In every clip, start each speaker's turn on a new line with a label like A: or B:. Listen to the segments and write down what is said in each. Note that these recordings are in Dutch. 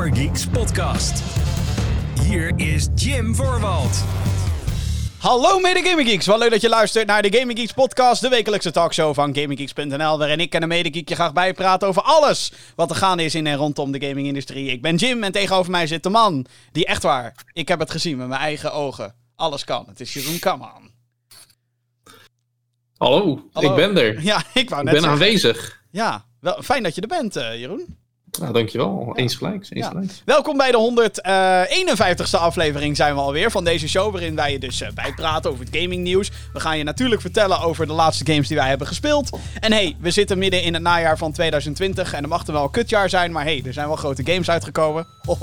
A: Gamergeeks podcast. Hier is Jim Voorwald.
B: Hallo mede Gaming Geeks, wat leuk dat je luistert naar de Gaming Geeks podcast, de wekelijkse talkshow van GamingGeeks.nl, waarin ik en een medegeek je graag bijpraten over alles wat er gaande is in en rondom de gamingindustrie. Ik ben Jim en tegenover mij zit de man die echt waar, ik heb het gezien met mijn eigen ogen, alles kan. Het is Jeroen Kamman.
C: Hallo,
B: Hallo.
C: ik ben er.
B: Ja, ik wou
C: Ik
B: net
C: ben
B: zeggen.
C: aanwezig.
B: Ja, wel, fijn dat je er bent eh, Jeroen.
C: Nou, dankjewel. Eens gelijk. Eens
B: Ja. Welkom bij de 151ste aflevering zijn we alweer van deze show. Waarin wij je dus eh, bijpraten over het gaming nieuws. We gaan je natuurlijk vertellen over de laatste games die wij hebben gespeeld. En hey, we zitten midden in het najaar van 2020. En er mag er wel een kutjaar zijn. Maar hey, er zijn wel grote games uitgekomen.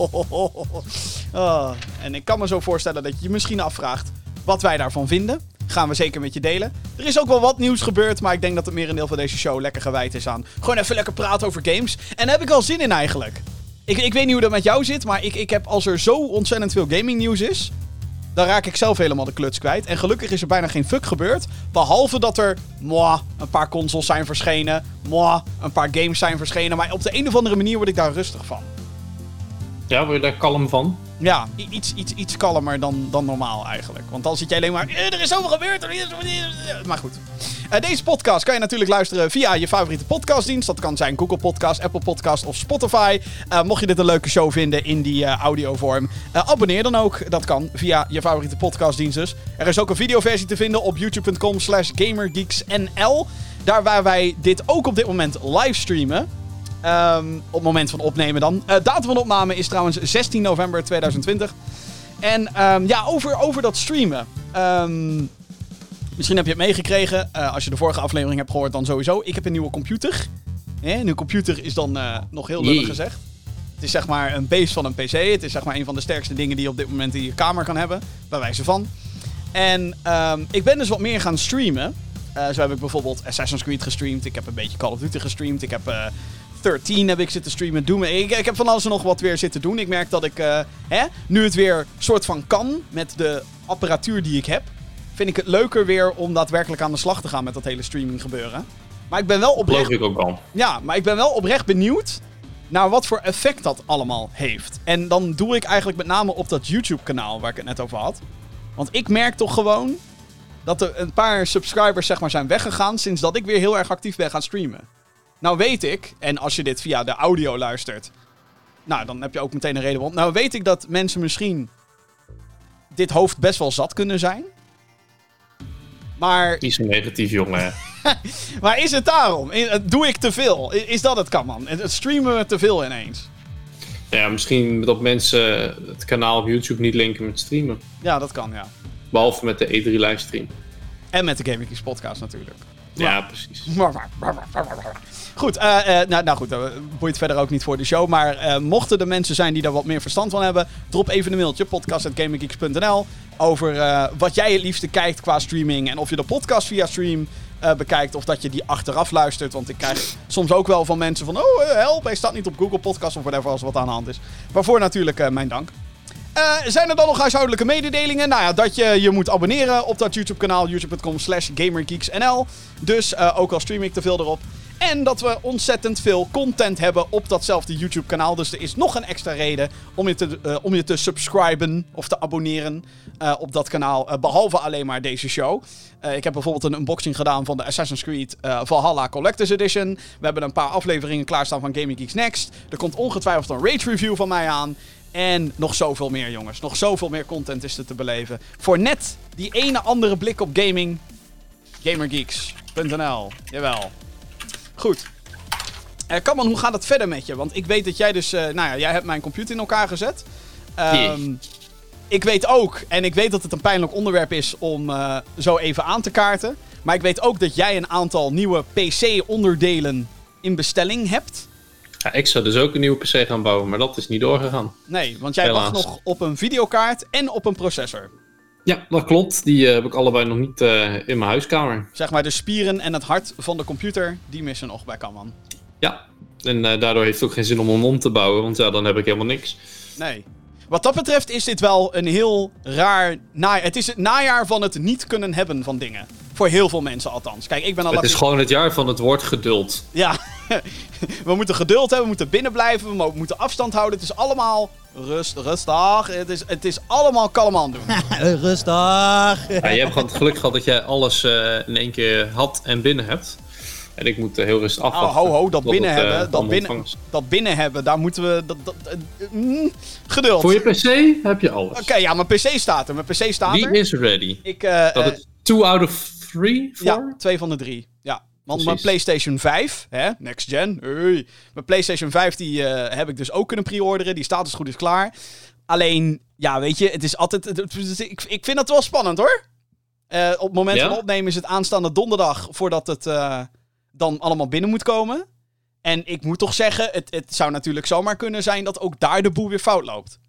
B: Oh, en ik kan me zo voorstellen dat je je misschien afvraagt wat wij daarvan vinden. Gaan we zeker met je delen. Er is ook wel wat nieuws gebeurd, maar ik denk dat het merendeel van deze show lekker gewijd is aan. Gewoon even lekker praten over games. En daar heb ik wel zin in eigenlijk. Ik, ik weet niet hoe dat met jou zit, maar ik, ik heb als er zo ontzettend veel gaming nieuws is, dan raak ik zelf helemaal de kluts kwijt. En gelukkig is er bijna geen fuck gebeurd. Behalve dat er, moi, een paar consoles zijn verschenen. Moi, een paar games zijn verschenen. Maar op de een of andere manier word ik daar rustig van.
C: Ja, word je daar kalm van?
B: Ja, iets, iets, iets kalmer dan, dan normaal eigenlijk. Want dan zit je alleen maar. "Eh, Er is zoveel gebeurd. er is zoveel-" Maar goed. Eh, deze podcast kan je natuurlijk luisteren via je favoriete podcastdienst. Dat kan zijn Google Podcast, Apple Podcast of Spotify. Eh, mocht je dit een leuke show vinden in die audiovorm, abonneer dan ook. Dat kan via je favoriete podcastdienst dus. Er is ook een videoversie te vinden op youtube.com slash gamergeeksnl. Daar waar wij dit ook op dit moment livestreamen. Ehm, op het moment van opnemen dan. Eh, datum van opname is trouwens 16 november 2020. En ehm, ja, over, over dat streamen. Ehm, misschien heb je het meegekregen. Eh, als je de vorige aflevering hebt gehoord, dan sowieso. Ik heb een nieuwe computer. Een nieuwe computer is dan eh, nog heel lullig gezegd. Het is zeg maar een base van een PC. Het is zeg maar een van de sterkste dingen die je op dit moment in je kamer kan hebben. Bij wijze van. En ik ben dus wat meer gaan streamen. Zo heb ik bijvoorbeeld Assassin's Creed gestreamd. Ik heb een beetje Call of Duty gestreamd. Ik heb 13 heb ik zitten streamen. Doom. Ik, ik heb van alles en nog wat weer zitten doen. Ik merk dat ik, eh, hè, nu het weer soort van kan met de apparatuur die ik heb, vind ik het leuker weer om daadwerkelijk aan de slag te gaan met dat hele streaming gebeuren. Maar ik ben wel oprecht
C: ik ook wel.
B: ja, maar ik ben wel oprecht benieuwd naar wat voor effect dat allemaal heeft. En dan doe ik eigenlijk met name op dat YouTube-kanaal waar ik het net over had. Want ik merk toch gewoon dat er een paar subscribers zeg maar, zijn weggegaan sinds dat ik weer heel erg actief ben gaan streamen. Nou weet ik, en als je dit via de audio luistert, nou dan heb je ook meteen een reden. Want nou weet ik dat mensen misschien dit hoofd best wel zat kunnen zijn. Maar
C: Die is een negatief jongen.
B: maar is het daarom? Doe ik te veel? Is dat het kan, man? Het streamen we te veel ineens.
C: ja, misschien dat mensen het kanaal op YouTube niet linken met streamen.
B: Ja, dat kan, ja.
C: Behalve met de E3 livestream.
B: En met de Gaming podcast natuurlijk.
C: Ja, precies.
B: Goed, eh, eh, nou, nou goed, dat boeit verder ook niet voor de show. Maar eh, mochten er mensen zijn die daar wat meer verstand van hebben, drop even een mailtje, podcast.gaminggeeks.nl, over eh, wat jij het liefste kijkt qua streaming. En of je de podcast via stream eh, bekijkt of dat je die achteraf luistert. Want ik krijg soms ook wel van mensen van, oh eh, help, hij staat niet op Google Podcast of whatever als wat aan de hand is. Waarvoor natuurlijk eh, mijn dank. Eh, zijn er dan nog huishoudelijke mededelingen? Nou ja, dat je je moet abonneren op dat YouTube-kanaal, youtube.com slash gamergeeksnl. Dus eh, ook al stream ik te veel erop. En dat we ontzettend veel content hebben op datzelfde YouTube-kanaal. Dus er is nog een extra reden om je te, eh, om je te subscriben of te abonneren eh, op dat kanaal. eh, behalve alleen maar deze show. Ik heb bijvoorbeeld een unboxing gedaan van de Assassin's Creed Valhalla Collector's Edition. We hebben een paar afleveringen klaarstaan van Gaming Geeks Next. Er komt ongetwijfeld een rage review van mij aan. En nog zoveel meer, jongens. Nog zoveel meer content is er te beleven. Voor net die ene andere blik op gaming. Gamergeeks.nl. Jawel. Goed. Eh Kamman, hoe gaat het verder met je? Want ik weet dat jij dus... eh, nou ja, jij hebt mijn computer in elkaar gezet. Ehm, Ik weet ook, en ik weet dat het een pijnlijk onderwerp is om eh, zo even aan te kaarten. Maar ik weet ook dat jij een aantal nieuwe PC-onderdelen in bestelling hebt.
C: Ja, ik zou dus ook een nieuwe PC gaan bouwen, maar dat is niet doorgegaan.
B: Nee, want jij
C: Helaas.
B: wacht nog op een videokaart en op een processor.
C: Ja, dat klopt. Die eh, heb ik allebei nog niet eh, in mijn huiskamer.
B: Zeg maar de spieren en het hart van de computer, die missen nog bij Kamman.
C: Ja, en eh, daardoor heeft het ook geen zin om hem om te bouwen, want ja, dan heb ik helemaal niks.
B: Nee. Wat dat betreft is dit wel een heel raar najaar. Het is het najaar van het niet kunnen hebben van dingen. Voor heel veel mensen althans. Kijk, ik ben al
C: Het is gewoon het jaar van het woord geduld.
B: Ja. we moeten geduld hebben, we moeten binnen blijven, we mo- moeten afstand houden. Het is allemaal rust, rustig. Het is, het is allemaal kalm aan doen.
D: Rustig.
C: Ja, je hebt gewoon het geluk gehad dat jij alles eh, in één keer had en binnen hebt. En ik moet eh, heel rustig
B: Oh,
C: afwachten.
B: ho, ho, dat binnen
C: het, eh,
B: hebben, dat binnen,
C: is.
B: dat binnen hebben, daar moeten we... Dat, dat, mm, geduld.
C: Voor
B: Oké,
C: je PC heb je alles.
B: ja, mijn PC staat er. Mijn PC staat
C: Wie
B: er.
C: is ready?
B: Ik, eh,
C: Dat het 2 out of 3 voor?
B: Ja, twee van de drie. Ja. Want mijn. PlayStation 5, hè, next gen, hey. mijn PlayStation 5 die eh, heb ik dus ook kunnen pre-orderen. Die staat dus goed is klaar. Alleen, ja, weet je, het is altijd. het- ik, ik vind het wel spannend hoor. Eh, op het moment
C: Ja?
B: van opnemen is het aanstaande donderdag voordat het eh, dan allemaal binnen moet komen. En ik moet toch zeggen, het, het zou natuurlijk zomaar kunnen zijn dat ook daar de boel weer fout loopt.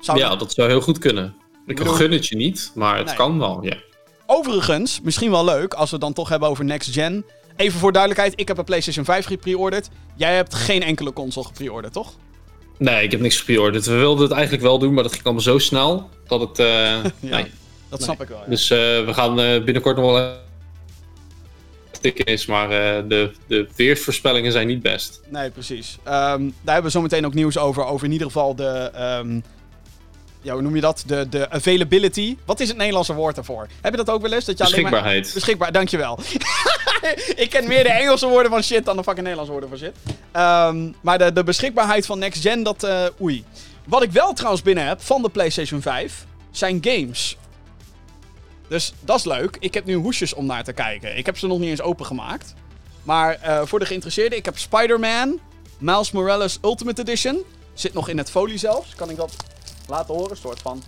B: Zou
C: Ja, dat zou heel goed kunnen. Ik
B: bedoel-
C: gun het je niet, maar het
B: Nee.
C: kan wel, ja.
B: Overigens, misschien wel leuk als we het dan toch hebben over next gen. Even voor duidelijkheid, ik heb een PlayStation 5 gepreorderd. Jij hebt geen enkele console gepreorderd, toch?
C: Nee, ik heb niks gepreorderd. We wilden het eigenlijk wel doen, maar dat ging allemaal zo snel dat het... eh, nee.
B: Dat snap ik wel. ja.
C: Dus eh, we gaan eh, binnenkort nog wel tikken is, maar de, de weersvoorspellingen zijn niet best.
B: Nee, precies. Ehm, daar hebben we zometeen ook nieuws over. Over in ieder geval de. ehm, ja, hoe noem je dat? De, de availability. Wat is het Nederlandse woord daarvoor? Heb je dat ook wel eens? Dat je alleen maar...
C: Beschikbaarheid.
B: Beschikbaar, dankjewel. ik ken meer de Engelse woorden van shit dan de fucking Nederlandse woorden van shit. Ehm, maar de, de beschikbaarheid van Next Gen, dat eh, oei. Wat ik wel trouwens binnen heb van de PlayStation 5, zijn games. Dus dat is leuk. Ik heb nu hoesjes om naar te kijken. Ik heb ze nog niet eens opengemaakt. Maar eh, voor de geïnteresseerden, ik heb Spider-Man, Miles Morales Ultimate Edition. Zit nog in het folie zelfs. Kan ik dat laten horen? soort van.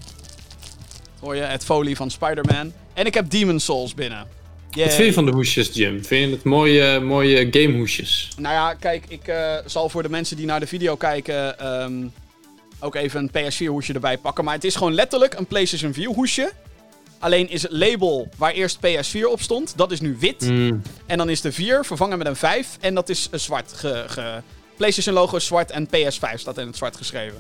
B: Hoor je het folie van Spider-Man. En ik heb Demon Souls binnen.
C: Wat vind je van de hoesjes, Jim? Vind je het mooie, mooie gamehoesjes?
B: Nou ja, kijk, ik eh, zal voor de mensen die naar de video kijken ehm, ook even een PS4 hoesje erbij pakken. Maar het is gewoon letterlijk een PlayStation 4 hoesje. Alleen is het label waar eerst PS4 op stond, dat is nu wit.
C: Hmm.
B: En dan is de 4 vervangen met een 5 en dat is zwart. Ge, ge- PlayStation logo is zwart en PS5 staat in het zwart geschreven.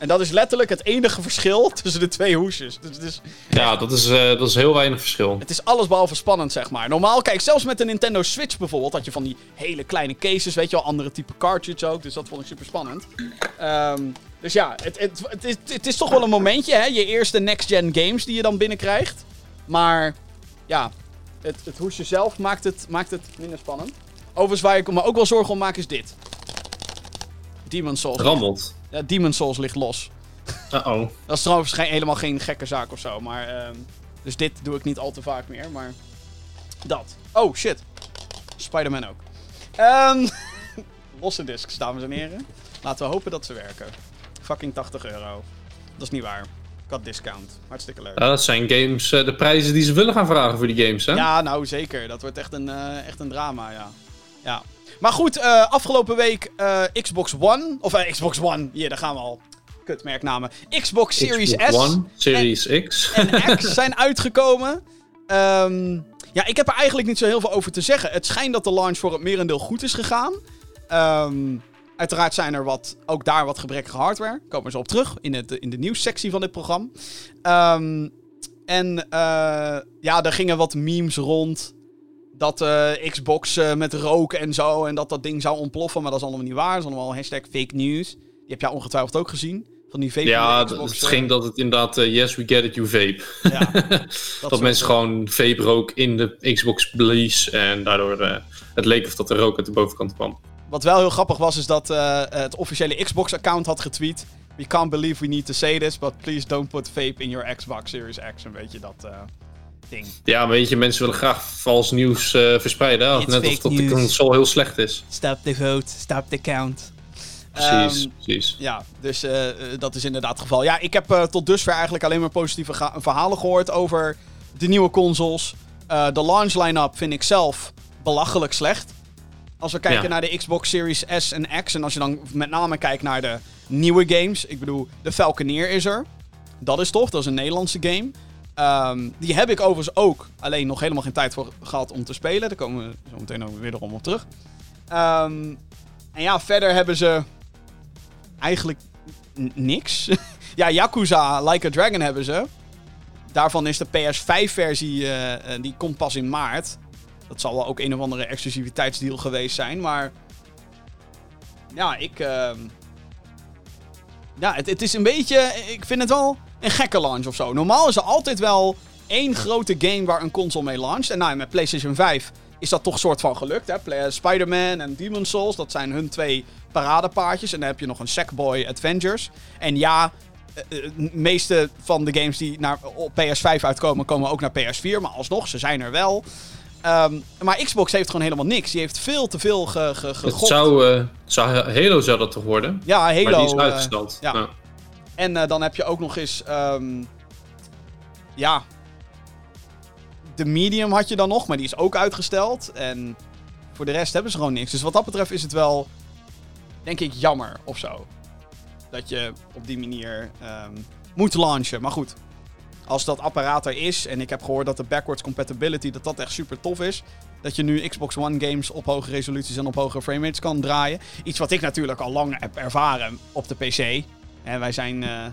B: En dat is letterlijk het enige verschil tussen de twee hoesjes. Dus het is,
C: Ja, dat is, eh, dat is heel weinig verschil.
B: het is alles behalve spannend, zeg maar. Normaal, kijk, zelfs met de Nintendo Switch bijvoorbeeld, had je van die hele kleine cases, weet je wel, andere type cartridge ook. Dus dat vond ik super spannend. Ehm, dus ja, het, het, het, is, het is toch wel een momentje, hè? Je eerste next-gen games die je dan binnenkrijgt. Maar ja, het, het hoesje zelf maakt het, maakt het minder spannend. Overigens, waar ik me ook wel zorgen om maak, is dit. Demon Souls.
C: Rammelt.
B: Ja, Demon Souls ligt los.
C: Uh-oh.
B: Dat is trouwens geen, helemaal geen gekke zaak of zo. Maar, ehm, dus dit doe ik niet al te vaak meer. Maar dat. Oh, shit. Spider-Man ook. Ehm, losse discs, dames en heren. Laten we hopen dat ze werken. Fucking 80 euro. Dat is niet waar. Ik had discount. Hartstikke leuk.
C: Ja, dat zijn games, eh, de prijzen die ze willen gaan vragen voor die games, hè?
B: Ja, nou zeker. Dat wordt echt een, eh, echt een drama, ja. ja. Maar goed, eh, afgelopen week eh, Xbox One. Of eh, Xbox One, hier, daar gaan we al. Kutmerknamen. Xbox Series
C: Xbox
B: S.
C: One, Series X.
B: en X zijn uitgekomen. Ehm, ja, ik heb er eigenlijk niet zo heel veel over te zeggen. Het schijnt dat de launch voor het merendeel goed is gegaan. Ehm, uiteraard zijn er wat, ook daar wat gebrekkige hardware. Komen we zo op terug in, het, in de nieuwssectie van dit programma. Ehm, en ja, er gingen wat memes rond. Dat eh, Xbox eh, met rook en zo. En dat dat ding zou ontploffen. Maar dat is allemaal niet waar. Dat is allemaal hashtag fake news. Die heb jij ongetwijfeld ook gezien. Van die vape
C: Ja,
B: Xbox,
C: het
B: eh,
C: ging dat het inderdaad, eh, yes we get it, you vape.
B: ja,
C: Dat, mensen
B: eh,
C: gewoon vape rook in de Xbox blies en daardoor eh, het leek of dat er rook uit de bovenkant kwam.
B: Wat wel heel grappig was, is dat eh, het officiële Xbox-account had getweet. We can't believe we need to say this, but please don't put vape in your Xbox Series X. Een beetje dat eh, ding.
C: Ja, maar weet je, mensen willen graag vals nieuws eh, verspreiden. Net of
D: fake
C: dat de console heel slecht is.
D: Stop the vote, stop the count.
C: Precies,
B: Ehm,
C: precies.
B: Ja, dus eh, eh, dat is inderdaad het geval. Ja, ik heb eh, tot dusver eigenlijk alleen maar positieve verhalen gehoord over de nieuwe consoles. De launch line-up vind ik zelf belachelijk slecht. Als we kijken
C: Ja.
B: naar de Xbox Series S en X. En als je dan met name kijkt naar de nieuwe games. Ik bedoel, de Falconeer is er. Dat is tof, dat is een Nederlandse game. Ehm, die heb ik overigens ook. Alleen nog helemaal geen tijd voor gehad om te spelen. Daar komen we zo meteen ook weer op terug. Ehm, en ja, verder hebben ze eigenlijk niks. ja, Yakuza Like a Dragon hebben ze. Daarvan is de PS5-versie, die komt pas in maart. Dat zal wel ook een of andere exclusiviteitsdeal geweest zijn, maar... Ja, ik... ehm, Ja, het, het is een beetje... Ik vind het wel een gekke launch of zo. Normaal is er altijd wel één grote game waar een console mee launcht. En nou, met PlayStation 5 is dat toch soort van gelukt. hè. Play- Spider-Man en Demon's Souls, dat zijn hun twee paradepaardjes. En dan heb je nog een Sackboy Adventures. En ja, eh, eh, de meeste van de games die naar, op PS5 uitkomen, komen ook naar PS4. Maar alsnog, ze zijn er wel. Ehm, maar Xbox heeft gewoon helemaal niks. Die heeft veel te veel ge, ge,
C: Het zou, eh, zou, Halo zou dat toch worden?
B: Ja, Halo.
C: maar die is
B: eh,
C: uitgesteld.
B: ja.
C: Ja.
B: En eh, dan heb je ook nog eens. ehm, ja. De medium had je dan nog, maar die is ook uitgesteld. En voor de rest hebben ze gewoon niks. Dus wat dat betreft is het wel. Denk ik jammer of zo. Dat je op die manier ehm, moet launchen. Maar goed. Als dat apparaat er is. En ik heb gehoord dat de backwards compatibility. dat dat echt super tof is. Dat je nu Xbox One games op hoge resoluties en op hoge framerates kan draaien. Iets wat ik natuurlijk al lang heb ervaren op de PC. En wij zijn eh,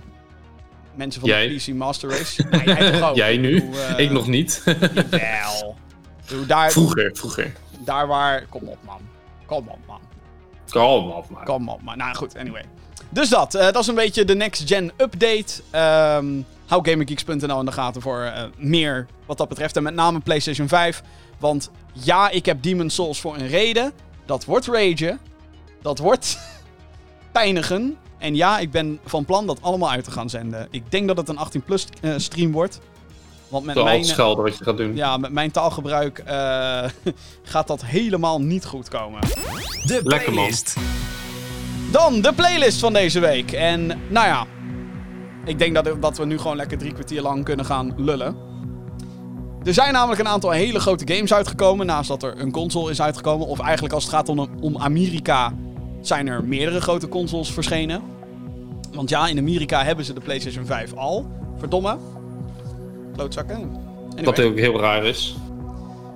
B: mensen van
C: Jij?
B: de PC Master Race. Jij toch ook?
C: Jij nu?
B: Bedoel, eh,
C: Ik nog niet.
B: Jawel. Ik bedoel, Daar,
C: vroeger, vroeger.
B: daar waar... Kom op, man. Kom op, man.
C: Kalm op, maar.
B: Kom op, maar nou goed, anyway. Dus dat, eh, dat is een beetje de next gen update. Ehm hou GamerGeeks.nl in de gaten voor meer wat dat betreft. En met name PlayStation 5. Want ja, ik heb Demon's Souls voor een reden. Dat wordt ragen. Dat wordt pijnigen. En ja, ik ben van plan dat allemaal uit te gaan zenden. Ik denk dat het een 18 plus eh, stream wordt. Want met mijn,
C: hard schelden wat je gaat doen.
B: ja, met mijn taalgebruik eh, gaat dat helemaal niet goed komen.
A: De
C: Lekker, man.
A: playlist.
B: Dan de playlist van deze week. En nou ja, ik denk dat, dat we nu gewoon lekker drie kwartier lang kunnen gaan lullen. Er zijn namelijk een aantal hele grote games uitgekomen. Naast dat er een console is uitgekomen. Of eigenlijk als het gaat om, om Amerika, zijn er meerdere grote consoles verschenen. Want ja, in Amerika hebben ze de PlayStation 5 al. Verdomme. Klootzakken. Anyway.
C: Wat ook heel raar is.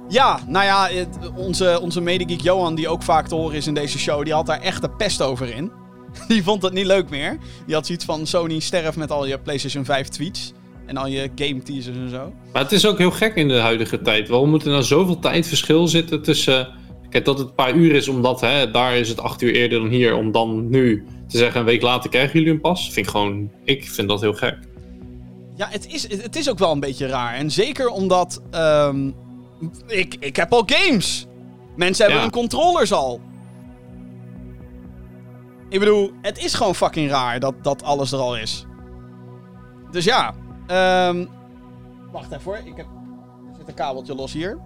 B: Ja, nou ja, het- onze, onze medegeek Johan, die ook vaak te horen is in deze show, die had daar echt de pest over in. Die vond het niet leuk meer. Die had zoiets van Sony sterf met al je PlayStation 5 tweets. En al je game teasers en zo.
C: Maar het is ook heel gek in de huidige tijd. Waarom moet er nou zoveel tijd verschil zitten tussen... Kijk, dat het een paar uur is omdat hè, daar is het acht uur eerder dan hier. Om dan nu te zeggen een week later krijgen jullie een pas. Vind ik gewoon... Ik vind dat heel gek.
B: Ja, het is, het is ook wel een beetje raar. En zeker omdat. ehm, ik, ik heb al games. Mensen hebben
C: Ja.
B: hun controllers al. Ik bedoel, het is gewoon fucking raar dat, dat alles er al is. Dus ja. ehm, wacht even hoor. Ik heb, er zit een kabeltje los hier.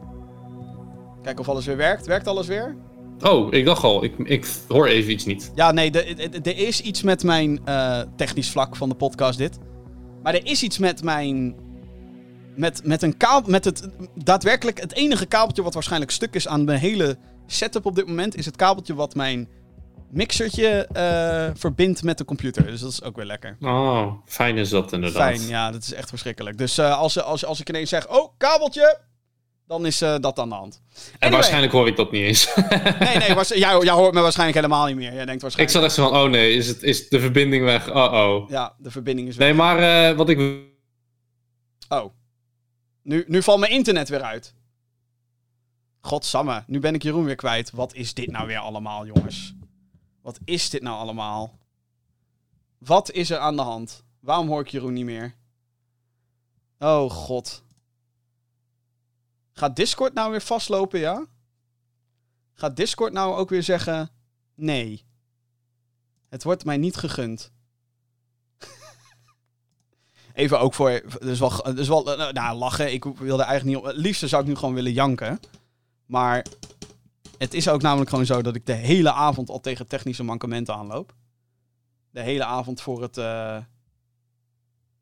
B: Kijken of alles weer werkt. Werkt alles weer?
C: Oh, ik dacht al. Ik, ik hoor even iets niet.
B: Ja, nee, er is iets met mijn eh, technisch vlak van de podcast dit. Maar er is iets met mijn... Met, met een kabel... Met het... Daadwerkelijk het enige kabeltje wat waarschijnlijk stuk is aan mijn hele setup op dit moment... is het kabeltje wat mijn mixertje eh, verbindt met de computer. Dus dat is ook weer lekker.
C: Oh, fijn is dat inderdaad.
B: Fijn, ja, dat is echt verschrikkelijk. Dus eh, als, als, als ik ineens zeg... Oh, kabeltje! Dan is eh, dat aan de hand.
C: En
B: Anyway.
C: waarschijnlijk hoor ik dat niet eens.
B: Nee, nee, jij, jij hoort me waarschijnlijk helemaal niet meer. Jij denkt
C: ik
B: waarschijnlijk...
C: zat echt zo van, oh nee, is, het, is de verbinding weg? Oh oh.
B: Ja, de verbinding is weg.
C: Nee, maar eh, wat ik...
B: Oh. Nu, nu valt mijn internet weer uit. Godsamme, nu ben ik Jeroen weer kwijt. Wat is dit nou weer allemaal, jongens? Wat is dit nou allemaal? Wat is er aan de hand? Waarom hoor ik Jeroen niet meer? Oh god. Gaat Discord nou weer vastlopen, ja? Gaat Discord nou ook weer zeggen... Nee. Het wordt mij niet gegund. Even ook voor. Dus wel, dus wel eh, nou, lachen. Ik wilde eigenlijk niet. Het liefste zou ik nu gewoon willen janken. Maar het is ook namelijk gewoon zo dat ik de hele avond al tegen technische mankementen aanloop. De hele avond voor het. eh,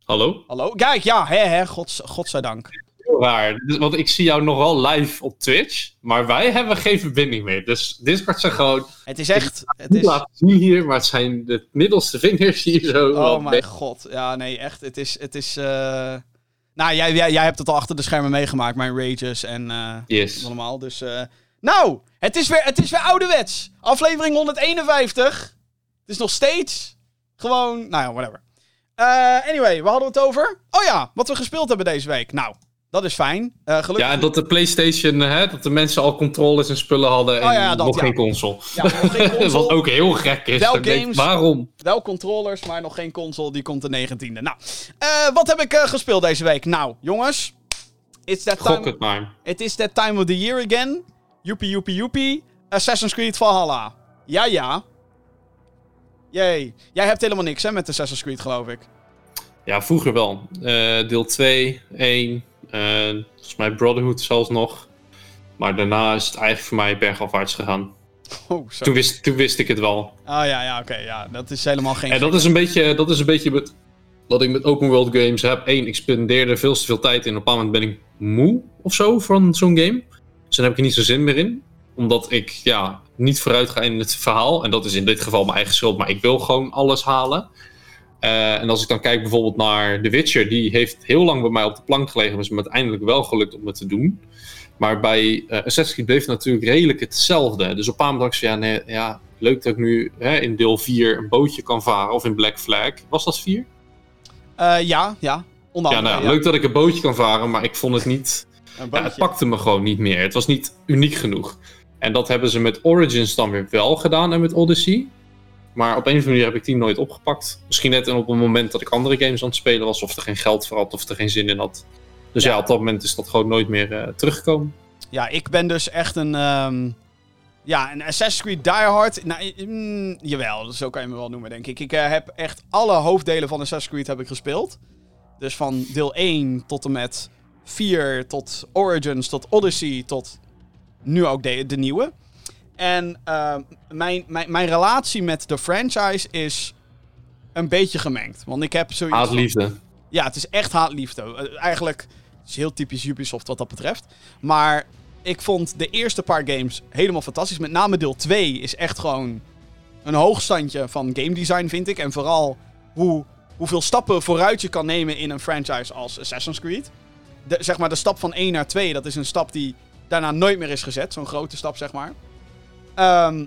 C: Hallo?
B: Hallo? Kijk, ja, hè, hè, gods, godzijdank.
C: Heel raar. Dus- Want ik zie jou nogal live op Twitch, maar wij hebben geen verbinding meer. Dus Discord zijn gewoon...
B: Het is echt. Het is,
C: laten zien hier, maar het zijn de middelste vingers hier zo.
B: oh mijn god. Ja, nee, echt. Het is. Het is eh, Nou, jij, jij, jij hebt het al achter de schermen meegemaakt, mijn rages en. eh,
C: Yes.
B: allemaal. Dus, eh, nou, het is, weer, het is weer ouderwets. Aflevering 151. Het is nog steeds gewoon, nou ja, whatever. Anyway, we hadden het over. Oh ja, wat we gespeeld hebben deze week. Nou, Dat is fijn. Eh, gelukkig...
C: Ja, en dat de PlayStation, hè, dat de mensen al controllers en spullen hadden en
B: Oh ja, dat,
C: nog
B: ja.
C: geen console.
B: Ja, nog geen console.
C: Wat ook heel gek is.
B: Wel
C: Ik
B: games.
C: waarom?
B: Wel controllers, maar nog geen console. Die komt de 19e. Nou, eh, wat heb ik eh, gespeeld deze week? Nou, jongens. It's that
C: Gok
B: time,
C: het maar.
B: it is that time of the year again. Joepie, joepie, joepie. Assassin's Creed Valhalla. Ja, ja. Jee. Jij hebt helemaal niks hè, met Assassin's Creed, geloof ik.
C: Ja, vroeger wel. Deel 2, 1, eh, volgens mij Brotherhood zelfs nog. Maar daarna is het eigenlijk voor mij bergafwaarts gegaan.
B: Oh.
C: Toen wist, toen wist ik het wel.
B: Oh ja, ja, oké. ja, dat is helemaal geen...
C: En dat is een beetje, dat is een beetje met, wat ik met open world games heb. Eén, ik spendeerde veel te veel tijd in. Op een bepaald moment ben ik moe of zo van zo'n game. Dus dan heb ik er niet zo zin meer in. Omdat ik ja, niet vooruit ga in het verhaal. En dat is in dit geval mijn eigen schuld. Maar ik wil gewoon alles halen. Eh, en als ik dan kijk bijvoorbeeld naar The Witcher. Die heeft heel lang bij mij op de plank gelegen. Maar is me uiteindelijk wel gelukt om het te doen. Maar bij eh Assassin's Creed bleef het natuurlijk redelijk hetzelfde. Dus op een van, ja, nee, ja, leuk dat ik nu hè, in deel 4 een bootje kan varen. Of in Black Flag. Was dat 4?
B: Eh, ja, ja. Onder
C: Ja, nou, ja, leuk dat ik een bootje kan varen, maar ik vond het niet... Ja, het pakte me gewoon niet meer. Het was niet uniek genoeg. En dat hebben ze met Origins dan weer wel gedaan en met Odyssey. Maar op een of andere manier heb ik die nooit opgepakt. Misschien net op een moment dat ik andere games aan het spelen was, of er geen geld voor had, of er geen zin in had. Dus ja,
B: Ja.
C: op dat moment is dat gewoon nooit meer eh, teruggekomen.
B: Ja, ik ben dus echt een. ehm, ja, een Assassin's Creed Die Hard. Nou, mm, jawel, zo kan je me wel noemen, denk ik. Ik eh, heb echt alle hoofddelen van Assassin's Creed heb ik gespeeld. Dus van deel 1 tot en met 4, tot Origins, tot Odyssey, tot nu ook de, de nieuwe. En ehm, mijn, mijn, mijn relatie met de franchise is een beetje gemengd. Want ik heb zoiets. van-
C: Haatliefde.
B: ja, het is echt haatliefde. Eh, eigenlijk het is heel typisch Ubisoft wat dat betreft. Maar ik vond de eerste paar games helemaal fantastisch. Met name deel 2 is echt gewoon een hoogstandje van game design, vind ik. En vooral hoe, hoeveel stappen vooruit je kan nemen in een franchise als Assassin's Creed. De, zeg maar de stap van 1 naar 2, dat is een stap die daarna nooit meer is gezet. Zo'n grote stap, zeg maar. Ehm,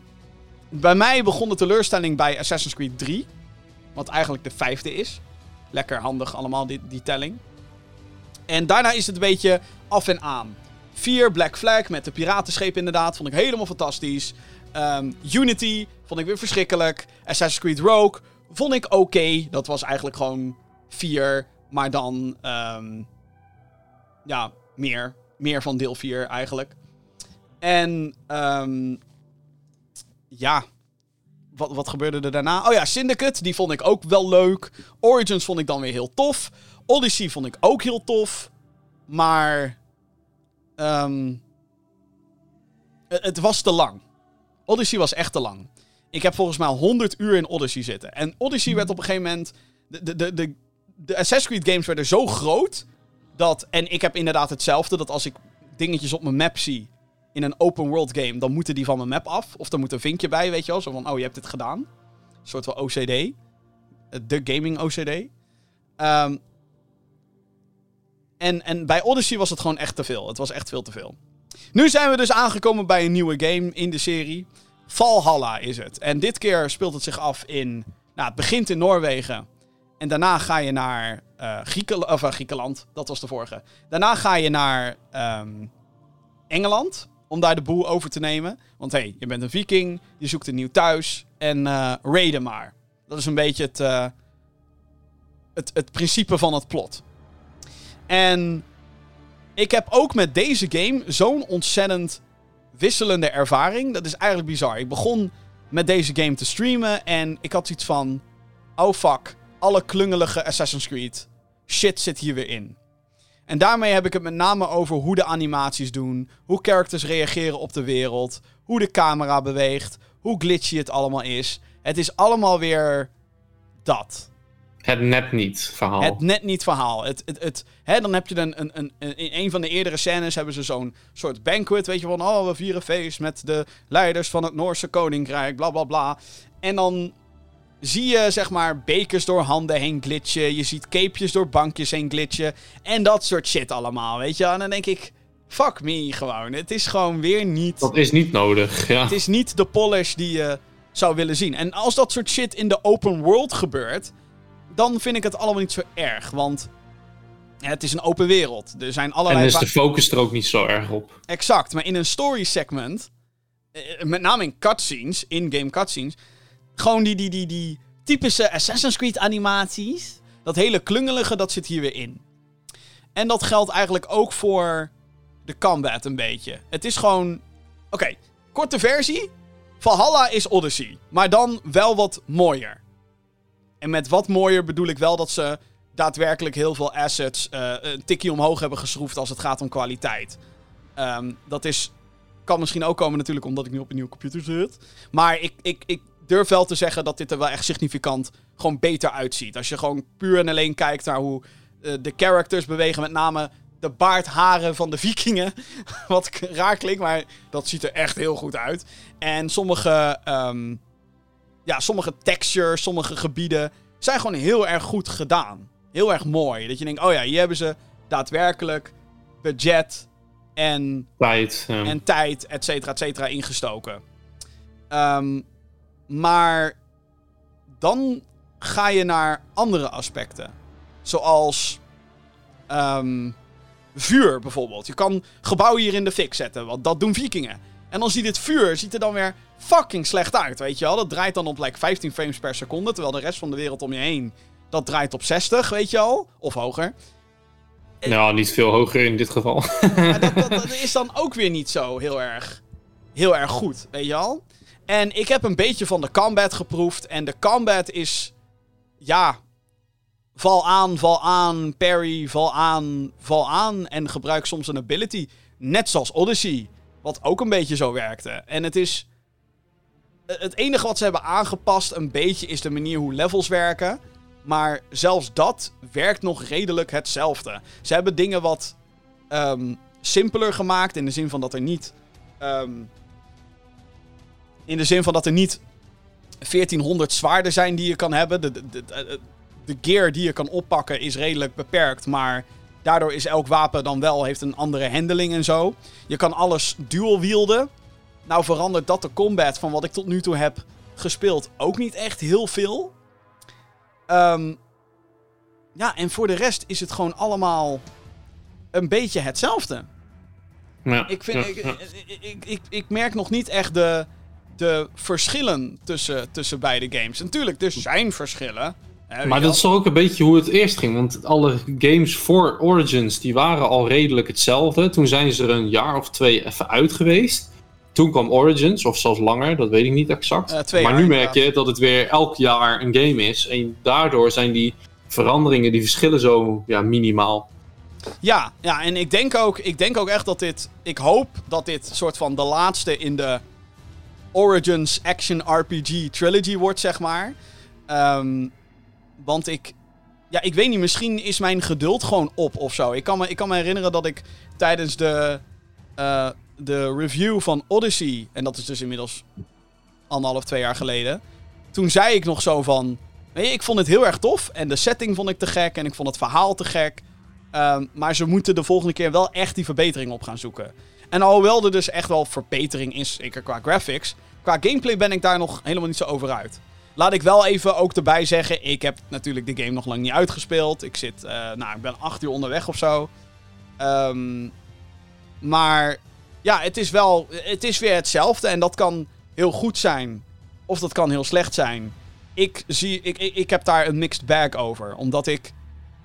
B: bij mij begon de teleurstelling bij Assassin's Creed 3. Wat eigenlijk de vijfde is. Lekker handig allemaal, die, die telling. En daarna is het een beetje af en aan. 4 Black Flag met de piratenscheep inderdaad. Vond ik helemaal fantastisch. Ehm, Unity vond ik weer verschrikkelijk. Assassin's Creed Rogue vond ik oké. Dat was eigenlijk gewoon 4. Maar dan... ehm, ja, meer. Meer van deel 4 eigenlijk. En... ehm, ja, wat, wat gebeurde er daarna? Oh ja, Syndicate, die vond ik ook wel leuk. Origins vond ik dan weer heel tof. Odyssey vond ik ook heel tof. Maar. ehm, het, was te lang. Odyssey was echt te lang. Ik heb volgens mij 100 uur in Odyssey zitten. En Odyssey werd op een gegeven moment. De, de, de, de, de Assassin's Creed games werden zo groot. Dat. En ik heb inderdaad hetzelfde. Dat als ik dingetjes op mijn map zie in een open world game, dan moeten die van mijn map af. Of er moet een vinkje bij, weet je wel. Zo van, oh, je hebt dit gedaan. Een soort van OCD. Eh, De gaming OCD. Ehm, en, en bij Odyssey was het gewoon echt te veel. Het was echt veel te veel. Nu zijn we dus aangekomen bij een nieuwe game in de serie. Valhalla is het. En dit keer speelt het zich af in... Nou, het begint in Noorwegen. En daarna ga je naar eh, Griekenland. Of, eh, Griekenland, dat was de vorige. Daarna ga je naar ehm, Engeland om daar de boel over te nemen. Want hé, hey, je bent een viking, je zoekt een nieuw thuis en raiden maar. Dat is een beetje het, eh, het, het principe van het plot. En ik heb ook met deze game zo'n ontzettend wisselende ervaring. Dat is eigenlijk bizar. Ik begon met deze game te streamen en ik had iets van... Oh fuck, alle klungelige Assassin's Creed shit zit hier weer in. En daarmee heb ik het met name over hoe de animaties doen, hoe characters reageren op de wereld, hoe de camera beweegt, hoe glitchy het allemaal is. Het is allemaal weer dat.
C: Het net niet verhaal.
B: Het net niet verhaal. Het, het, het, hè, dan heb je een, een, een, een- in een van de eerdere scènes hebben ze zo'n soort banquet, weet je van, oh, we vieren feest met de leiders van het Noorse koninkrijk, bla bla bla. En dan zie je, zeg maar, bekers door handen heen glitchen. Je ziet capejes door bankjes heen glitchen. En dat soort shit allemaal, weet je. En dan denk ik, fuck me gewoon. Het is gewoon weer niet...
C: Dat is niet nodig. Ja.
B: Het is niet de polish die je zou willen zien. En als dat soort shit in de open world gebeurt, dan vind ik het allemaal niet zo erg. Want het is een open wereld. Er zijn
C: En
B: allerlei...
C: is
B: va-
C: de focus er ook niet zo erg op.
B: Exact, maar in een story segment, eh, met name in cutscenes, in-game cutscenes, gewoon die, die, die, die typische Assassin's Creed animaties, dat hele klungelige, dat zit hier weer in. En dat geldt eigenlijk ook voor de combat een beetje. Het is gewoon, oké, korte versie, Valhalla is Odyssey, maar dan wel wat mooier. En met wat mooier bedoel ik wel dat ze daadwerkelijk heel veel assets eh, een tikje omhoog hebben geschroefd als het gaat om kwaliteit. Ehm, dat is, kan misschien ook komen natuurlijk omdat ik nu op een nieuwe computer zit. Maar ik, ik, ik durf wel te zeggen dat dit er wel echt significant gewoon beter uitziet. Als je gewoon puur en alleen kijkt naar hoe eh, de characters bewegen. Met name de baardharen van de vikingen. Wat raar klinkt, maar dat ziet er echt heel goed uit. En sommige, ehm, ja, sommige textures, sommige gebieden zijn gewoon heel erg goed gedaan. Heel erg mooi. Dat je denkt, oh ja, hier hebben ze daadwerkelijk budget en
C: Tijd. ja.
B: en tijd, et cetera, et cetera, ingestoken. Ehm, maar dan ga je naar andere aspecten. Zoals ehm, vuur bijvoorbeeld. Je kan gebouwen hier in de fik zetten, want dat doen vikingen. En dan ziet het vuur ziet er dan weer fucking slecht uit, weet je wel. Dat draait dan op like 15 frames per seconde, terwijl de rest van de wereld om je heen... dat draait op 60, weet je al. Of hoger.
C: Nou, niet veel hoger in dit geval.
B: Dat, dat, dat is dan ook weer niet zo heel erg, heel erg goed, weet je al? En ik heb een beetje van de combat geproefd. En de combat is, ja, val aan, val aan, parry, val aan, val aan. En gebruik soms een ability. Net zoals Odyssey, wat ook een beetje zo werkte. En het is, het enige wat ze hebben aangepast een beetje is de manier hoe levels werken. Maar zelfs dat werkt nog redelijk hetzelfde. Ze hebben dingen wat ehm, simpeler gemaakt. In de zin van dat er niet. ehm, in de zin van dat er niet 1400 zwaarden zijn die je kan hebben. De, de, de, gear die je kan oppakken is redelijk beperkt. Maar daardoor is elk wapen dan wel heeft een andere handling en zo. Je kan alles dual wielden. Nou verandert dat de combat van wat ik tot nu toe heb gespeeld ook niet echt heel veel. Ehm, ja, en voor de rest is het gewoon allemaal een beetje hetzelfde.
C: Ja,
B: Ik, vind,
C: ja,
B: ik,
C: ja.
B: ik, ik, ik, ik merk nog niet echt de, de verschillen tussen, tussen beide games. Natuurlijk, er zijn verschillen. hè,
C: Maar dat is toch ook een beetje hoe het eerst ging. Want alle games voor Origins die waren al redelijk hetzelfde. Toen zijn ze er een jaar of twee even uit geweest. Toen kwam Origins, of zelfs langer, dat weet ik niet exact.
B: Eh,
C: maar
B: jaar
C: nu merk je dat het weer elk jaar een game is. En daardoor zijn die veranderingen, die verschillen zo ja, minimaal.
B: Ja, ja, en ik denk, ook, ik denk ook echt dat dit... Ik hoop dat dit soort van de laatste in de Origins Action RPG Trilogy wordt, zeg maar. Ehm, want ik... Ja, ik weet niet, misschien is mijn geduld gewoon op of zo. Ik kan me, ik kan me herinneren dat ik tijdens de, eh, de review van Odyssey... En dat is dus inmiddels anderhalf, twee jaar geleden... Toen zei ik nog zo van... Weet ik vond het heel erg tof. En de setting vond ik te gek. En ik vond het verhaal te gek. Ehm, maar ze moeten de volgende keer wel echt die verbetering op gaan zoeken. En alhoewel er dus echt wel verbetering is, zeker qua graphics, qua gameplay ben ik daar nog helemaal niet zo over uit. Laat ik wel even ook erbij zeggen, ik heb natuurlijk de game nog lang niet uitgespeeld. Ik zit, eh, nou, ik ben acht uur onderweg of zo. Ehm, maar ja, het is wel, het is weer hetzelfde en dat kan heel goed zijn. Of dat kan heel slecht zijn. Ik, zie, ik, ik, heb daar een mixed bag over. Omdat ik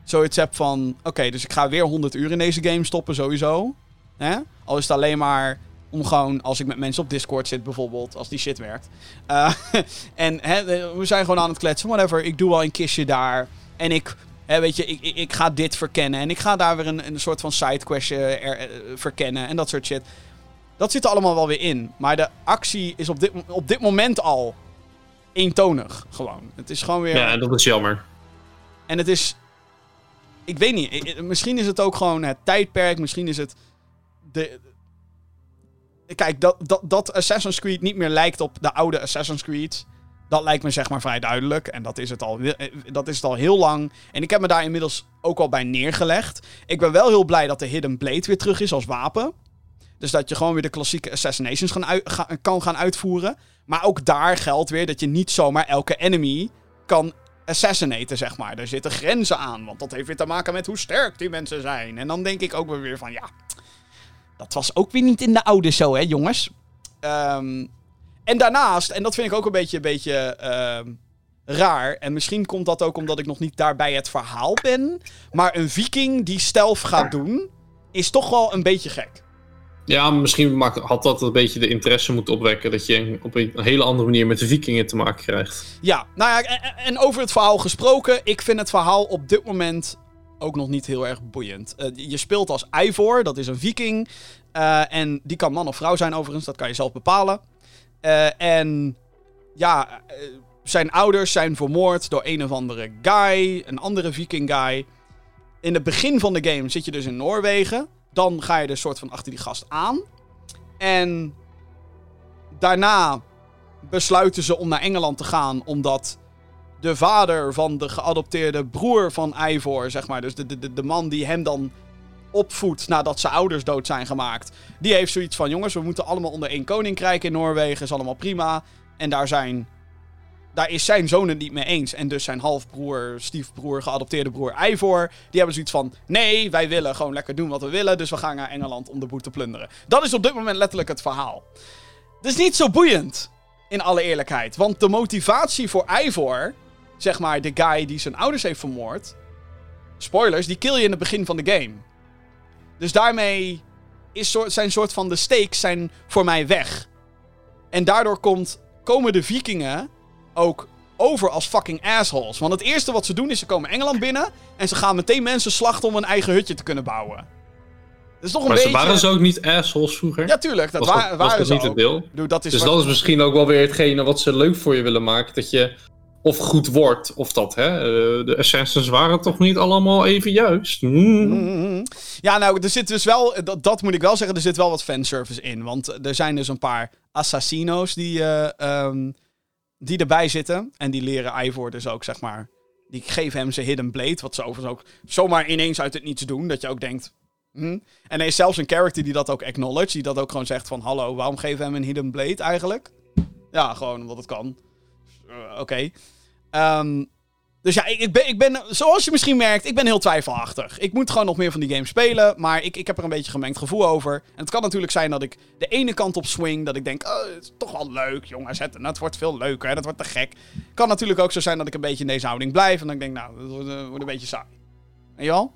B: zoiets heb van... Oké, dus ik ga weer 100 uur in deze game stoppen sowieso. Hè? Al is het alleen maar om gewoon... Als ik met mensen op Discord zit bijvoorbeeld. Als die shit werkt. Eh, en hè, we zijn gewoon aan het kletsen. Whatever, ik doe wel een kistje daar. En ik... Hè, weet je, ik, ik, ik ga dit verkennen. En ik ga daar weer een, een soort van sidequestje eh, verkennen. En dat soort shit. Dat zit er allemaal wel weer in. Maar de actie is op dit, op dit moment al eentonig. Gewoon. Het is gewoon weer...
C: Ja, en dat is jammer.
B: En het is. Ik weet niet. Misschien is het ook gewoon het tijdperk. Misschien is het. De. Kijk, dat, dat, dat Assassin's Creed niet meer lijkt op de oude Assassin's Creed. Dat lijkt me zeg maar vrij duidelijk. En dat is, het al, eh, dat is het al heel lang. En ik heb me daar inmiddels ook al bij neergelegd. Ik ben wel heel blij dat de Hidden Blade weer terug is als wapen. Dus dat je gewoon weer de klassieke assassinations kan gaan uitvoeren. Maar ook daar geldt weer dat je niet zomaar elke enemy kan assassinaten, zeg maar. Er zitten grenzen aan, want dat heeft weer te maken met hoe sterk die mensen zijn. En dan denk ik ook weer van, ja, dat was ook weer niet in de oude zo, hè, jongens. Ehm, en daarnaast, en dat vind ik ook een beetje, een beetje ehm, raar. En misschien komt dat ook omdat ik nog niet daar bij het verhaal ben. Maar een viking die stealth gaat doen, is toch wel een beetje gek.
C: Ja, misschien had dat een beetje de interesse moeten opwekken. Dat je op een hele andere manier met de vikingen te maken krijgt.
B: Ja, nou ja, en over het verhaal gesproken. Ik vind het verhaal op dit moment ook nog niet heel erg boeiend. Eh, je speelt als Ivor, dat is een viking. Eh, en die kan man of vrouw zijn overigens, dat kan je zelf bepalen. Eh, en ja, zijn ouders zijn vermoord door een of andere guy, een andere viking guy. In het begin van de game zit je dus in Noorwegen. Dan ga je dus soort van achter die gast aan. En daarna besluiten ze om naar Engeland te gaan, omdat de vader van de geadopteerde broer van Ivor, zeg maar, dus de, de, de, man die hem dan opvoedt nadat zijn ouders dood zijn gemaakt, die heeft zoiets van: jongens, we moeten allemaal onder één koninkrijk in Noorwegen, is allemaal prima. En daar zijn. Daar is zijn zoon het niet mee eens. En dus zijn halfbroer, stiefbroer, geadopteerde broer Ivor. Die hebben zoiets van: nee, wij willen gewoon lekker doen wat we willen. Dus we gaan naar Engeland om de boel te plunderen. Dat is op dit moment letterlijk het verhaal. Dat is niet zo boeiend. In alle eerlijkheid. Want de motivatie voor Ivor, zeg maar de guy die zijn ouders heeft vermoord. Spoilers, die kill je in het begin van de game. Dus daarmee is soort, zijn soort van de stakes zijn voor mij weg. En daardoor komt, komen de vikingen ook over als fucking assholes. Want het eerste wat ze doen is ze komen Engeland binnen en ze gaan meteen mensen slachten om een eigen hutje te kunnen bouwen. Dat is toch een
C: Maar ze
B: beetje...
C: waren ze ook niet assholes vroeger?
B: Ja, tuurlijk. Dat
C: was
B: wa-
C: dat, was dat
B: ze
C: niet het deel?
B: Doe, dat is
C: Dus dat is misschien ook wel weer hetgene wat ze leuk voor je willen maken. Dat je of goed wordt, of dat, hè. eh, de Assassins waren toch niet allemaal even juist? Hmm.
B: Mhm. Ja, nou, er zit dus wel, dat, dat moet ik wel zeggen, er zit wel wat fanservice in. Want er zijn dus een paar assassino's die, eh, ehm, die erbij zitten. En die leren Ivor dus ook, zeg maar. Die geven hem zijn hidden blade, wat ze overigens ook zomaar ineens uit het niets doen. Dat je ook denkt, hm? En er is zelfs een character die dat ook acknowledge, die dat ook gewoon zegt van... Hallo, waarom geven hem een hidden blade eigenlijk? Ja, gewoon omdat het kan. Oké. Ehm, dus ja, ik, ik, ben, zoals je misschien merkt, ik ben heel twijfelachtig. Ik moet gewoon nog meer van die game spelen, maar ik, ik heb er een beetje gemengd gevoel over. En het kan natuurlijk zijn dat ik de ene kant op swing, dat ik denk, oh, het is toch wel leuk, jongens, het, het wordt veel leuker, dat wordt te gek. Kan natuurlijk ook zo zijn dat ik een beetje in deze houding blijf en dan denk nou, dat wordt, eh, wordt een beetje saai. Weet je wel?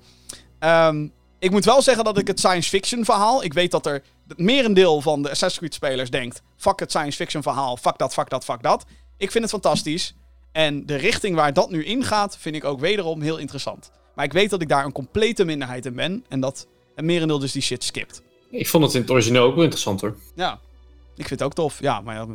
B: Ehm, ik moet wel zeggen dat ik het science fiction verhaal, ik weet dat er het merendeel van de Assassin's Creed spelers denkt, fuck het science fiction verhaal, fuck dat, fuck dat, fuck dat. Ik vind het fantastisch. En de richting waar dat nu ingaat, vind ik ook wederom heel interessant. Maar ik weet dat ik daar een complete minderheid in ben. En dat het merendeel dus die shit skipt.
C: Ik vond het in het origineel ook wel interessant hoor.
B: Ja, ik vind het ook tof. Ja, maar ja,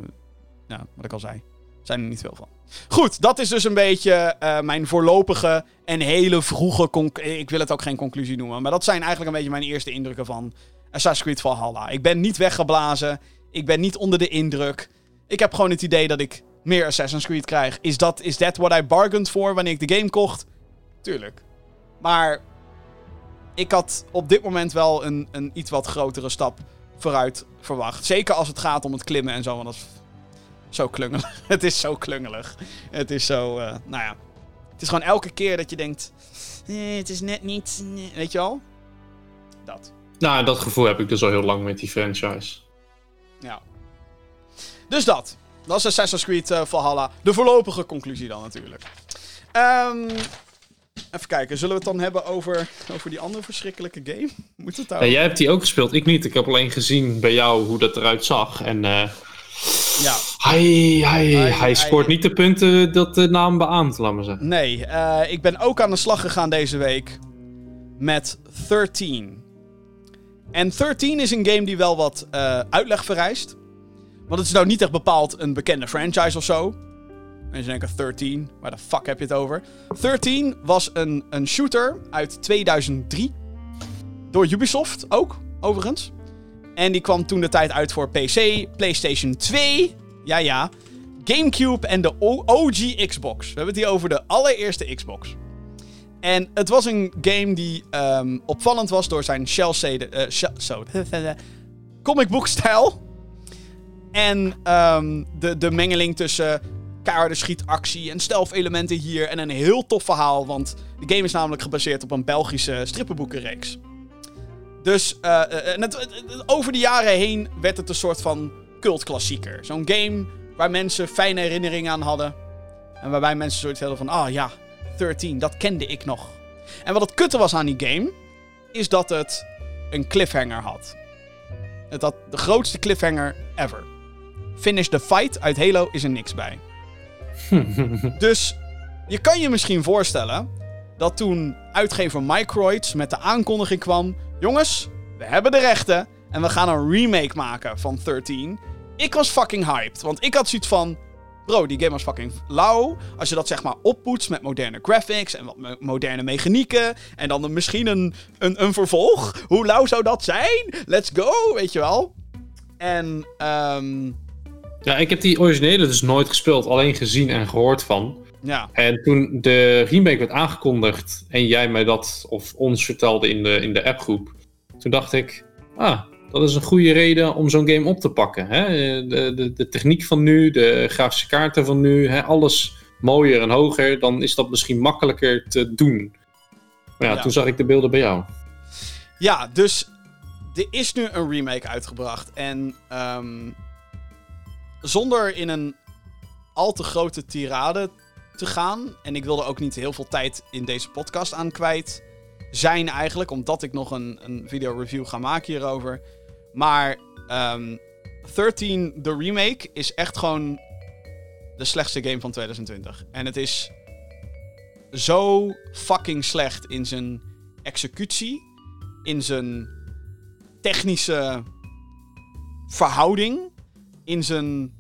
B: ja, wat ik al zei. Zijn er niet veel van. Goed, dat is dus een beetje eh, mijn voorlopige en hele vroege... conc- Ik wil het ook geen conclusie noemen. Maar dat zijn eigenlijk een beetje mijn eerste indrukken van Assassin's Creed Valhalla. Ik ben niet weggeblazen. Ik ben niet onder de indruk. Ik heb gewoon het idee dat ik meer Assassin's Creed krijg. Is dat is that what I bargained for wanneer ik de game kocht? Tuurlijk. Maar ik had op dit moment wel een, een iets wat grotere stap vooruit verwacht. Zeker als het gaat om het klimmen en zo, want dat is zo klungelig. het is zo klungelig. Het is zo, eh, nou ja. Het is gewoon elke keer dat je denkt, eh, het is net niet, nee. weet je wel? Dat.
C: Nou, dat gevoel heb ik dus al heel lang met die franchise.
B: Ja. Dus dat. Dat is Assassin's Creed eh, Valhalla. De voorlopige conclusie dan natuurlijk. Ehm, even kijken, zullen we het dan hebben over, over die andere verschrikkelijke game? Moet het daar?
C: Ja, jij hebt die ook gespeeld, ik niet. Ik heb alleen gezien bij jou hoe dat eruit zag. En eh
B: Ja.
C: hij, hij,
B: Hij-
C: hij scoort
B: hij-
C: niet de punten dat de naam beaamt, laat maar zeggen.
B: Nee, eh, ik ben ook aan de slag gegaan deze week met 13. En 13 is een game die wel wat uitleg vereist. Want het is nou niet echt bepaald een bekende franchise of zo. Mensen denken 13, waar de fuck heb je het over? 13 was een, een shooter uit 2003. Door Ubisoft ook, overigens. En die kwam toen de tijd uit voor PC, PlayStation 2. Ja, ja. GameCube en de OG Xbox. We hebben het hier over de allereerste Xbox. En het was een game die ehm, opvallend was door zijn shell-shaded... eh, shell- zo, comic book stijl. En ehm, de, de mengeling tussen keiharde schietactie en stealth-elementen hier. En een heel tof verhaal, want de game is namelijk gebaseerd op een Belgische strippenboekenreeks. Dus eh, eh, het- het- het- over de jaren heen werd het een soort van cultklassieker. Zo'n game waar mensen fijne herinneringen aan hadden. En waarbij mensen zoiets hadden van, ah ja, 13, dat kende ik nog. En wat het kutte was aan die game, is dat het een cliffhanger had. Het had de grootste cliffhanger ever. Finish the fight uit Halo is er niks bij. dus je kan je misschien voorstellen dat toen uitgever Microids met de aankondiging kwam: jongens, we hebben de rechten en we gaan een remake maken van 13. Ik was fucking hyped, want ik had zoiets van: bro, die game was fucking lauw. Als je dat zeg maar oppoetst met moderne graphics en wat mo- moderne mechanieken en dan misschien een, een, een vervolg, hoe lauw zou dat zijn? Let's go, weet je wel. En ehm,
C: Ja, ik heb die originele dus nooit gespeeld, alleen gezien en gehoord van.
B: ja,
C: En toen de remake werd aangekondigd en jij mij dat of ons vertelde in de, in de appgroep, toen dacht ik, ah, dat is een goede reden om zo'n game op te pakken. Hè? De, de, de techniek van nu, de grafische kaarten van nu, hè? alles mooier en hoger, dan is dat misschien makkelijker te doen. Maar ja,
B: Ja.
C: toen zag ik de beelden bij jou.
B: Ja, dus er is nu een remake uitgebracht. En ehm, zonder in een al te grote tirade te gaan. En ik wilde ook niet heel veel tijd in deze podcast aan kwijt zijn eigenlijk. Omdat ik nog een, een video review ga maken hierover. Maar ehm 13, de remake, is echt gewoon de slechtste game van 2020. En het is zo fucking slecht in zijn executie in zijn technische verhouding, in zijn.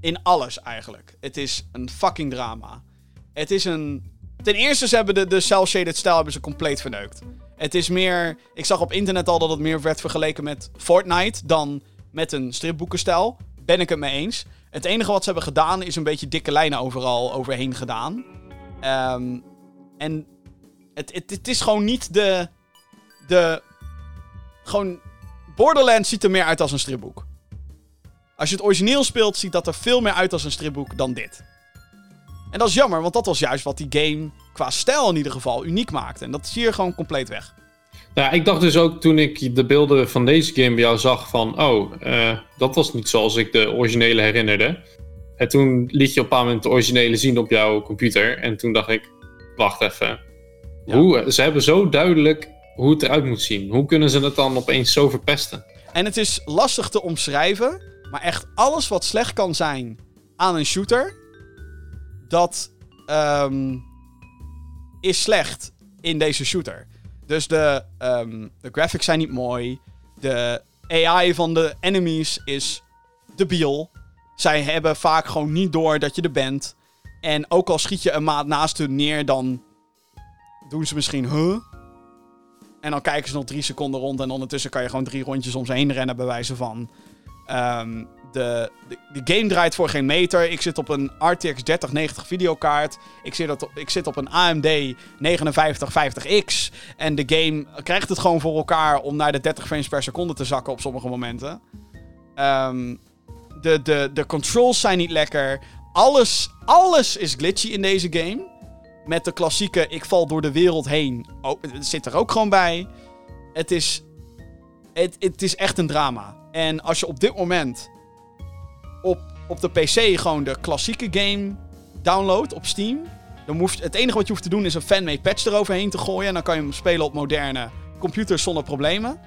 B: in alles eigenlijk. Het is een fucking drama. Het is een. Ten eerste, ze hebben de, de cel-shaded stijl hebben ze compleet verneukt. Het is meer. Ik zag op internet al dat het meer werd vergeleken met Fortnite dan met een stripboekenstijl. Ben ik het mee eens. Het enige wat ze hebben gedaan is een beetje dikke lijnen overal overheen gedaan. Ehm, en het, het, het is gewoon niet de de. Gewoon. Borderlands ziet er meer uit als een stripboek. Als je het origineel speelt, ziet dat er veel meer uit als een stripboek dan dit. En dat is jammer, want dat was juist wat die game qua stijl in ieder geval uniek maakte. En dat is hier gewoon compleet weg.
C: Ja, ik dacht dus ook toen ik de beelden van deze game bij jou zag van... Oh, eh, dat was niet zoals ik de originele herinnerde. En toen liet je op een paar moment de originele zien op jouw computer. En toen dacht ik, wacht even.
B: Ja.
C: Hoe, ze hebben zo duidelijk hoe het eruit moet zien. Hoe kunnen ze het dan opeens zo verpesten?
B: En het is lastig te omschrijven, maar echt alles wat slecht kan zijn aan een shooter, dat ehm, is slecht in deze shooter. Dus de, ehm, de graphics zijn niet mooi, de AI van de enemies is debiel. Zij hebben vaak gewoon niet door dat je er bent. En ook al schiet je een maat naast hun neer, dan doen ze misschien, huh? En dan kijken ze nog drie seconden rond. En ondertussen kan je gewoon drie rondjes om ze heen rennen, bij wijze van. Ehm, de, de, de game draait voor geen meter. Ik zit op een RTX 3090 videokaart. Ik zit, op, ik zit op een AMD 5950X. En de game krijgt het gewoon voor elkaar om naar de 30 frames per seconde te zakken op sommige momenten. Ehm, de, de, de controls zijn niet lekker. Alles, alles is glitchy in deze game. Met de klassieke ik val door de wereld heen. Oh, het zit er ook gewoon bij. Het is, het, het is echt een drama. En als je op dit moment op, op de PC gewoon de klassieke game downloadt op Steam. Dan hoeft, het enige wat je hoeft te doen is een fanmade patch eroverheen te gooien. En dan kan je hem spelen op moderne computers zonder problemen.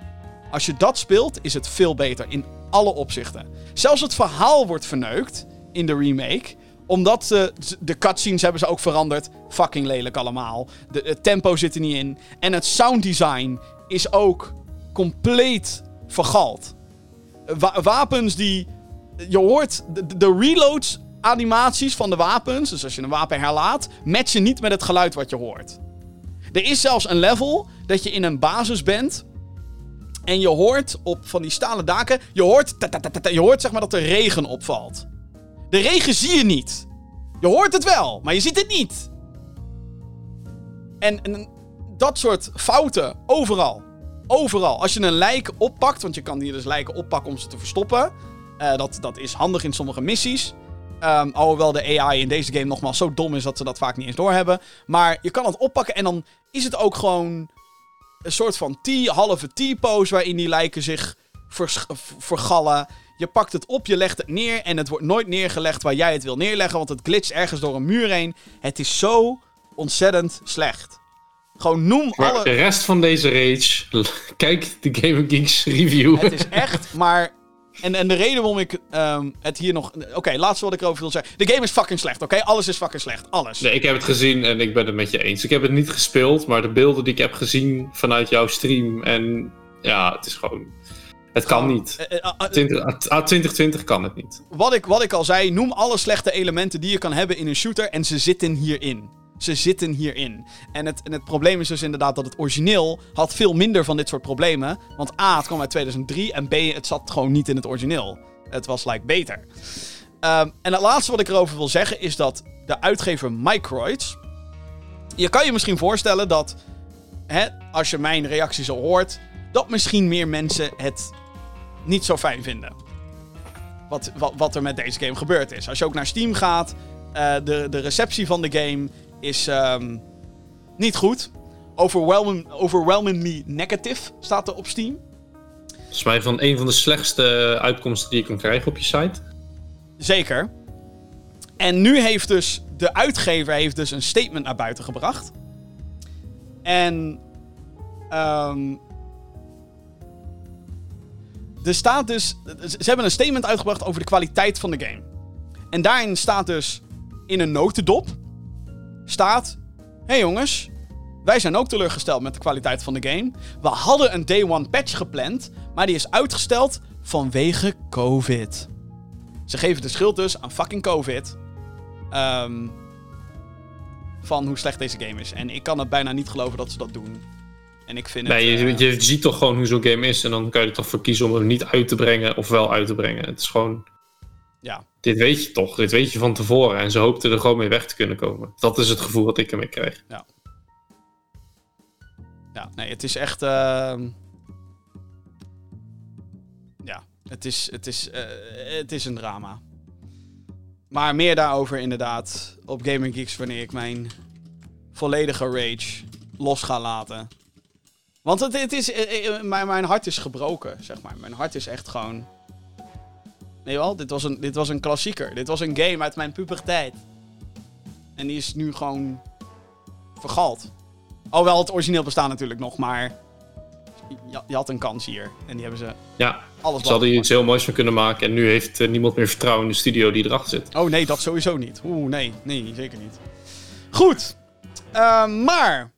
B: Als je dat speelt, is het veel beter in alle opzichten. Zelfs het verhaal wordt verneukt in de remake omdat ze de cutscenes hebben ze ook veranderd. Fucking lelijk allemaal. De, het tempo zit er niet in. En het sounddesign is ook compleet vergald. Wa- wapens die. Je hoort de, de- reloads animaties van de wapens. Dus als je een wapen herlaat, matchen niet met het geluid wat je hoort. Er is zelfs een level dat je in een basis bent. En je hoort op van die stalen daken. Je hoort, je hoort zeg maar dat er regen opvalt. De regen zie je niet. Je hoort het wel, maar je ziet het niet. En dat soort fouten, overal. Overal. Als je een lijk oppakt, want je kan hier dus lijken oppakken om ze te verstoppen. Eh, dat, dat is handig in sommige missies. Ehm, alhoewel de AI in deze game nogmaals zo dom is dat ze dat vaak niet eens doorhebben. Maar je kan het oppakken en dan is het ook gewoon een soort van T, halve T-pose waarin die lijken zich vergallen. Je pakt het op, je legt het neer en het wordt nooit neergelegd waar jij het wil neerleggen, want het glitcht ergens door een muur heen. Het is zo ontzettend slecht. Gewoon noem
C: Maar
B: alle...
C: de rest van deze rage, kijk de Game Geeks review.
B: Het is echt, maar... En, en de reden waarom ik ehm, het hier nog... Oké, laatste wat ik erover wil zeggen. De game is fucking slecht, oké? Alles is fucking slecht. Alles.
C: Nee, ik heb het gezien en ik ben het met je eens. Ik heb het niet gespeeld, maar de beelden die ik heb gezien vanuit jouw stream en ja, het is gewoon. Het kan niet.
B: Eh, eh, eh,
C: 20, 2020 kan het niet.
B: wat, ik, wat ik al zei, noem alle slechte elementen die je kan hebben in een shooter en ze zitten hierin. Ze zitten hierin. En het, en het probleem is dus inderdaad dat het origineel had veel minder van dit soort problemen. Want A, het kwam uit 2003 en B, het zat gewoon niet in het origineel. Het was like beter. Ehm, en het laatste wat ik erover wil zeggen is dat de uitgever Microids... Je kan je misschien voorstellen dat, hè, als je mijn reactie zo hoort, dat misschien meer mensen het niet zo fijn vinden wat, wat, wat er met deze game gebeurd is. Als je ook naar Steam gaat, eh, de, de receptie van de game is ehm, niet goed. Overwhelming, overwhelmingly negative staat er op Steam.
C: Volgens mij van een van de slechtste uitkomsten die je kan krijgen op je site.
B: Zeker. En nu heeft dus de uitgever heeft dus een statement naar buiten gebracht. En ehm er staat dus. Ze hebben een statement uitgebracht over de kwaliteit van de game. En daarin staat dus in een notendop staat: hey jongens, wij zijn ook teleurgesteld met de kwaliteit van de game. We hadden een day one patch gepland, maar die is uitgesteld vanwege COVID. Ze geven de schuld dus aan fucking COVID. Ehm, van hoe slecht deze game is. En ik kan het bijna niet geloven dat ze dat doen. En ik vind
C: Nee,
B: het...
C: je,
B: eh,
C: je ziet toch gewoon hoe zo'n game is en dan kan je er toch voor kiezen om hem niet uit te brengen of wel uit te brengen. Het is gewoon.
B: Ja.
C: Dit weet je toch, dit weet je van tevoren en ze hoopten er gewoon mee weg te kunnen komen. Dat is het gevoel dat ik ermee krijg.
B: Ja, nee, het is echt... ehm, Ja, het is, het, is, eh, het is een drama. Maar meer daarover inderdaad op Gaming Geeks wanneer ik mijn volledige rage los ga laten. Want het, het is, eh, eh, mijn, mijn hart is gebroken, zeg maar. Mijn hart is echt gewoon... Nee wel, dit was, een, dit was een klassieker. Dit was een game uit mijn puberteit. En die is nu gewoon vergald. Alhoewel het origineel bestaat natuurlijk nog, maar je, je had een kans hier. En die hebben ze
C: Ja,
B: alles
C: ze hadden hier iets heel moois van kunnen maken en nu heeft eh, niemand meer vertrouwen in de studio die erachter zit.
B: Oh nee, dat sowieso niet. Oeh, nee, nee, zeker niet. Goed, Eh, maar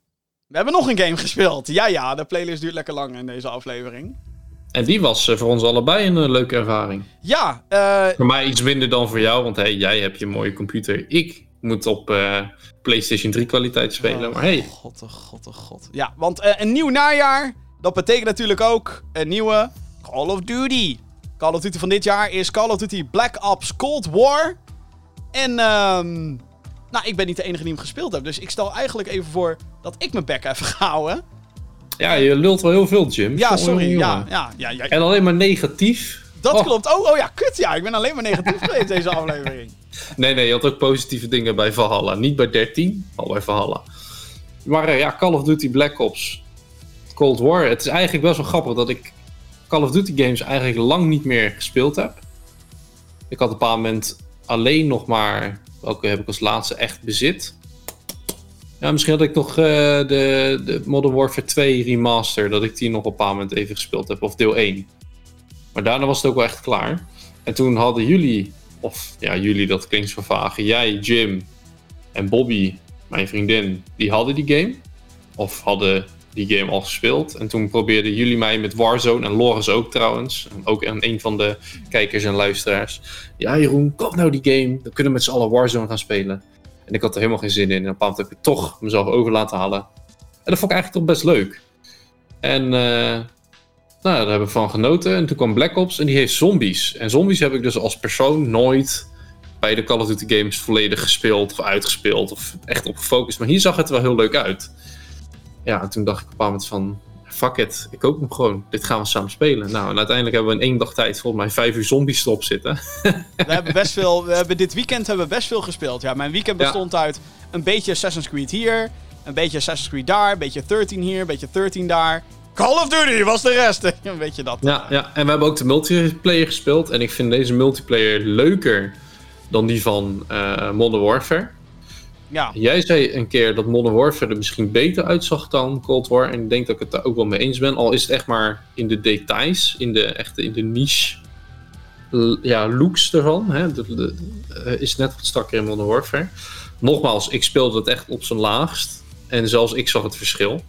B: we hebben nog een game gespeeld. Ja, ja, de playlist duurt lekker lang in deze aflevering.
C: En die was eh, voor ons allebei een eh, leuke ervaring.
B: Ja, eh,
C: Voor mij iets minder dan voor jou, want hey, jij hebt je mooie computer. Ik moet op PlayStation 3 kwaliteit spelen.
B: Oh,
C: Maar hey,
B: God, oh god, oh god. Ja, want een nieuw najaar, dat betekent natuurlijk ook een nieuwe Call of Duty. Call of Duty van dit jaar is Call of Duty Black Ops Cold War. En, ehm, nou, ik ben niet de enige die hem gespeeld heeft. Dus ik stel eigenlijk even voor dat ik mijn bek even ga houden.
C: Ja, je lult wel heel veel, Jim.
B: Ja, sorry. ja, ja, ja.
C: En alleen maar negatief.
B: Dat
C: Oh.
B: klopt. Oh, oh ja, kut ja. Ik ben alleen maar negatief geweest deze aflevering.
C: Nee, nee, je had ook positieve dingen bij Valhalla. Niet bij 13, al bij Valhalla. Maar eh, ja, Call of Duty Black Ops Cold War. Het is eigenlijk best wel grappig dat ik Call of Duty games eigenlijk lang niet meer gespeeld heb. Ik had op een bepaald moment alleen nog maar... Welke heb ik als laatste echt bezit? Ja, misschien had ik nog eh, de, de Modern Warfare 2 remaster. Dat ik die nog op een bepaald moment even gespeeld heb. Of deel 1. Maar daarna was het ook wel echt klaar. En toen hadden jullie of ja, jullie, dat klinkt zo. Jij, Jim en Bobby, mijn vriendin, die hadden die game. Of hadden die game al gespeeld. En toen probeerden jullie mij met Warzone, en Loris ook trouwens. En ook een van de kijkers en luisteraars. Ja, Jeroen, koop nou die game. Dan kunnen we met z'n allen Warzone gaan spelen. En ik had er helemaal geen zin in. En op een bepaald moment heb ik toch mezelf over laten halen. En dat vond ik eigenlijk toch best leuk. En eh, nou, daar heb ik van genoten. En toen kwam Black Ops en die heeft zombies. En zombies heb ik dus als persoon nooit bij de Call of Duty games volledig gespeeld of uitgespeeld of echt op gefocust. Maar hier zag het wel heel leuk uit. Ja, en toen dacht ik op een bepaald moment van... fuck it, ik koop hem gewoon. Dit gaan we samen spelen. Nou, en uiteindelijk hebben we in één dag tijd volgens mij vijf uur zombies erop zitten.
B: We hebben best veel, we hebben dit weekend hebben we best veel gespeeld. Ja, mijn weekend
C: Ja.
B: bestond uit een beetje Assassin's Creed hier, een beetje Assassin's Creed daar, een beetje 13 hier, een beetje 13 daar. Call of Duty was de rest. een beetje dat.
C: Ja, ja, en we hebben ook de multiplayer gespeeld. En ik vind deze multiplayer leuker dan die van eh, Modern Warfare.
B: Ja.
C: Jij zei een keer dat Modern Warfare er misschien beter uitzag dan Cold War. En ik denk dat ik het daar ook wel mee eens ben. Al is het echt maar in de details, in de, echte, in de niche ja, looks ervan. Hè? Eh, is net wat strakker in Modern Warfare. Nogmaals, ik speelde het echt op zijn laagst. En zelfs ik zag het verschil.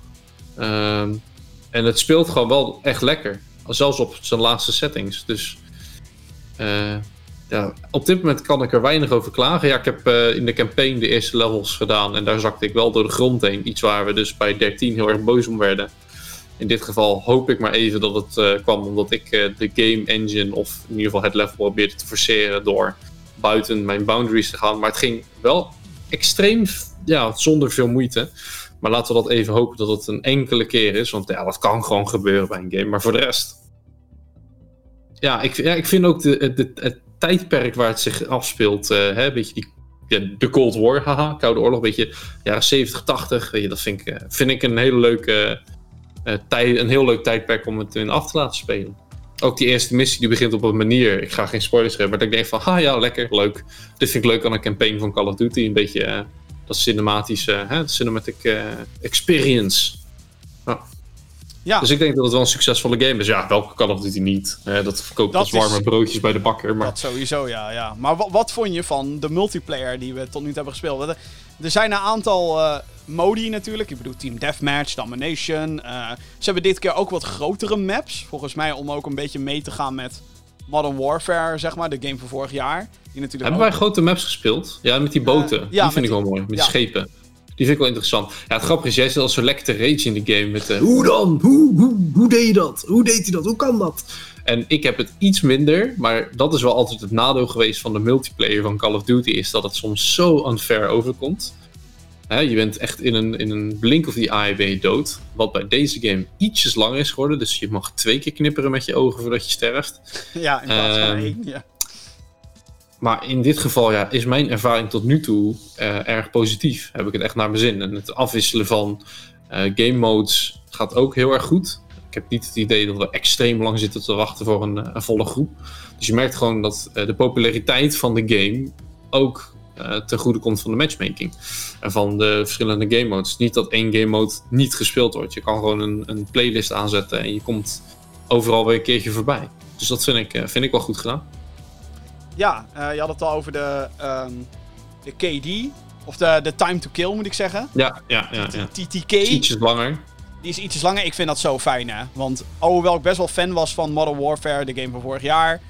C: Ehm, en het speelt gewoon wel echt lekker. Zelfs op zijn laagste settings. Dus eh, ja, op dit moment kan ik er weinig over klagen. Ja, ik heb eh, in de campaign de eerste levels gedaan. En daar zakte ik wel door de grond heen. Iets waar we dus bij 13 heel erg boos om werden. In dit geval hoop ik maar even dat het eh, kwam omdat ik eh, de game engine, of in ieder geval het level probeerde te forceren door buiten mijn boundaries te gaan. Maar het ging wel extreem, ja, zonder veel moeite. Maar laten we dat even hopen dat het een enkele keer is. Want ja, dat kan gewoon gebeuren bij een game. Maar voor de rest. Ja, ik, ja, ik vind ook de, het tijdperk waar het zich afspeelt. eh hè, beetje die, de Cold War, haha, Koude Oorlog. Beetje jaren 70, 80. Weet je, dat vind ik, eh, vind ik een, hele leuke, tijd, een heel leuk tijdperk om het in af te laten spelen. Ook die eerste missie die begint op een manier. Ik ga geen spoilers geven, maar dat ik denk van, ha ja, lekker, leuk. Dit vind ik leuk aan een campaign van Call of Duty. Een beetje dat cinematische, cinematic experience.
B: Ja.
C: Dus ik denk dat het wel een succesvolle game is. Ja, welke Call of Duty niet? Eh, dat verkoopt
B: Dat
C: als warme
B: is-
C: broodjes bij de bakker. Maar
B: Dat sowieso, ja. ja. Maar wat, wat vond je van de multiplayer die we tot nu toe hebben gespeeld? Er zijn een aantal eh, modi natuurlijk. Ik bedoel Team Deathmatch, Domination. eh, ze hebben dit keer ook wat grotere maps. Volgens mij om ook een beetje mee te gaan met Modern Warfare, zeg maar. De game van vorig jaar. Die natuurlijk
C: hebben
B: ook-
C: wij grote maps gespeeld? Ja, met die boten.
B: Eh, ja,
C: die vind ik wel mooi. Met
B: ja.
C: die schepen. Die vind ik wel interessant. Ja, het grappige is, jij zit al zo lekker te rage in de game. Met eh, hoe dan? Hoe, hoe, hoe deed je dat? Hoe deed hij dat? Hoe kan dat? En ik heb het iets minder, maar dat is wel altijd het nadeel geweest van de multiplayer van Call of Duty, is dat het soms zo unfair overkomt. Hè, je bent echt in een, in een blink of the eye ben je dood. Wat bij deze game ietsjes langer is geworden. Dus je mag twee keer knipperen met je ogen voordat je sterft.
B: Ja, in plaats van
C: Ehm,
B: één. Ja.
C: Maar in dit geval ja, is mijn ervaring tot nu toe eh, erg positief. Heb ik het echt naar mijn zin. En het afwisselen van eh, game modes gaat ook heel erg goed. Ik heb niet het idee dat we extreem lang zitten te wachten voor een, eh, een volle groep. Dus je merkt gewoon dat de populariteit van de game ook ten goede komt van de matchmaking. En van de verschillende game modes. Niet dat één game mode niet gespeeld wordt. Je kan gewoon een, een playlist aanzetten en je komt overal weer een keertje voorbij. Dus dat vind ik, vind ik wel goed gedaan.
B: Ja, eh, je had het al over de, ehm, de KD. Of de, de time to kill, moet ik zeggen.
C: Ja, ja, ja. ja.
B: TTK.
C: Ietsjes langer.
B: Die is ietsjes langer. Ik vind dat zo fijn, hè. Want alhoewel ik best wel fan was van Modern Warfare, de game van vorig jaar...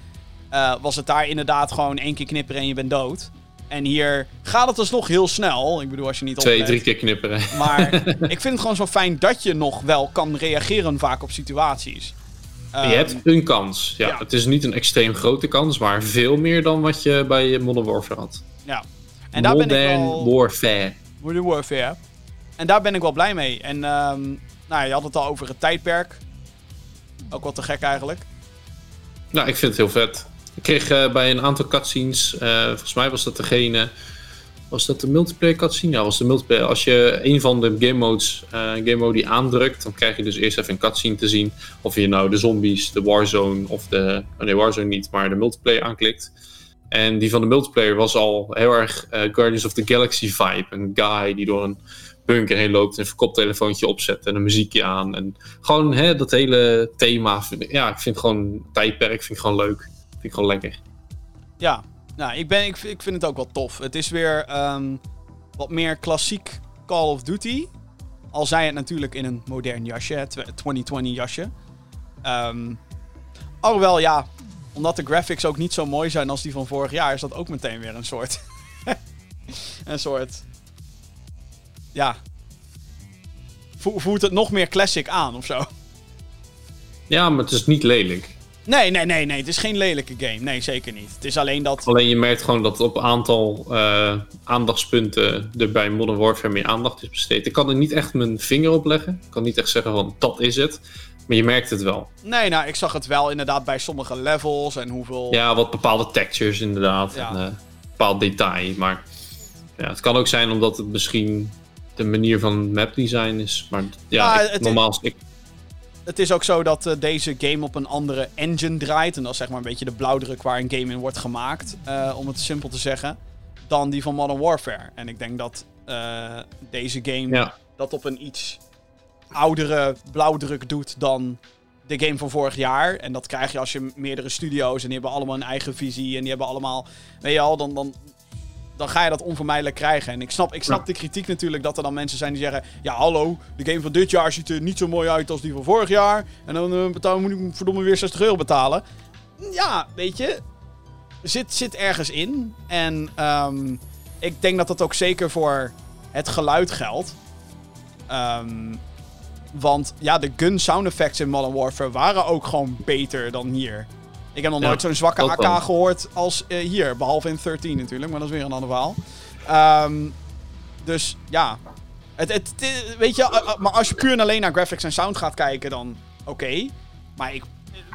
B: eh, was het daar inderdaad gewoon één keer knipperen en je bent dood. En hier gaat het alsnog heel snel. Ik bedoel, als je niet
C: Twee,
B: oplet.
C: drie keer knipperen.
B: Maar ik vind het gewoon zo fijn dat je nog wel kan reageren vaak op situaties.
C: Je
B: Ehm,
C: hebt een kans. Ja,
B: ja.
C: Het is niet een extreem grote kans, maar veel meer dan wat je bij Modern Warfare had.
B: Ja. En daar ben ik
C: Modern
B: wel...
C: Warfare.
B: Modern Warfare. En daar ben ik wel blij mee. En ehm, nou, je had het al over het tijdperk. Ook wat te gek eigenlijk.
C: Nou, ik vind het heel vet. Ik kreeg eh, bij een aantal cutscenes, eh, volgens mij was dat degene. Was dat de multiplayer cutscene? Ja, was de multiplayer. Als je een van de game modes, eh game mode die aandrukt, dan krijg je dus eerst even een cutscene te zien. Of je nou de zombies, de Warzone of de. oh nee, Warzone niet, maar de multiplayer aanklikt. En die van de multiplayer was al heel erg eh, Guardians of the Galaxy vibe. Een guy die door een bunker heen loopt, een koptelefoontje opzet en een muziekje aan. En gewoon hè, dat hele thema. Ja, ik vind gewoon tijdperk vind ik gewoon leuk. Vind ik gewoon lekker.
B: Ja, nou, ik, ben, ik, ik vind het ook wel tof. Het is weer ehm, wat meer klassiek Call of Duty. Al zij het natuurlijk in een modern jasje, het 2020 jasje. Ehm alhoewel, ja, omdat de graphics ook niet zo mooi zijn als die van vorig jaar, is dat ook meteen weer een soort. een soort. Ja. Vo- voelt het nog meer classic aan of zo?
C: Ja, maar het is niet lelijk.
B: Nee, nee, nee, nee. Het is geen lelijke game. Nee, zeker niet. Het is alleen dat...
C: Alleen je merkt gewoon dat op een aantal eh, aandachtspunten er bij Modern Warfare meer aandacht is besteed. Ik kan er niet echt mijn vinger op leggen. Ik kan niet echt zeggen van dat is het. Maar je merkt het wel.
B: Nee, nou, ik zag het wel inderdaad bij sommige levels en hoeveel...
C: Ja, wat bepaalde textures inderdaad.
B: Ja.
C: En, eh, bepaald detail. Maar ja, het kan ook zijn omdat het misschien de manier van mapdesign is. Maar ja,
B: Ja,
C: ik-
B: het-
C: normaal... Ik,
B: Het is ook zo dat eh, deze game op een andere engine draait. En dat is zeg maar een beetje de blauwdruk waar een game in wordt gemaakt. eh, om het simpel te zeggen. Dan die van Modern Warfare. En ik denk dat eh, deze game
C: ja.
B: dat op een iets oudere blauwdruk doet dan de game van vorig jaar. En dat krijg je als je meerdere studio's en die hebben allemaal een eigen visie. En die hebben allemaal, weet je al, dan, dan, dan ga je dat onvermijdelijk krijgen. En ik snap, ik snap
C: Ja.
B: de kritiek natuurlijk dat er dan mensen zijn die zeggen... Ja, hallo, de game van dit jaar ziet er niet zo mooi uit als die van vorig jaar. En dan betaal, moet ik verdomme weer 60 euro betalen. Ja, weet je, zit, zit ergens in. En ehm, ik denk dat dat ook zeker voor het geluid geldt. Ehm, want ja, de gun sound effects in Modern Warfare waren ook gewoon beter dan hier. Ik heb nog nooit zo'n zwakke AK gehoord als eh, hier. Behalve in 13 natuurlijk, maar dat is weer een ander verhaal. Ehm, dus ja. Het, het, het- weet je, eh, eh, maar als je puur en alleen naar graphics en sound gaat kijken, dan oké. Maar ik,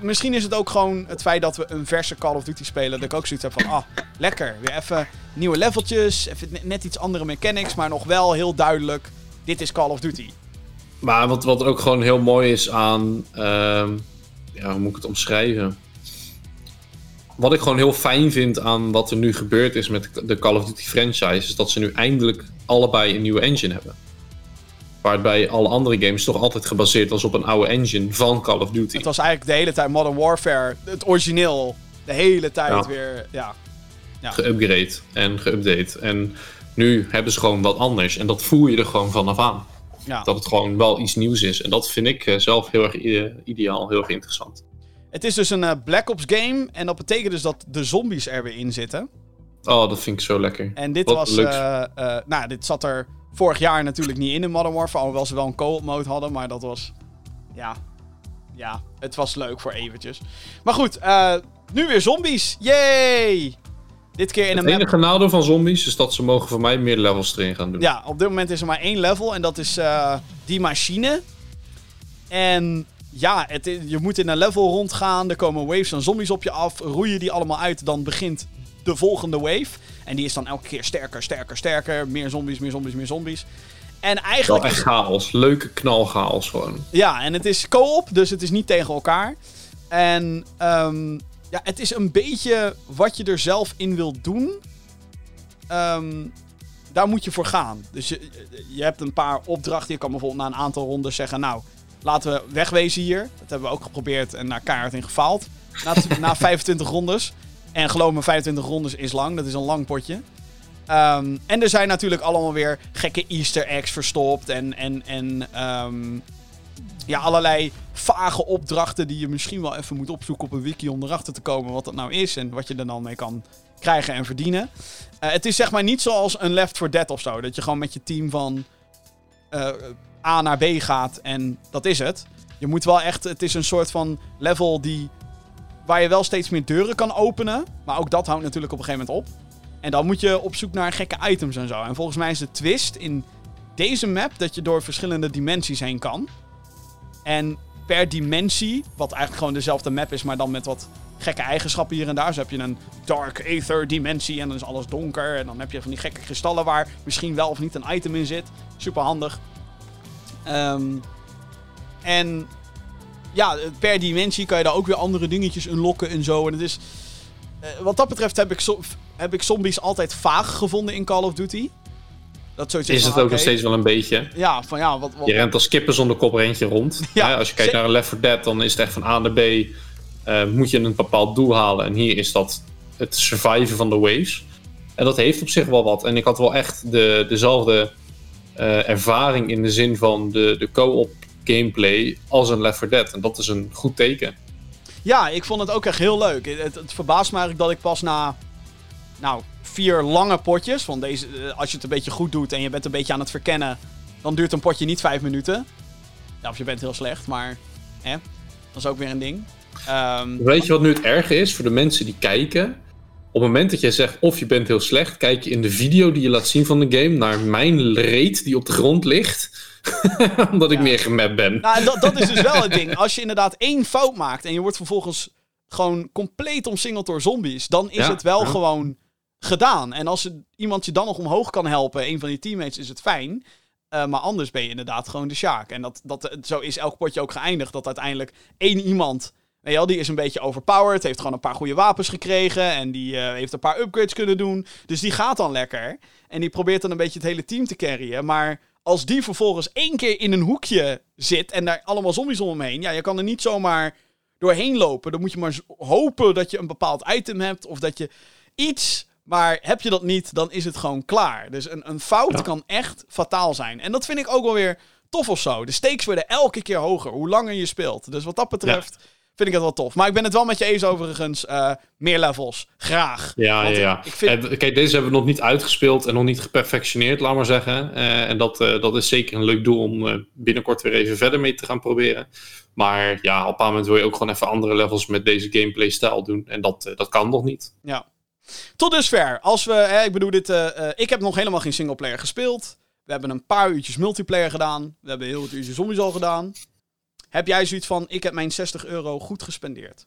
B: misschien is het ook gewoon het feit dat we een verse Call of Duty spelen. Dat ik ook zoiets heb van, ah, lekker. Weer even nieuwe leveltjes. Even net- net iets andere mechanics, maar nog wel heel duidelijk. Dit is Call of Duty.
C: Maar wat, wat ook gewoon heel mooi is aan. ehm, ja, hoe moet ik het omschrijven? Wat ik gewoon heel fijn vind aan wat er nu gebeurd is met de Call of Duty franchise, is dat ze nu eindelijk allebei een nieuwe engine hebben. Waarbij alle andere games toch altijd gebaseerd was op een oude engine van Call of Duty.
B: Het was eigenlijk de hele tijd Modern Warfare, het origineel. De hele tijd
C: Ja.
B: weer, ja.
C: Geupgrade en geüpdate. En nu hebben ze gewoon wat anders. En dat voel je er gewoon vanaf aan.
B: ja.
C: Dat het gewoon wel iets nieuws is. En dat vind ik eh, zelf heel erg i- ideaal, heel erg interessant.
B: Het is dus een eh, Black Ops game. En dat betekent dus dat de zombies er weer in zitten.
C: Oh, dat vind ik zo lekker.
B: En dit
C: Wat
B: was. eh, eh, nou, dit zat er vorig jaar natuurlijk niet in in Modern Warfare. Alhoewel ze wel een co-op mode hadden. Maar dat was. Ja. Ja, het was leuk voor eventjes. Maar goed, nu weer zombies. Yay! Dit keer in een
C: Het
B: map.
C: enige nadeel van zombies is dat ze mogen voor mij meer levels erin gaan doen.
B: Ja, op dit moment is er maar één level en dat is die machine. En ja, het, je moet in een level rondgaan. Er komen waves van zombies op je af. Roei je die allemaal uit, dan begint de volgende wave. En die is dan elke keer sterker, sterker, sterker. Meer zombies, meer zombies, meer zombies. En
C: Wel
B: eigenlijk
C: echt
B: is,
C: chaos. Leuke knalchaos gewoon.
B: ja, en het is co-op, dus het is niet tegen elkaar. En ehm, ja, het is een beetje wat je er zelf in wilt doen. Ehm, daar moet je voor gaan. Dus je, je hebt een paar opdrachten. Je kan bijvoorbeeld na een aantal rondes zeggen... Nou, laten we wegwezen hier. Dat hebben we ook geprobeerd en naar keihard in gefaald. Na, na 25 rondes. En geloof me, 25 rondes is lang. Dat is een lang potje. Ehm, en er zijn natuurlijk allemaal weer gekke easter eggs verstopt. En, en, en ehm, ja, allerlei vage opdrachten die je misschien wel even moet opzoeken op een wiki om erachter te komen wat dat nou is. En wat je er dan mee kan krijgen en verdienen. Eh, het is zeg maar niet zoals een Left 4 Dead of zo. Dat je gewoon met je team van eh, A naar B gaat en dat is het. Je moet wel echt, het is een soort van level die, waar je wel steeds meer deuren kan openen. Maar ook dat houdt natuurlijk op een gegeven moment op. En dan moet je op zoek naar gekke items en zo. En volgens mij is de twist in deze map dat je door verschillende dimensies heen kan. En per dimensie, wat eigenlijk gewoon dezelfde map is, maar dan met wat gekke eigenschappen hier en daar. Zo heb je een dark aether dimensie en dan is alles donker. En dan heb je van die gekke kristallen waar misschien wel of niet een item in zit. Super handig. Ehm, en ja, per dimensie kan je daar ook weer andere dingetjes unlocken en zo. En het is... eh, wat dat betreft heb ik, heb ik zombies altijd vaag gevonden in Call of Duty. Dat
C: Is
B: van,
C: het ook nog steeds wel een beetje.
B: Ja, van ja, wat... wat
C: Je rent als kippen zonder kop rent je rond.
B: Ja,
C: als je kijkt naar een Left 4 Dead, dan is het echt van A naar B. eh, moet je een bepaald doel halen. En hier is dat het surviven van de waves. En dat heeft op zich wel wat. En ik had wel echt de, dezelfde eh, ervaring in de zin van de, de co-op gameplay als een Left 4 Dead. En dat is een goed teken.
B: Ja, ik vond het ook echt heel leuk. Het, het verbaast me eigenlijk dat ik pas na nou, vier lange potjes. Want deze, eh, als je het een beetje goed doet en je bent een beetje aan het verkennen, dan duurt een potje niet vijf minuten. Ja, of je bent heel slecht, maar hè, dat is ook weer een ding. Ehm,
C: Weet je wat nu het erge is voor de mensen die kijken? Op het moment dat jij zegt of je bent heel slecht, kijk je in de video die je laat zien van de game naar mijn reet die op de grond ligt. Omdat ik meer gemapt ben.
B: Nou, dat, dat is dus wel het ding. Als je inderdaad één fout maakt en je wordt vervolgens gewoon compleet omsingeld door zombies, dan is
C: Ja,
B: het wel
C: ja.
B: gewoon gedaan. En als iemand je dan nog omhoog kan helpen, een van je teammates, is het fijn. Eh, maar anders ben je inderdaad gewoon de Sjaak. En dat, dat, zo is elk potje ook geëindigd. Dat uiteindelijk één iemand, wel, die is een beetje overpowered. Heeft gewoon een paar goede wapens gekregen. En die eh, heeft een paar upgrades kunnen doen. Dus die gaat dan lekker. En die probeert dan een beetje het hele team te carryen. Maar als die vervolgens één keer in een hoekje zit en daar allemaal zombies om hem heen. Ja, je kan er niet zomaar doorheen lopen. Dan moet je maar hopen dat je een bepaald item hebt of dat je iets. Maar heb je dat niet, dan is het gewoon klaar. Dus een, een fout
C: Ja.
B: kan echt fataal zijn. En dat vind ik ook wel weer tof of zo. De stakes worden elke keer hoger, hoe langer je speelt. Dus wat dat betreft vind ik het wel tof. Maar ik ben het wel met je eens overigens. eh, meer levels, graag.
C: Ja, ja,
B: Want
C: ja.
B: Ik vind,
C: En, kijk, deze hebben we nog niet uitgespeeld en nog niet geperfectioneerd, laat maar zeggen. Eh, en dat, eh, dat is zeker een leuk doel om eh, binnenkort weer even verder mee te gaan proberen. Maar ja, op een moment wil je ook gewoon even andere levels met deze gameplay-stijl doen. En dat, eh, dat kan nog niet.
B: Ja. Tot dusver. Als we, hè, ik bedoel, dit, eh, eh, ik heb nog helemaal geen singleplayer gespeeld. We hebben een paar uurtjes multiplayer gedaan. We hebben heel wat uurtjes zombies al gedaan. Heb jij zoiets van, ik heb mijn 60 euro goed gespendeerd?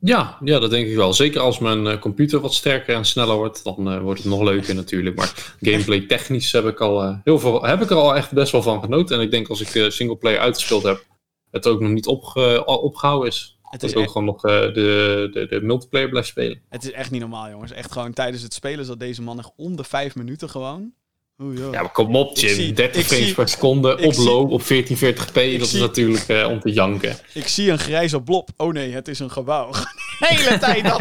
C: Ja, ja, dat denk ik wel. Zeker als mijn eh, computer wat sterker en sneller wordt, dan eh, wordt het nog leuker natuurlijk. Maar gameplay technisch heb ik, al, eh, heel veel, heb ik er al echt best wel van genoten. En ik denk als ik de singleplayer uitgespeeld heb, het ook nog niet opge- opgehouden is.
B: Het
C: Dat
B: is,
C: ik ook gewoon nog de, de, de multiplayer blijf spelen.
B: het is echt niet normaal, jongens. Echt gewoon tijdens het spelen zat deze man echt om de vijf minuten gewoon. Joh.
C: Ja, maar kom op, Jim.
B: zie-
C: 30
B: ik
C: frames
B: zie-
C: per seconde op low op 1440p. Dat is
B: zie-
C: natuurlijk eh, om te janken.
B: Ik zie een grijze blob. Oh nee, het is een gebouw. De hele tijd dat.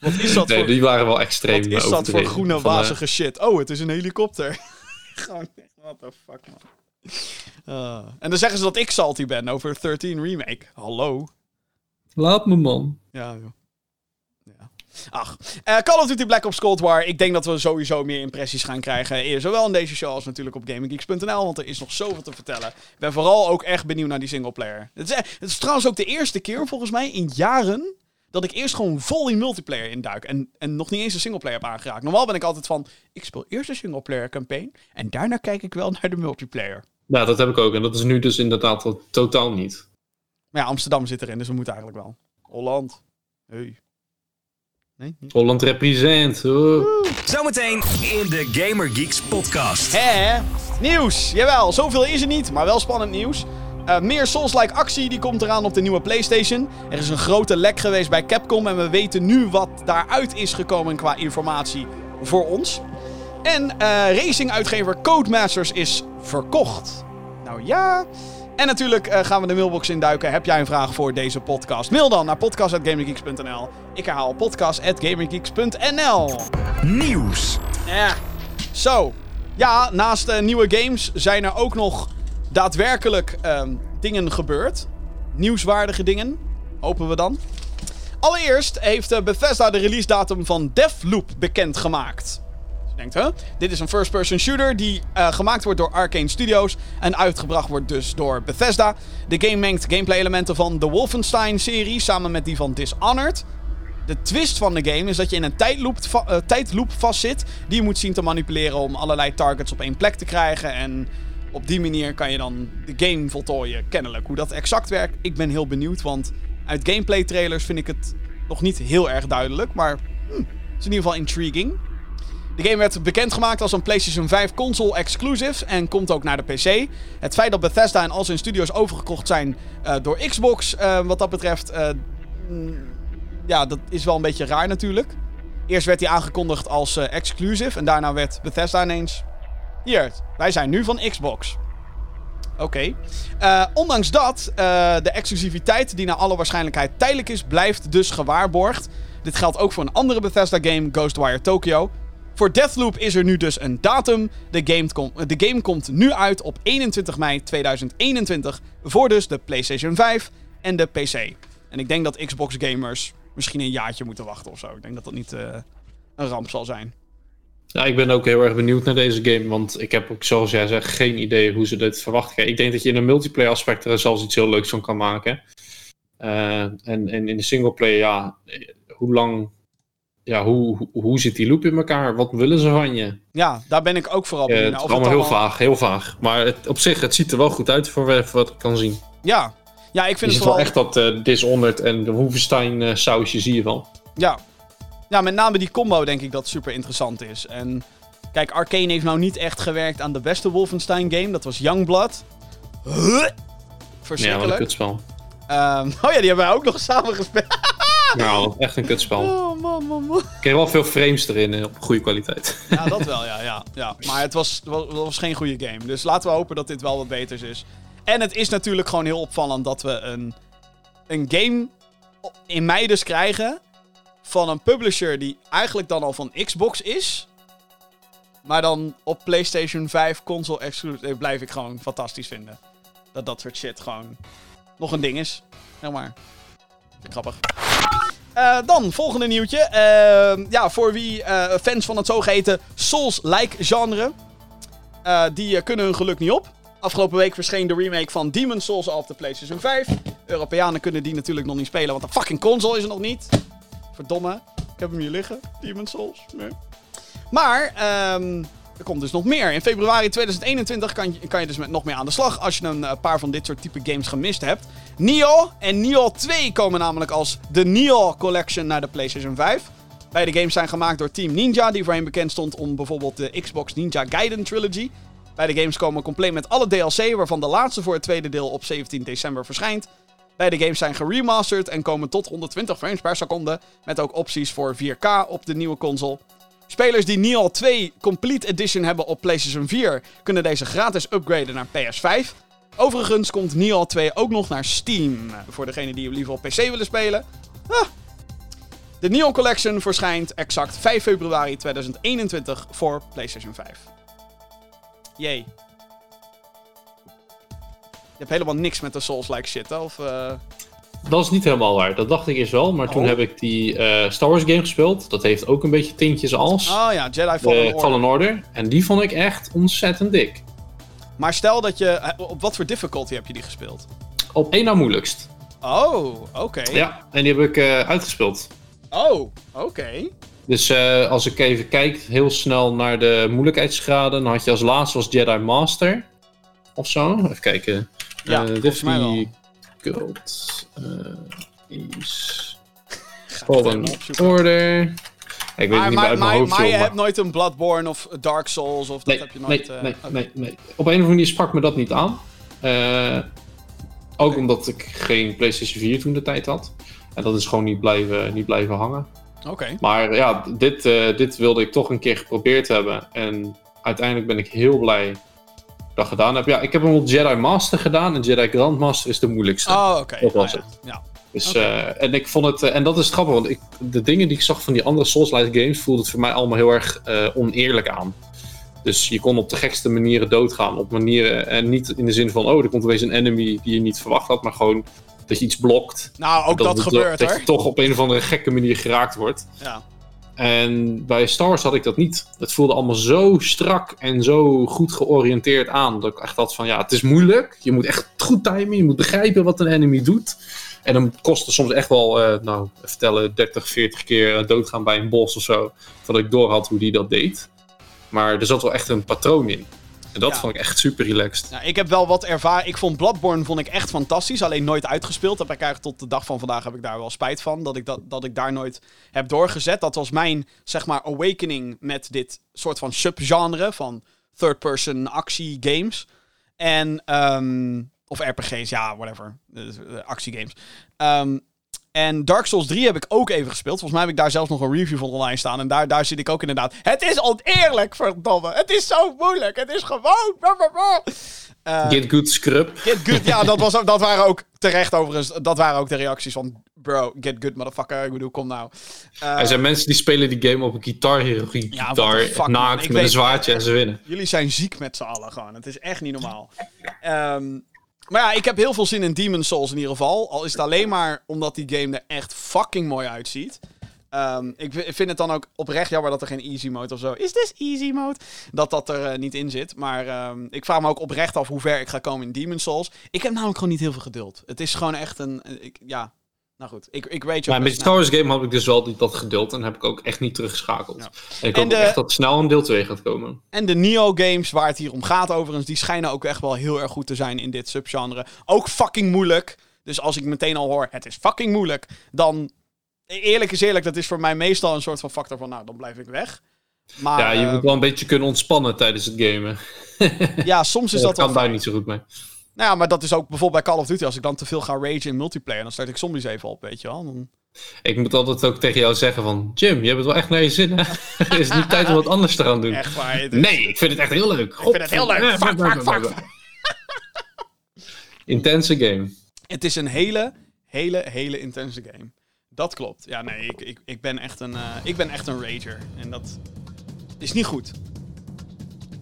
B: Wat is dat
C: Nee,
B: voor,
C: die waren wel extreem
B: wat is
C: eh,
B: dat voor groene
C: Van, eh,
B: wazige shit? Oh, het is een helikopter. gewoon, what the fuck, man. Ah. en dan zeggen ze dat ik salty ben over 13 Remake. Hallo.
C: Laat me, man.
B: Ja, joh. Ach, eh, Call of Duty Black Ops Cold War. Ik denk dat we sowieso meer impressies gaan krijgen. Zowel in deze show als natuurlijk op GamingGeeks.nl. Want er is nog zoveel te vertellen. Ik ben vooral ook echt benieuwd naar die singleplayer. Het is, het is trouwens ook de eerste keer volgens mij in jaren... dat ik eerst gewoon vol in multiplayer induik. En, en nog niet eens een singleplayer heb aangeraakt. Normaal ben ik altijd van... Ik speel eerst een singleplayer campaign. En daarna kijk ik wel naar de multiplayer.
C: Ja, dat heb ik ook. En dat is nu dus inderdaad totaal niet.
B: Maar ja, Amsterdam zit erin. Dus we moeten eigenlijk wel. Holland. Hey. Nee.
C: Holland represent. Oh.
A: Zometeen in de Gamer Geeks podcast.
B: Hè? Nieuws. Jawel, zoveel is er niet, maar wel spannend nieuws. Eh, meer Souls-like actie die komt eraan op de nieuwe PlayStation. Er is een grote lek geweest bij Capcom en we weten nu wat daaruit is gekomen qua informatie voor ons. En eh racing-uitgever Codemasters is verkocht. Nou ja. En natuurlijk eh, gaan we de mailbox induiken. Heb jij een vraag voor deze podcast? Mail dan naar podcast.gamergeeks.nl. Ik herhaal podcast.gamergeeks.nl.
A: Nieuws.
B: Ja. Zo. Ja, naast eh, nieuwe games zijn er ook nog daadwerkelijk ehm, dingen gebeurd. Nieuwswaardige dingen. Hopen we dan. Allereerst heeft eh, Bethesda de release datum van Deathloop bekendgemaakt. Dit is een first-person shooter die eh, gemaakt wordt door Arcane Studios en uitgebracht wordt dus door Bethesda. De game mengt gameplay-elementen van de Wolfenstein-serie samen met die van Dishonored. De twist van de game is dat je in een tijdloop, va- eh, tijdloop vastzit. Die je moet zien te manipuleren om allerlei targets op één plek te krijgen. En op die manier kan je dan de game voltooien, kennelijk. Hoe dat exact werkt, ik ben heel benieuwd. Want uit gameplay trailers vind ik het nog niet heel erg duidelijk. Maar hm, het is in ieder geval intriguing. De game werd bekendgemaakt als een PlayStation 5 console exclusive en komt ook naar de PC. Het feit dat Bethesda en al zijn studios overgekocht zijn eh, door Xbox, eh, wat dat betreft, eh, mm, ja, dat is wel een beetje raar natuurlijk. Eerst werd hij aangekondigd als exclusive en daarna werd Bethesda ineens... Hier, wij zijn nu van Xbox. Oké. Ondanks dat, de exclusiviteit die naar alle waarschijnlijkheid tijdelijk is, blijft dus gewaarborgd. Dit geldt ook voor een andere Bethesda-game, Ghostwire Tokyo. Voor Deathloop is er nu dus een datum. De game, kom- de game komt nu uit op 21 mei 2021 voor dus de PlayStation 5 en de PC. En ik denk dat Xbox gamers misschien een jaartje moeten wachten of zo. Ik denk dat dat niet eh, een ramp zal zijn.
C: Ja, ik ben ook heel erg benieuwd naar deze game. Want ik heb ook, zoals jij zegt, geen idee hoe ze dit verwachten. Ik denk dat je in een multiplayer aspect er zelfs iets heel leuks van kan maken. Eh, en, en in de singleplayer, ja, eh, hoe lang, ja, hoe, hoe, zit die loop in elkaar? Wat willen ze van je?
B: Ja, daar ben ik ook vooral
C: Eh,
B: benieuwd
C: het is allemaal heel vaag, heel vaag. Maar het, op zich, het ziet er wel goed uit voor wat ik kan zien.
B: Ja. ja, ik
C: Je
B: vind het
C: wel
B: vooral...
C: echt dat eh Dishonored en de Wolfenstein eh, sausje zie je wel.
B: Ja. ja, met name die combo denk ik dat super interessant is. En kijk, Arcane heeft nou niet echt gewerkt aan de beste Wolfenstein game. Dat was Youngblood. Huh?
C: Ja, wat een
B: Verschrikkelijk.
C: kutspel.
B: Ehm, oh ja, die hebben wij ook nog samen gespeeld.
C: Nou, echt een kutspel.
B: Oh man, man, man.
C: Ik kreeg wel veel frames erin eh, op goede kwaliteit.
B: Ja, dat wel, ja, ja, ja. Maar het was, was, was geen goede game. Dus laten we hopen dat dit wel wat beters is. En het is natuurlijk gewoon heel opvallend dat we een, een game in mei dus krijgen van een publisher die eigenlijk dan al van Xbox is. Maar dan op PlayStation 5 console exclusive blijf ik gewoon fantastisch vinden. Dat dat soort shit gewoon nog een ding is. Zeg maar. Grappig. Eh, dan, volgende nieuwtje. Eh, ja, voor wie eh, fans van het zogeheten Souls-like genre. die kunnen hun geluk niet op. Afgelopen week verscheen de remake van Demon's Souls op de PlayStation 5. Europeanen kunnen die natuurlijk nog niet spelen, want de fucking console is er nog niet. Verdomme. Ik heb hem hier liggen. Demon's Souls. Nee. Maar, ehm, er komt dus nog meer. In februari 2021 kan je, kan je dus met nog meer aan de slag als je een eh, paar van dit soort type games gemist hebt. Nioh en Nioh 2 komen namelijk als de Nioh Collection naar de PlayStation 5. Beide games zijn gemaakt door Team Ninja, die voorheen bekend stond om bijvoorbeeld de Xbox Ninja Gaiden Trilogy. Beide games komen compleet met alle DLC, waarvan de laatste voor het tweede deel op 17 december verschijnt. Beide games zijn geremasterd en komen tot 120 frames per seconde, met ook opties voor 4K op de nieuwe console. Spelers die Nioh 2 Complete Edition hebben op PlayStation 4 kunnen deze gratis upgraden naar PS5. Overigens komt Nioh 2 ook nog naar Steam. Voor degenen die liever op PC willen spelen. Ah. De Nioh Collection verschijnt exact 5 februari 2021 voor PlayStation 5. Jee. Je hebt helemaal niks met de Souls-like shit? Of, eh,
C: Dat is niet helemaal waar. Dat dacht ik eerst wel. Maar toen
B: Oh.
C: heb ik die eh, Star Wars game gespeeld. Dat heeft ook een beetje tintjes als
B: Oh ja, Jedi Fallen Order.
C: Fallen Order. En die vond ik echt ontzettend dik.
B: Maar stel dat je... eh, Op wat voor difficulty heb je die gespeeld?
C: Op één na moeilijkst.
B: Oh, oké.
C: Ja, en die heb ik eh, uitgespeeld.
B: Oh, oké.
C: Dus eh, als ik even kijk heel snel naar de moeilijkheidsgraden, dan had je als laatste was Jedi Master of zo. Even kijken.
B: Ja,
C: Eh,
B: volgens mij wel.
C: eh, is Fallen
B: even opzoeken.
C: Order. Ik weet het niet meer uit mijn
B: maar,
C: hoofd.
B: maar je hebt nooit een Bloodborne of Dark Souls of dat
C: Nee,
B: heb je nooit...
C: nee,
B: eh,
C: nee, nee, nee. Op een of andere manier sprak me dat niet aan. Eh, ook omdat ik geen PlayStation 4 toen de tijd had. En dat is gewoon niet blijven, niet blijven hangen.
B: Oké.
C: Maar ja, dit, eh, dit wilde ik toch een keer geprobeerd hebben. En uiteindelijk ben ik heel blij dat dat gedaan heb. Ja, ik heb hem op Jedi Master gedaan. En Jedi Grandmaster is de moeilijkste.
B: Oh, oké.
C: Dat was
B: Ah, ja.
C: het.
B: Ja.
C: Dus, eh, en ik vond het, eh, en dat is grappig, want ik, de dingen die ik zag van die andere Souls-like games voelde het voor mij allemaal heel erg eh, oneerlijk aan. Dus je kon op de gekste manieren doodgaan. Op manieren, en niet in de zin van, oh, er komt opeens een enemy die je niet verwacht had, maar gewoon dat je iets blokt.
B: Nou, ook dat, gebeurt
C: dat
B: hoor.
C: je toch op een of andere gekke manier geraakt wordt.
B: Ja.
C: En bij Star Wars had ik dat niet. Het voelde allemaal zo strak en zo goed georiënteerd aan. Dat ik echt had van ja, het is moeilijk. Je moet echt goed timen. Je moet begrijpen wat een enemy doet. En dan kost het soms echt wel, eh, nou, vertellen 30, 40 keer doodgaan bij een bos of zo. Voordat ik door had hoe die dat deed. Maar er zat wel echt een patroon in. En dat
B: Ja.
C: vond ik echt super relaxed.
B: Ik heb wel wat ervaring. Ik vond Bloodborne vond ik echt fantastisch. Alleen nooit uitgespeeld. Heb ik eigenlijk tot de dag van vandaag heb ik daar wel spijt van. Dat ik, dat, dat ik daar nooit heb doorgezet. Dat was mijn, zeg maar, awakening met dit soort van subgenre van third-person actie games. En, ehm, of RPG's, ja, whatever. Eh, actiegames. Ehm, en Dark Souls 3 heb ik ook even gespeeld. Volgens mij heb ik daar zelfs nog een review van online staan. En daar, daar zit ik ook inderdaad. Het is oneerlijk, verdomme. Het is zo moeilijk. Het is gewoon. Eh,
C: Get good scrub.
B: Get good. Ja, dat, was, dat waren ook terecht overigens. Dat waren ook de reacties van. Bro, get good, motherfucker. Ik bedoel, kom nou. Eh,
C: er zijn mensen die spelen die game op een Guitar Hero
B: Ja,
C: gitaar,
B: fuck,
C: naakt met
B: weet-
C: een zwaardje en ze winnen.
B: Jullie zijn ziek met z'n allen gewoon. Het is echt niet normaal. Ehm, maar ja, ik heb heel veel zin in Demon's Souls in ieder geval. Al is het alleen maar omdat die game er echt fucking mooi uitziet. Ehm, ik vind het dan ook oprecht jammer dat er geen easy mode of zo is. This easy mode? Dat dat er eh, niet in zit. Maar ehm, ik vraag me ook oprecht af hoe ver ik ga komen in Demon Souls. Ik heb namelijk gewoon niet heel veel geduld. Het is gewoon echt een. eh, Ik, ja, nou goed. Ik, ik weet je
C: Maar met
B: best
C: Star Wars game had ik dus wel die- dat geduld en heb ik ook echt niet teruggeschakeld.
B: Ja.
C: En ik
B: En
C: hoop
B: de-
C: echt dat snel een deel 2 gaat komen.
B: En de Neo-games, waar het hier om gaat overigens, die schijnen ook echt wel heel erg goed te zijn in dit subgenre. Ook fucking moeilijk. Dus als ik meteen al hoor, het is fucking moeilijk, dan... Eerlijk is eerlijk, dat is voor mij meestal een soort van factor van, nou, dan blijf ik weg. Maar
C: ja, je moet wel een beetje kunnen ontspannen tijdens het gamen.
B: ja, soms is
C: dat
B: dat wel
C: kan daar niet zo goed mee.
B: Nou ja, maar dat is ook bijvoorbeeld bij Call of Duty. Als ik dan te veel ga ragen in multiplayer, dan start ik zombies even op, weet je wel. Dan...
C: Ik moet altijd ook tegen jou zeggen van... Jim, je hebt het wel echt naar je zin, hè? is het niet tijd om wat anders te gaan doen?
B: Echt waar. het
C: Nee, ik vind het echt heel leuk. Ik
B: vind het heel leuk. Fuck, fuck, fuck.
C: Intense game.
B: Het is een hele, hele, hele intense game. Dat klopt. Ja, nee, ik, ik, ik, ben, echt een, eh, ik ben echt een rager. En dat is niet goed.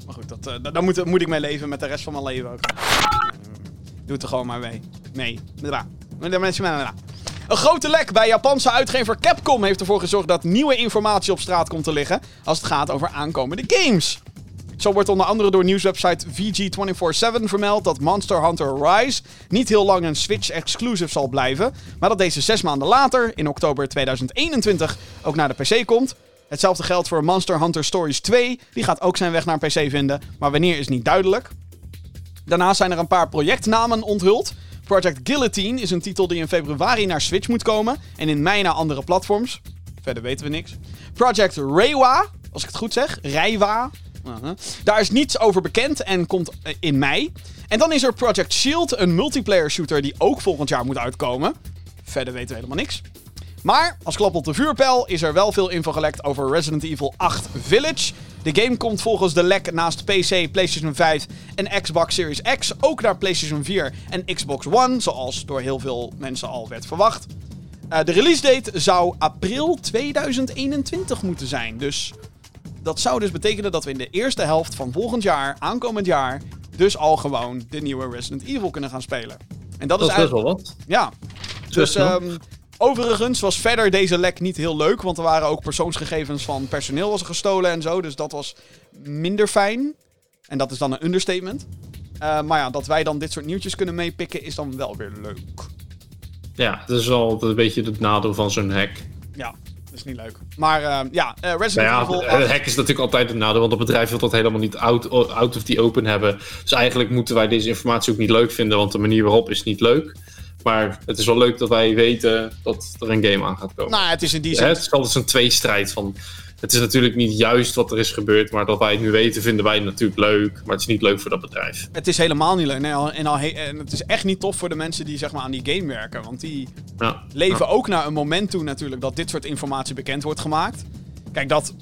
B: Maar goed, dat, da- daar moet, moet ik mee leven met de rest van mijn leven ook. Doe het er gewoon maar mee. Nee. Een grote lek bij Japanse uitgever Capcom heeft ervoor gezorgd dat nieuwe informatie op straat komt te liggen als het gaat over aankomende games. Zo wordt onder andere door nieuwswebsite VG247 vermeld dat Monster Hunter Rise niet heel lang een Switch-exclusive zal blijven, maar dat deze zes maanden later, in oktober 2021, ook naar de PC komt. Hetzelfde geldt voor Monster Hunter Stories 2, die gaat ook zijn weg naar PC vinden, maar wanneer is niet duidelijk. Daarnaast zijn er een paar projectnamen onthuld. Project Guillotine is een titel die in februari naar Switch moet komen en in mei naar andere platforms. Verder weten we niks. Project Reiwa, als ik het goed zeg. Reiwa. Uh-huh. Daar is niets over bekend en komt eh, in mei. En dan is er Project Shield, een multiplayer shooter die ook volgend jaar moet uitkomen. Verder weten we helemaal niks. Maar als klap op de vuurpijl is er wel veel info gelekt over Resident Evil 8 Village. De game komt volgens de lek naast PC, PlayStation 5 en Xbox Series X ook naar PlayStation 4 en Xbox One, zoals door heel veel mensen al werd verwacht. Eh, de release date zou april 2021 moeten zijn. Dus dat zou dus betekenen dat we in de eerste helft van volgend jaar, aankomend jaar, dus al gewoon de nieuwe Resident Evil kunnen gaan spelen. En dat,
C: Dat
B: is
C: is best
B: eigenlijk.
C: wel wat.
B: Ja. Dus. Overigens was verder deze lek niet heel leuk. Want er waren ook persoonsgegevens van personeel was gestolen en zo. Dus dat was minder fijn. En dat is dan een understatement. Eh, maar ja, dat wij dan dit soort nieuwtjes kunnen meepikken is dan wel weer leuk.
C: Ja, dat is wel een beetje het nadeel van zo'n hack.
B: Ja, dat is niet leuk. Maar ehm, ja, eh, Resident
C: Nou ja,
B: Evil
C: het
B: 8.
C: hack is natuurlijk altijd het nadeel, want het bedrijf wil dat helemaal niet out, out of the open hebben. Dus eigenlijk moeten wij deze informatie ook niet leuk vinden, want de manier waarop is niet leuk. Maar het is wel leuk dat wij weten dat er een game aan gaat komen.
B: Nou, het is in die
C: het is altijd zo'n tweestrijd van... Het is natuurlijk niet juist wat er is gebeurd, maar dat wij het nu weten vinden wij natuurlijk leuk. Maar het is niet leuk voor dat bedrijf.
B: Het is helemaal niet leuk. Nee, en, al he- en het is echt niet tof voor de mensen die zeg maar, aan die game werken. Want die
C: Ja.
B: leven ook naar een moment toe natuurlijk dat dit soort informatie bekend wordt gemaakt. Kijk, dat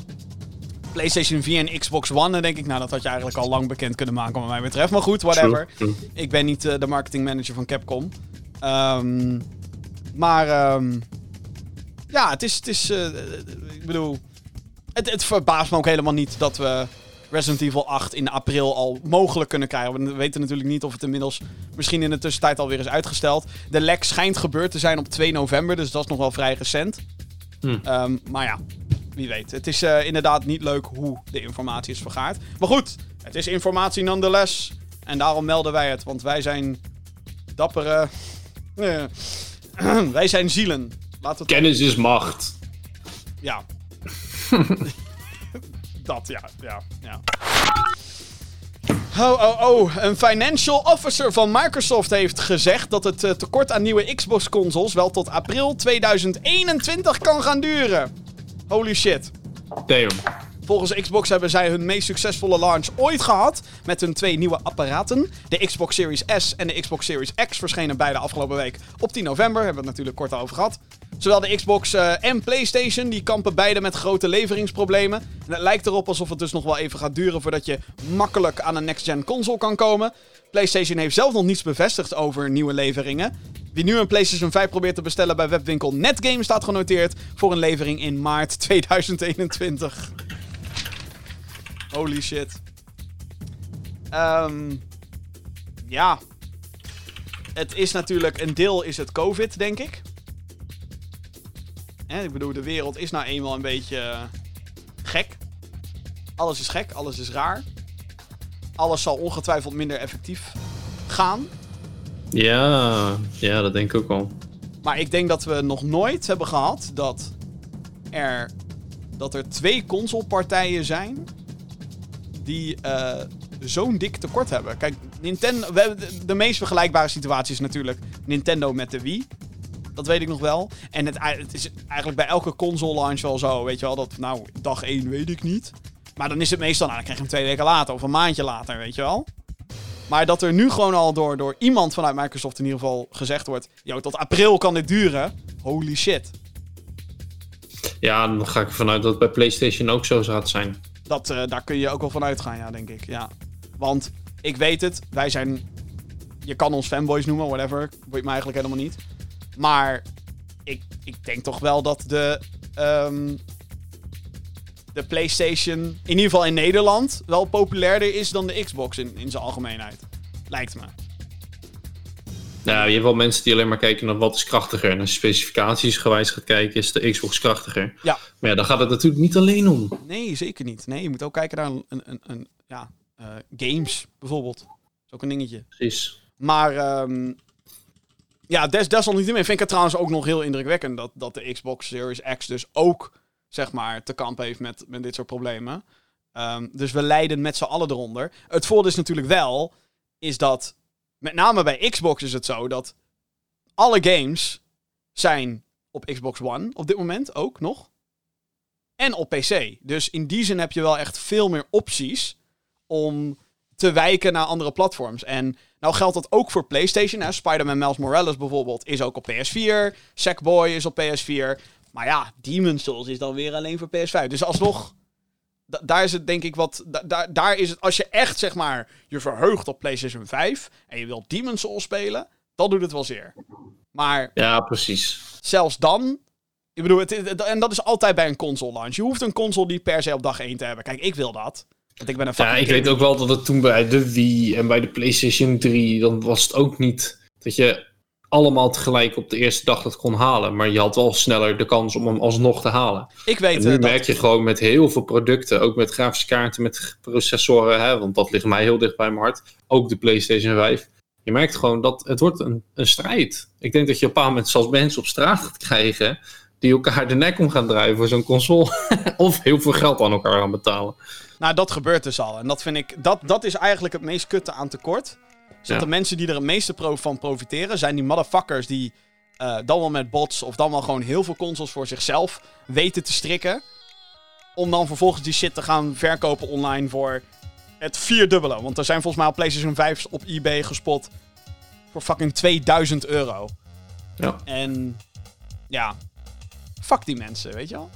B: PlayStation 4 en Xbox One, dan denk ik, nou, dat had je eigenlijk al lang bekend kunnen maken, wat mij betreft. Maar goed, whatever.
C: True, true.
B: Ik ben niet eh, de marketing manager van Capcom. Ehm, maar, ehm, ja, het is, het is eh, ik bedoel, het, het verbaast me ook helemaal niet dat we Resident Evil 8 in april al mogelijk kunnen krijgen. We weten natuurlijk niet of het inmiddels misschien in de tussentijd alweer is uitgesteld. De lek schijnt gebeurd te zijn op 2 november, dus dat is nog wel vrij recent.
C: Hm.
B: Ehm, maar ja, wie weet. Het is eh, inderdaad niet leuk hoe de informatie is vergaard. Maar goed, het is informatie nonetheless. En daarom melden wij het, want wij zijn dappere... wij zijn zielen. Het...
C: Kennis is macht.
B: Ja. dat, ja, ja, ja. Oh, oh, oh. Een financial officer van Microsoft heeft gezegd dat het eh, tekort aan nieuwe Xbox-consoles wel tot april 2021 kan gaan duren. Holy shit.
C: Damn.
B: Volgens Xbox hebben zij hun meest succesvolle launch ooit gehad met hun twee nieuwe apparaten. De Xbox Series S en de Xbox Series X verschenen beide afgelopen week op 10 november. Hebben we het natuurlijk kort over gehad. Zowel de Xbox eh, en PlayStation die kampen beide met grote leveringsproblemen. En het lijkt erop alsof het dus nog wel even gaat duren voordat je makkelijk aan een next-gen console kan komen. PlayStation heeft zelf nog niets bevestigd over nieuwe leveringen. Wie nu een PlayStation 5 probeert te bestellen bij webwinkel Netgame staat genoteerd voor een levering in maart 2021. Holy shit. Ehm ja. Het is natuurlijk, een deel is het COVID, denk ik. Hè? Ik bedoel, de wereld is nou eenmaal een beetje eh, gek. Alles is gek, alles is raar. Alles zal ongetwijfeld minder effectief gaan.
C: Ja, ja, dat denk ik ook wel.
B: Maar ik denk dat we nog nooit hebben gehad dat er, dat er twee consolepartijen zijn die eh, zo'n dik tekort hebben. Kijk, Nintendo, we hebben de, meest vergelijkbare situatie is natuurlijk Nintendo met de Wii. Dat weet ik nog wel. En het, is eigenlijk bij elke console launch wel zo, weet je wel, dat nou, dag 1 weet ik niet. Maar dan is het meestal, nou, dan krijg je hem twee weken later of een maandje later, weet je wel. Maar dat er nu gewoon al door, door iemand vanuit Microsoft in ieder geval gezegd wordt... Yo, tot april kan dit duren. Holy shit.
C: Ja, dan ga ik ervan uit dat het bij PlayStation ook zo gaat zijn.
B: Dat, eh, daar kun je ook wel van uitgaan, ja, denk ik. Ja. Want ik weet het, wij zijn... Je kan ons fanboys noemen, whatever. Boeit me eigenlijk helemaal niet. Maar ik, ik denk toch wel dat de... ehm, de PlayStation, in ieder geval in Nederland, wel populairder is dan de Xbox in, in zijn algemeenheid. Lijkt me.
C: Nou, je hebt wel mensen die alleen maar kijken naar wat is krachtiger. En als je specificaties gewijs gaat kijken, is de Xbox krachtiger.
B: Ja.
C: Maar ja, daar gaat het natuurlijk niet alleen om.
B: Nee, zeker niet. Nee, je moet ook kijken naar een, een, een, ja, eh, games bijvoorbeeld. Dat is ook een dingetje.
C: Precies.
B: Maar ehm, ja, des, desalniettemin vind ik het trouwens ook nog heel indrukwekkend dat, dat de Xbox Series X dus ook, zeg maar, te kampen heeft met, met dit soort problemen. Ehm, dus we lijden met z'n allen eronder. Het voordeel is natuurlijk wel, is dat, met name bij Xbox is het zo, dat alle games zijn op Xbox One op dit moment ook nog. En op PC. Dus in die zin heb je wel echt veel meer opties om te wijken naar andere platforms. En nou geldt dat ook voor PlayStation. Spider-Man Miles Morales bijvoorbeeld is ook op PS4. Sackboy is op PS4. Maar ja, Demon's Souls is dan weer alleen voor PS5. Dus alsnog, da- daar is het denk ik wat... da- daar daar is het, als je echt zeg maar je verheugt op PlayStation 5 en je wilt Demon's Souls spelen, dan doet het wel zeer. Maar
C: Ja, precies.
B: zelfs dan. Ik bedoel, het, het- en dat is altijd bij een console launch. Je hoeft een console niet per se op dag 1 te hebben. Kijk, ik wil dat. Want ik ben een
C: Ja, ik weet ook wel dat het toen bij de Wii en bij de PlayStation 3, dan was het ook niet dat je allemaal tegelijk op de eerste dag dat kon halen. Maar je had wel sneller de kans om hem alsnog te halen.
B: Ik weet
C: En nu
B: eh, dat-
C: merk je gewoon met heel veel producten, ook met grafische kaarten, met processoren, hè, want dat ligt mij heel dicht bij mijn hart. Ook de PlayStation 5. Je merkt gewoon dat het wordt een, een strijd. Ik denk dat je op een bepaald moment zelfs mensen op straat gaat krijgen die elkaar de nek om gaan draaien voor zo'n console. of heel veel geld aan elkaar gaan betalen.
B: Nou, dat gebeurt dus al. En dat vind ik, dat, dat is eigenlijk het meest kutte aan tekort. Dat
C: Ja.
B: de mensen die er het meeste pro van profiteren, zijn die motherfuckers die eh, dan wel met bots of dan wel gewoon heel veel consoles voor zichzelf weten te strikken. Om dan vervolgens die shit te gaan verkopen online voor het vierdubbele. Want er zijn volgens mij al PlayStation 5's op eBay gespot voor fucking 2000 euro.
C: Ja.
B: En ja, fuck die mensen, weet je wel?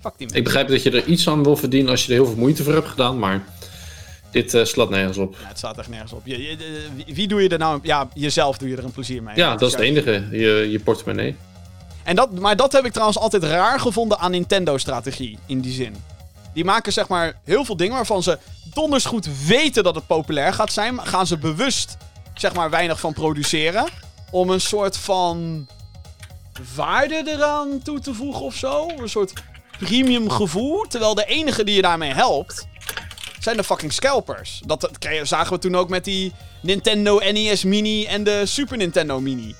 B: Fuck die mensen.
C: Ik begrijp dat je er iets aan wil verdienen als je er heel veel moeite voor hebt gedaan, maar dit eh, slaat nergens op.
B: Ja, het staat echt nergens op. Je, je- de- wie, doe je er nou... Ja, jezelf doe je er een plezier mee.
C: Ja, dat is het enige, je, je portemonnee.
B: En dat, maar dat heb ik trouwens altijd raar gevonden aan Nintendo-strategie, in die zin. Die maken zeg maar heel veel dingen waarvan ze donders goed weten dat het populair gaat zijn. Maar gaan ze bewust zeg maar weinig van produceren. Om een soort van waarde eraan toe te voegen of zo. Een soort premium gevoel. Terwijl de enige die je daarmee helpt, zijn de fucking scalpers. Dat, zagen we toen ook met die Nintendo NES Mini en de Super Nintendo Mini.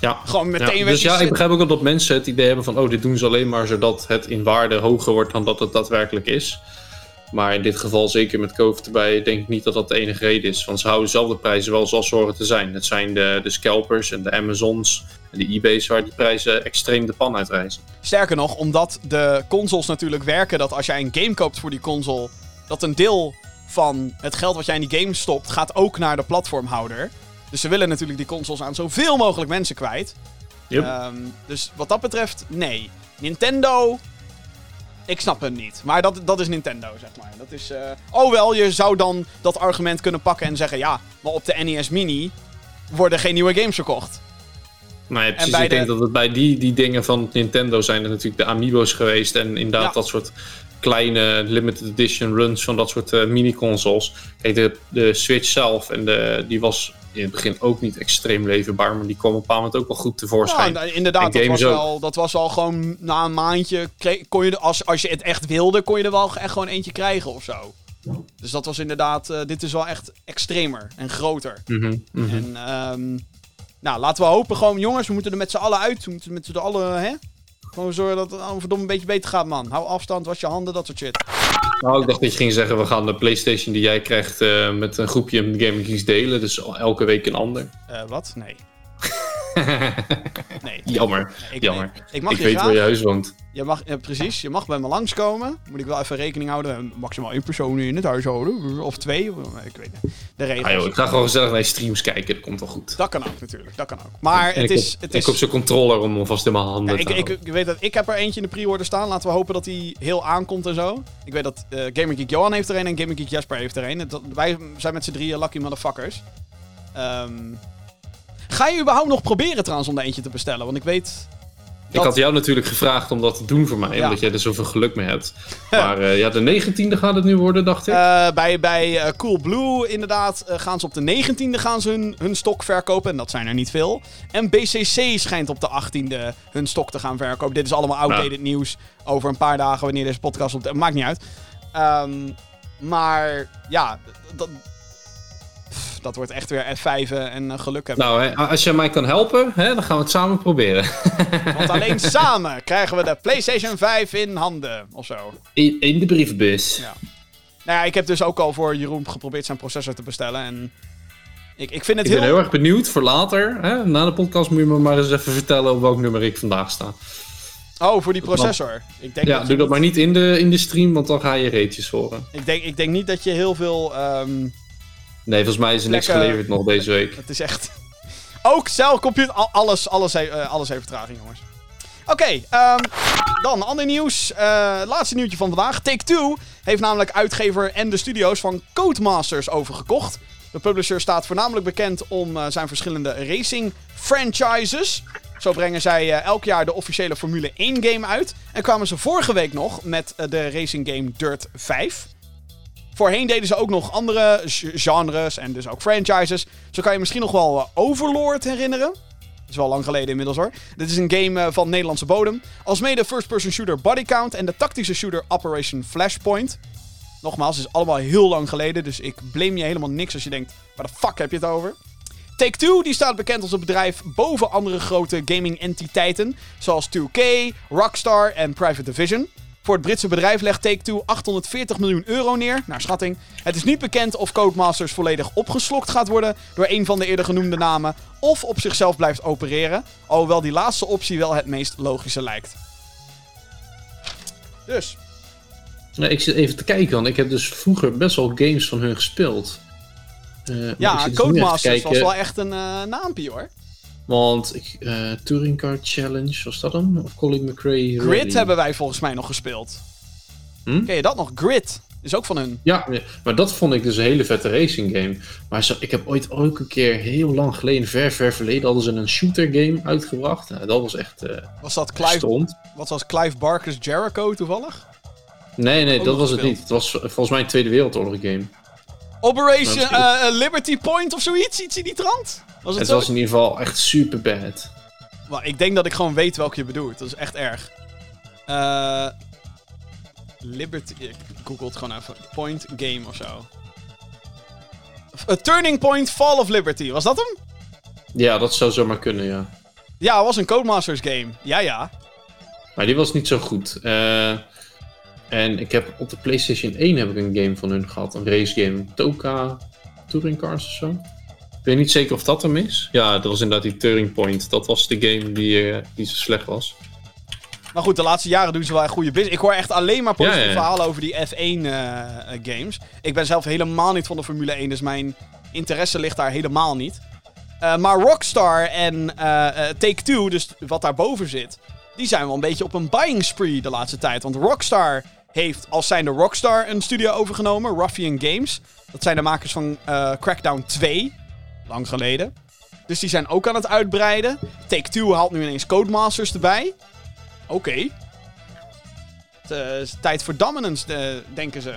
C: Ja.
B: Gewoon meteen
C: Ja, dus ja, ik begrijp ook dat mensen het idee hebben van... oh, dit doen ze alleen maar zodat het in waarde hoger wordt dan dat het daadwerkelijk is. Maar in dit geval, zeker met COVID erbij, denk ik niet dat dat de enige reden is. Want ze houden zelf de prijzen wel zoals ze horen te zijn. Het zijn de, de scalpers en de Amazons en de eBay's waar die prijzen extreem de pan uitreizen.
B: Sterker nog, omdat de consoles natuurlijk werken dat als jij een game koopt voor die console, dat een deel van het geld wat jij in die game stopt, gaat ook naar de platformhouder. Dus ze willen natuurlijk die consoles aan zoveel mogelijk mensen kwijt.
C: Yep.
B: Ehm, dus wat dat betreft, nee. Nintendo, ik snap hem niet. Maar dat, dat is Nintendo, zeg maar. Dat is, eh, Oh wel, je zou dan dat argument kunnen pakken en zeggen... Ja, maar op de NES Mini worden geen nieuwe games verkocht.
C: Ja, precies, ik denk
B: de-
C: dat het bij die, die dingen van Nintendo zijn er natuurlijk de Amiibo's geweest. En inderdaad
B: Ja.
C: dat soort kleine limited edition runs van dat soort eh, mini-consoles. Kijk, de, de Switch zelf, en de, die was in het begin ook niet extreem leverbaar, maar die kwam op een bepaald moment ook wel goed
B: Ja,
C: tevoorschijn.
B: nou, inderdaad, dat was, wel, dat was al gewoon na een maandje. Kon je, als, als je het echt wilde, kon je er wel echt gewoon eentje krijgen of zo. Dus dat was inderdaad. eh, dit is wel echt extremer en groter.
C: Mhm, mhm.
B: En ehm, nou, laten we hopen gewoon, jongens, we moeten er met z'n allen uit. We moeten met z'n allen, hè? Gewoon zorgen dat het allemaal verdomme een beetje beter gaat, man. Hou afstand, was je handen, dat soort shit.
C: Nou, ik dacht dat je ging zeggen, we gaan de PlayStation die jij krijgt eh, met een groepje Gaming Geeks delen. Dus elke week een ander.
B: Eh, wat? Nee. Nee.
C: Jammer,
B: Ik,
C: jammer.
B: Ik mag
C: ik
B: je
C: weet waar je huis woont.
B: Je mag, ja, precies, je mag bij me langskomen. Moet ik wel even rekening houden. Maximaal één persoon in het huishouden. Of twee. Ik weet niet. De regels.
C: Ah, joh, ik ga gewoon gezellig naar streams kijken, dat komt wel goed.
B: Dat kan ook natuurlijk. Dat kan ook. Maar
C: En
B: het
C: ik
B: is... Het
C: ik
B: is
C: heb zo'n controller om vast in mijn handen
B: ja, ik,
C: te
B: ik,
C: houden.
B: ik weet dat ik heb er eentje in de pre-order staan. Laten we hopen dat die heel aankomt en zo. Ik weet dat Gamer Geek Johan heeft er een en Gamer Geek Jasper heeft er een. Dat- Wij zijn met z'n drieën lucky motherfuckers. Ehm, ga je überhaupt nog proberen trouwens om er eentje te bestellen? Want ik weet...
C: Ik had jou natuurlijk gevraagd om dat te doen voor mij,
B: Ja.
C: omdat jij er zoveel geluk mee hebt. Maar eh, ja, de 19e gaat het nu worden, dacht ik.
B: Eh, bij bij eh, Cool Blue inderdaad gaan ze op de 19e gaan ze hun, hun stok verkopen. En dat zijn er niet veel. En BCC schijnt op de 18e hun stok te gaan verkopen. Dit is allemaal outdated nieuws over een paar dagen wanneer deze podcast op de... Maakt niet uit. Ehm, maar ja, dat, dat wordt echt weer F5 en geluk hebben.
C: Nou, hè, als jij mij kan helpen, hè, dan gaan we het samen proberen.
B: Want alleen samen krijgen we de PlayStation 5 in handen of zo.
C: In, in de brievenbus.
B: Ja. Nou ja, ik heb dus ook al voor Jeroen geprobeerd zijn processor te bestellen. En ik, ik vind het
C: Ik
B: heel...
C: ben heel erg benieuwd voor later. Hè? Na de podcast moet je me maar eens even vertellen op welk nummer ik vandaag sta.
B: Oh, voor die processor. Ik denk
C: Ja,
B: dat
C: doe
B: je
C: dat maar niet in de, in de stream, want dan ga je reetjes horen.
B: Ik denk, ik denk niet dat je heel veel... ehm,
C: Nee, volgens mij is er niks
B: Lekker.
C: geleverd nog deze week.
B: het is echt... Ook celcomputer... al- Alles, alles, he- eh, alles heeft vertraging, jongens. Oké, ehm, dan ander nieuws. Eh, laatste nieuwtje van vandaag. Take-Two heeft namelijk uitgever en de studio's van Codemasters overgekocht. De publisher staat voornamelijk bekend om eh, zijn verschillende racing franchises. Zo brengen zij elk jaar de officiële Formule 1 game uit. En kwamen ze vorige week nog met de racing game Dirt 5. Voorheen deden ze ook nog andere genres en dus ook franchises. Zo kan je misschien nog wel eh, Overlord herinneren. Dat is wel lang geleden inmiddels hoor. Dit is een game eh, van Nederlandse bodem. Alsmede first-person shooter Body Count en de tactische shooter Operation Flashpoint. Nogmaals, het is allemaal heel lang geleden, dus ik blame je helemaal niks als je denkt, waar de fuck heb je het over? Take-Two die staat bekend als een bedrijf boven andere grote gaming-entiteiten, zoals 2K, Rockstar en Private Division. Voor het Britse bedrijf legt Take-Two 840 miljoen euro neer, naar schatting. Het is niet bekend of Codemasters volledig opgeslokt gaat worden door een van de eerder genoemde namen, of op zichzelf blijft opereren, alhoewel die laatste optie wel het meest logische lijkt. Dus,
C: Nee, ik zit even te kijken, want ik heb dus vroeger best wel games van hun gespeeld. Ik
B: ja,
C: dus
B: Codemasters was wel echt een naampie hoor.
C: Want ik, eh, Touring Car Challenge, was dat hem? Of Colin McRae
B: Grid
C: Rally?
B: hebben wij volgens mij nog gespeeld.
C: Hm?
B: Ken je dat nog? Grid is ook van hun.
C: Ja, maar dat vond ik dus een hele vette racing game. Maar zo, ik heb ooit ook een keer, heel lang geleden, ver, ver verleden, hadden ze een shooter game uitgebracht. Nou, dat was echt eh
B: Was dat Clive,
C: stond.
B: wat was Clive Barker's Jericho toevallig?
C: Nee, nee, dat was het niet. Het was eh, volgens mij een Tweede Wereldoorlog game.
B: Operation eh, eh, Liberty Point of zoiets? Iets in die trant? Was het,
C: Het
B: zo?
C: was in ieder geval echt super bad.
B: Maar ik denk dat ik gewoon weet welke je bedoelt. Dat is echt erg. Eh Liberty... Ik google het gewoon even. Point Game of zo. A Turning Point Fall of Liberty. Was dat hem?
C: Ja, dat zou zomaar kunnen, ja.
B: Ja, het was een Codemasters game. Ja, ja.
C: Maar die was niet zo goed. Eh, en ik heb op de PlayStation 1 heb ik een game van hun gehad. Een race game. Toka Touring Cars of zo. Ik weet niet zeker of dat hem is. Ja, dat was inderdaad die Turing Point. Dat was de game die, eh, die zo slecht was.
B: Maar goed, de laatste jaren doen ze wel echt goede business. Ik hoor echt alleen maar positieve
C: Ja, ja, ja.
B: verhalen over die F1-games. ik ben zelf helemaal niet van de Formule 1, dus mijn interesse ligt daar helemaal niet. Eh, maar Rockstar en eh, eh, Take-Two, dus wat daarboven zit, die zijn wel een beetje op een buying spree de laatste tijd. Want Rockstar heeft als zijnde Rockstar een studio overgenomen, Ruffian Games. Dat zijn de makers van eh, Crackdown 2, lang geleden. Dus die zijn ook aan het uitbreiden. Take-Two haalt nu ineens Codemasters erbij. Oké. Het eh, is tijd voor dominance, eh, denken ze.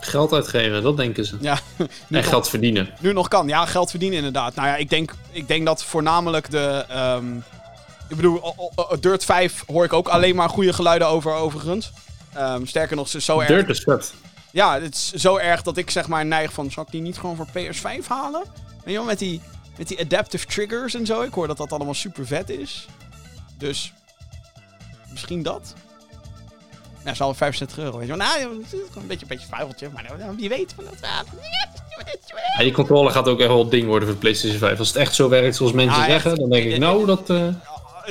C: Geld uitgeven, dat denken ze.
B: Ja,
C: En
B: nog,
C: geld verdienen.
B: nu nog kan. Ja, geld verdienen inderdaad. Nou ja, ik denk, ik denk dat voornamelijk de... ehm, ik bedoel, Dirt 5 hoor ik ook alleen maar goede geluiden over overigens. Ehm, sterker nog, ze is zo erg...
C: Dirt is vet.
B: Ja, het is zo erg dat ik zeg maar neig van... Zal ik die niet gewoon voor PS5 halen? Weet je wel, met die, met die adaptive triggers en zo. Ik hoor dat dat allemaal super vet is. Dus... Misschien dat? Ja, zal wel 65 euro, weet je wel. Nou, het is gewoon een beetje een beetje vuiltje. Maar nou, wie weet van dat... ah,
C: Ja, die controle gaat ook echt wel ding worden voor de PlayStation 5. Als het echt zo werkt zoals mensen
B: Ja,
C: zeggen, dan denk ik, nou, dat... eh,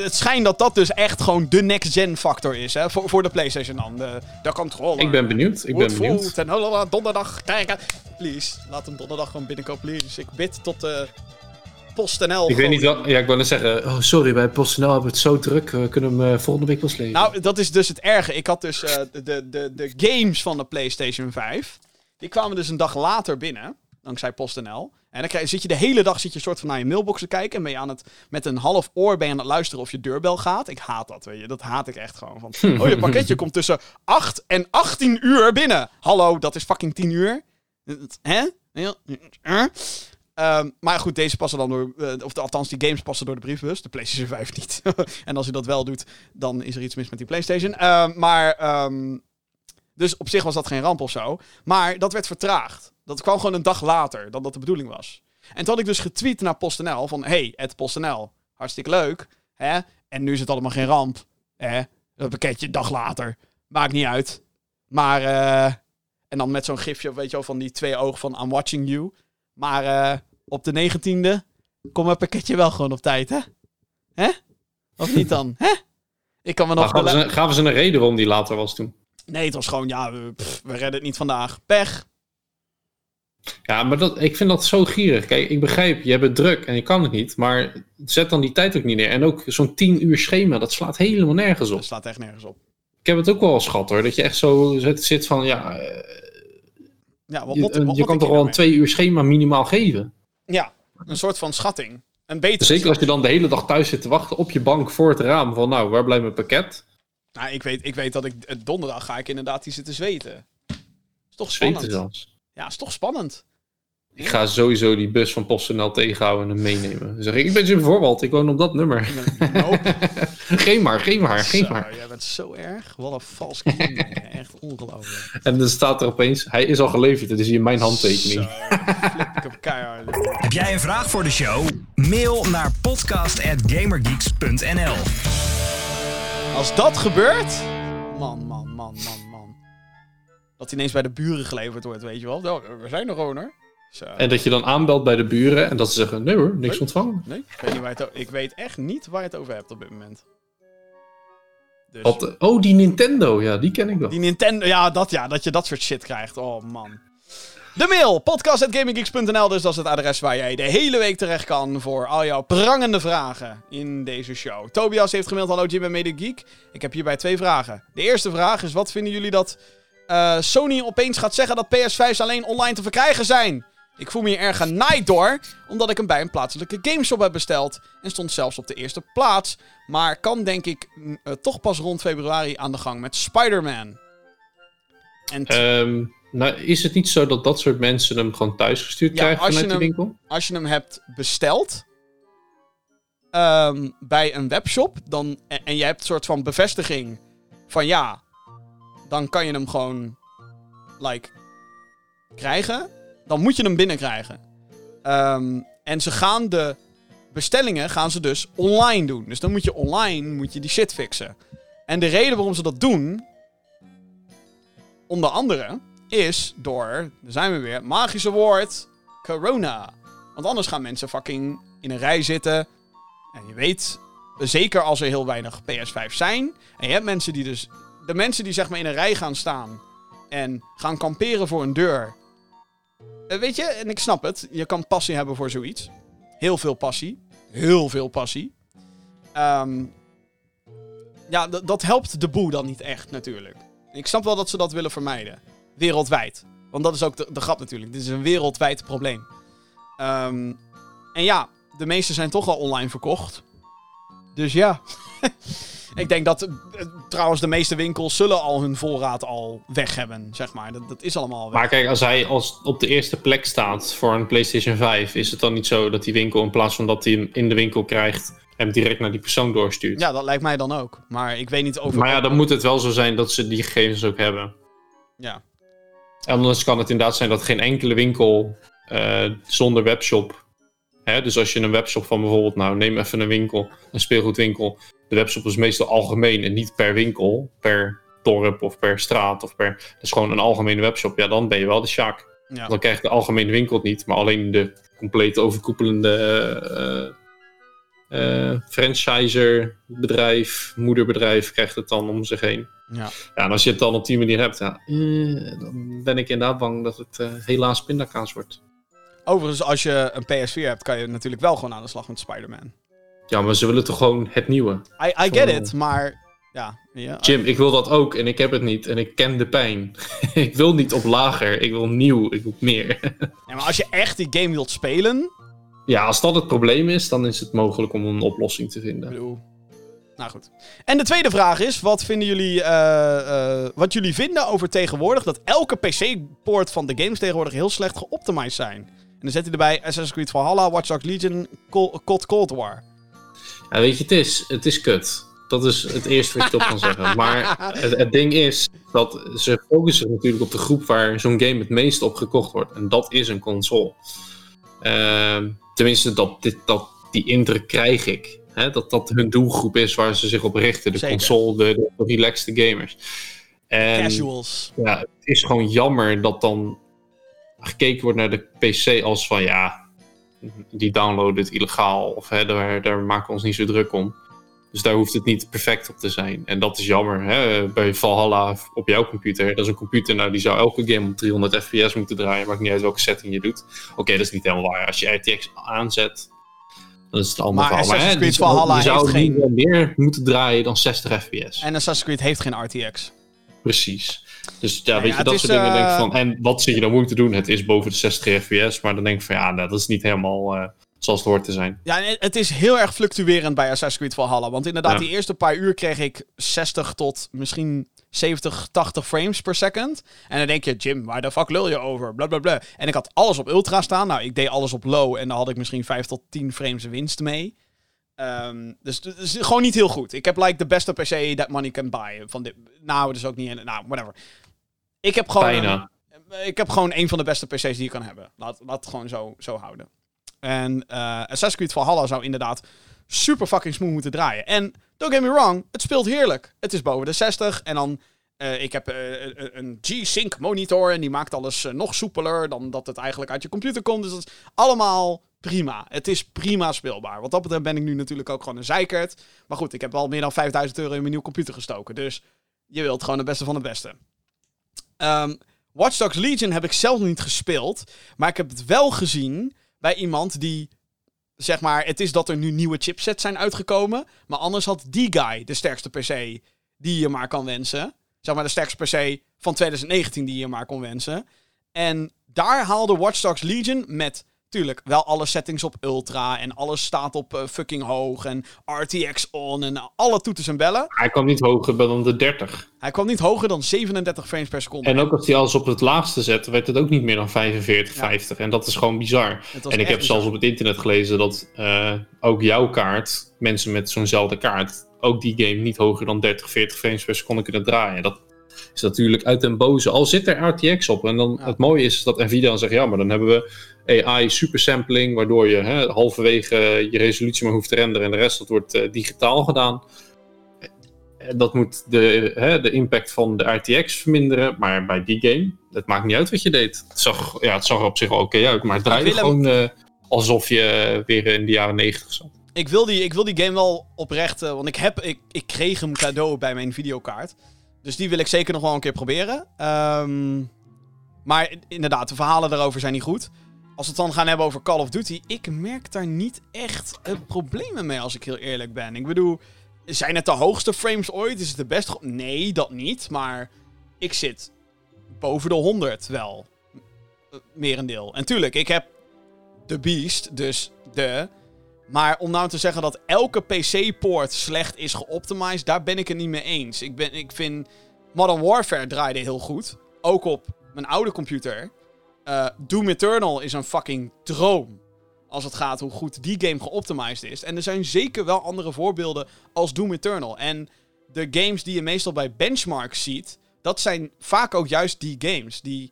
B: Het schijnt dat dat dus echt gewoon de next-gen factor is, hè. Voor, voor de PlayStation dan. De, de controller.
C: ik ben benieuwd. Ik ben benieuwd.
B: En donderdag kijken. Please, laat hem donderdag gewoon binnenkomen, please. Ik bid tot de PostNL.
C: Ik weet niet wel... Ja, ik wou net zeggen... Oh, sorry, bij PostNL hebben we het zo druk. We kunnen hem eh, volgende week wel slepen.
B: Nou, dat is dus het erge. Ik had dus eh, de, de, de, de games van de PlayStation 5. Die kwamen dus een dag later binnen. Dankzij PostNL. En dan krijg, zit je de hele dag zit je soort van naar je mailbox te kijken. En ben je aan het, met een half oor ben je aan het luisteren of je deurbel gaat. Ik haat dat, weet je. Dat haat ik echt gewoon. Van, oh, je pakketje komt tussen 8 en 18 uur binnen. Hallo, dat is fucking 10 uur. Hè? Ehm, maar goed, deze passen dan door. eh, of de, althans, die games passen door de briefbus. De PlayStation 5 niet. en als je dat wel doet, dan is er iets mis met die PlayStation. Ehm, maar. ehm, dus op zich was dat geen ramp of zo. Maar dat werd vertraagd. Dat kwam gewoon een dag later dan dat de bedoeling was. En toen had ik dus getweet naar PostNL van... Hey, het PostNL, hartstikke leuk. Hè? En nu is het allemaal geen ramp. Hè? Dat pakketje dag later. Maakt niet uit. Maar... eh, en dan met zo'n gifje, weet je wel, van die twee ogen van I'm watching you. Maar eh, op de 19e komt mijn pakketje wel gewoon op tijd, hè? Hè? Of niet dan? Hè? Ik kan me nog...
C: gaven, ze, gaven ze een reden waarom die later was toen?
B: Nee, het was gewoon, ja, we, pff, we redden het niet vandaag. Pech.
C: Ja, maar dat, ik vind dat zo gierig. Kijk, ik begrijp, je hebt het druk en je kan het niet. Maar zet dan die tijd ook niet neer. En ook zo'n 10 uur schema, dat slaat helemaal nergens op.
B: Dat slaat echt nergens op.
C: Ik heb het ook wel eens gehad hoor. Dat je echt zo zit, van, ja, eh,
B: Ja, wat,
C: je,
B: wat,
C: eh,
B: wat
C: je
B: moet
C: kan toch wel een 2 uur schema minimaal geven.
B: Ja, een soort van schatting. Een betere
C: Zeker als je dan de hele dag thuis zit te wachten op je bank voor het raam. Van nou, waar blijft mijn pakket?
B: Nou, ik weet, ik weet dat ik eh, donderdag ga ik inderdaad die zitten zweten. Is toch
C: Zweten
B: spannend?
C: zelfs.
B: Ja, is toch spannend.
C: Ik ga sowieso die bus van PostNL tegenhouden en hem meenemen. Dan zeg ik, ik ben Jim Voorwald, ik woon op dat nummer.
B: Nope.
C: Geen maar, geen maar, geen
B: Zo,
C: maar.
B: jij bent zo erg. Wat een vals kind. Echt ongelooflijk.
C: En dan staat er opeens, hij is al geleverd, het is hier mijn handtekening.
B: Zo, flip ik hem keihard.
A: Heb jij een vraag voor de show? Mail naar podcast@gamergeeks.nl.
B: Als dat gebeurt... Man, man, man, man, man. Dat hij ineens bij de buren geleverd wordt, weet je wel. Nou, we zijn er gewoon, hoor. Zo.
C: En dat je dan aanbelt bij de buren en dat ze zeggen, nee hoor, niks
B: Nee.
C: ontvangen.
B: Nee, ik weet, niet waar het ik weet echt niet waar je het over hebt op dit moment. Dus.
C: Wat, oh, die Nintendo, ja, die ken ik wel.
B: Die Nintendo, ja dat, ja, dat je dat soort shit krijgt. Oh man. De mail, podcast.gaminggeeks.nl. Dus dat is het adres waar jij de hele week terecht kan voor al jouw prangende vragen in deze show. Tobias heeft gemaild, hallo Jim en Mede Geek. Ik heb hierbij twee vragen. De eerste vraag is, wat vinden jullie dat eh, Sony opeens gaat zeggen dat PS5's alleen online te verkrijgen zijn? Ik voel me hier erg genaaid door, omdat ik hem bij een plaatselijke gameshop heb besteld. En stond zelfs op de eerste plaats. Maar kan denk ik eh, toch pas rond februari aan de gang met Spider-Man. En
C: Ehm, nou, is het niet zo dat dat soort mensen hem gewoon thuis gestuurd
B: Ja,
C: krijgen vanuit de
B: hem-
C: winkel?
B: als je hem hebt besteld ehm, bij een webshop dan, en, en je hebt een soort van bevestiging van ja, dan kan je hem gewoon like, krijgen. Dan moet je hem binnenkrijgen. Ehm, en ze gaan de bestellingen gaan ze dus online doen. Dus dan moet je online moet je die shit fixen. En de reden waarom ze dat doen, onder andere, is door, daar zijn we weer, magische woord, corona. Want anders gaan mensen fucking in een rij zitten. En je weet, zeker als er heel weinig PS5 zijn. En je hebt mensen die dus, de mensen die zeg maar in een rij gaan staan en gaan kamperen voor een deur. Eh, weet je, en ik snap het, je kan passie hebben voor zoiets. Heel veel passie. Heel veel passie. Ehm, ja, dat helpt de boe dan niet echt natuurlijk. Ik snap wel dat ze dat willen vermijden. Wereldwijd. Want dat is ook de, de grap natuurlijk. Dit is een wereldwijd probleem. Ehm, en ja, de meeste zijn toch al online verkocht. Dus ja. Ik denk dat eh, trouwens de meeste winkels zullen al hun voorraad al weg hebben, zeg maar. Dat, dat is allemaal weg.
C: Maar kijk, als hij als op de eerste plek staat voor een PlayStation 5, is het dan niet zo dat die winkel in plaats van dat hij hem in de winkel krijgt, hem direct naar die persoon doorstuurt?
B: Ja, dat lijkt mij dan ook. Maar ik weet niet over...
C: Maar ja, dan moet het wel zo zijn dat ze die gegevens ook hebben.
B: Ja.
C: En anders kan het inderdaad zijn dat geen enkele winkel eh, zonder webshop. Hè, dus als je een webshop van bijvoorbeeld, nou neem even een winkel, een speelgoedwinkel. De webshop is meestal algemeen en niet per winkel, per dorp of per straat of per. Dat is gewoon een algemene webshop. Ja, dan ben je wel de Sjaak.
B: ja.
C: Dan krijgt de algemene winkel het niet, maar alleen de complete overkoepelende eh, eh, franchiser, bedrijf, moederbedrijf krijgt het dan om zich heen.
B: ja.
C: Ja, en als je het dan op die manier hebt, ja, eh, dan ben ik inderdaad bang dat het eh, helaas pindakaas wordt.
B: Overigens, als je een PS4 hebt, kan je natuurlijk wel gewoon aan de slag met Spider-Man.
C: Ja, maar ze willen toch gewoon het nieuwe.
B: I, I get it, maar... Ja.
C: Jim, ik wil dat ook en ik heb het niet en ik ken de pijn. ik wil niet op lager, ik wil nieuw, ik wil meer.
B: Ja, maar als je echt die game wilt spelen...
C: ja, als dat het probleem is, dan is het mogelijk om een oplossing te
B: Ik
C: vinden.
B: bedoel... Nou goed. En de tweede vraag is, wat vinden jullie, eh, eh, wat jullie vinden over tegenwoordig dat elke PC-poort van de games tegenwoordig heel slecht geoptimized zijn? En dan zet hij erbij Assassin's Creed Valhalla, Watch Dogs Legion, Col- COD Cold War.
C: Ja, weet je, het is, het is kut. Dat is het eerste wat ik erop kan zeggen. Maar het, het ding is dat ze focussen natuurlijk op de groep waar zo'n game het meest op gekocht wordt. En dat is een console. Ehm, tenminste, dat, dit, dat, die indruk krijg ik. Hè? Dat dat hun doelgroep is waar ze zich op richten. De
B: Zeker.
C: console, de, de relaxed gamers. En
B: Casuals.
C: ja, het is gewoon jammer dat dan gekeken wordt naar de PC als van ja, die downloaden het illegaal of hè, daar, daar maken we ons niet zo druk om. Dus daar hoeft het niet perfect op te zijn. En dat is jammer. Hè? Bij Valhalla op jouw computer, dat is een computer, nou die zou elke game op 300 fps moeten draaien. Maakt niet uit welke setting je doet. Oké, dat is niet helemaal waar. Als je RTX aanzet, dan is het allemaal
B: Maar
C: verhaal.
B: Assassin's Creed
C: die zou-
B: Valhalla geen-
C: niet meer moeten draaien dan 60 fps.
B: En Assassin's Creed heeft geen RTX.
C: Precies. Dus ja, weet
B: ja,
C: je, dat soort dingen denk ik
B: eh,
C: van. En wat zit je dan moeite doen? Het is boven de 60 fps, maar dan denk ik van ja, nou, dat is niet helemaal eh, zoals het hoort te zijn.
B: Ja, het is heel erg fluctuerend bij Assassin's Creed Valhalla. Want inderdaad,
C: Ja.
B: die eerste paar uur kreeg ik 60 tot misschien 70, 80 frames per second. En dan denk je, Jim, waar de fuck lul je over? Blablabla. En ik had alles op ultra staan. Nou, ik deed alles op low en dan had ik misschien 5 tot 10 frames winst mee. Ehm, dus is gewoon niet heel goed. Ik heb like de beste PC that money can buy. Van dit, nou, dus ook niet. Nou, whatever. Ik heb gewoon.
C: Bijna.
B: Ik heb gewoon een van de beste PC's die je kan hebben. Laat, laat het gewoon zo, zo houden. En eh Assassin's Creed Valhalla zou inderdaad super fucking smooth moeten draaien. En don't get me wrong, het speelt heerlijk. Het is boven de 60 en dan... eh, ik heb eh, een- G-Sync monitor en die maakt alles nog soepeler dan dat het eigenlijk uit je computer komt. Dus dat is allemaal prima. Het is prima speelbaar. Wat dat betreft ben ik nu natuurlijk ook gewoon een zeikert. Maar goed, ik heb al meer dan 5000 euro in mijn nieuwe computer gestoken. Dus je wilt gewoon het beste van het beste. Ehm Watch Dogs Legion heb ik zelf niet gespeeld. Maar ik heb het wel gezien bij iemand die. Zeg maar, het is dat er nu nieuwe chipsets zijn uitgekomen. Maar anders had die guy de sterkste PC die je maar kan wensen. Zeg maar de sterkste PC van 2019 die je maar kon wensen. En daar haalde Watch Dogs Legion met, tuurlijk, wel alle settings op ultra. En alles staat op eh, fucking hoog. En RTX on en alle toeters en bellen.
C: Hij kwam niet hoger dan de 30.
B: Hij kwam niet hoger dan 37 frames per seconde.
C: En ook als hij alles op het laagste zette, werd het ook niet meer dan 45,
B: Ja.
C: 50. En dat is gewoon bizar. En ik heb zelfs op het internet gelezen dat eh, ook jouw kaart, mensen met zo'nzelfde kaart, ook die game niet hoger dan 30, 40 frames per seconde kunnen draaien. Dat is natuurlijk uit den boze. Al zit er RTX op. En dan
B: Ja.
C: het mooie is dat Nvidia dan zegt, ja, maar dan hebben we AI supersampling, waardoor je hè, halverwege je resolutie maar hoeft te renderen en de rest dat wordt eh, digitaal gedaan. En Dat moet de, hè, de impact van de RTX verminderen, maar bij die game, het maakt niet uit wat je deed. Het zag, ja, het zag er op zich wel oké uit, maar het draaide
B: Willem-
C: gewoon eh, alsof je weer in de jaren 90 zat.
B: Ik wil, die, ik wil die game wel oprecht, want ik, heb, ik, ik kreeg hem cadeau bij mijn videokaart. Dus die wil ik zeker nog wel een keer proberen. Ehm, maar inderdaad, de verhalen daarover zijn niet goed. Als we het dan gaan hebben over Call of Duty, ik merk daar niet echt eh, problemen mee als ik heel eerlijk ben. Ik bedoel, zijn het de hoogste frames ooit? Is het de beste? Nee, dat niet. Maar ik zit boven de 100 wel. Eh, Merendeel. En tuurlijk, ik heb de Beast, dus de Maar om nou te zeggen dat elke PC-poort slecht is geoptimized, daar ben ik het niet mee eens. Ik, ben, ik vind Modern Warfare draaide heel goed. Ook op mijn oude computer. Eh, Doom Eternal is een fucking droom. Als het gaat hoe goed die game geoptimized is. En er zijn zeker wel andere voorbeelden als Doom Eternal. En de games die je meestal bij benchmarks ziet, dat zijn vaak ook juist die games. Die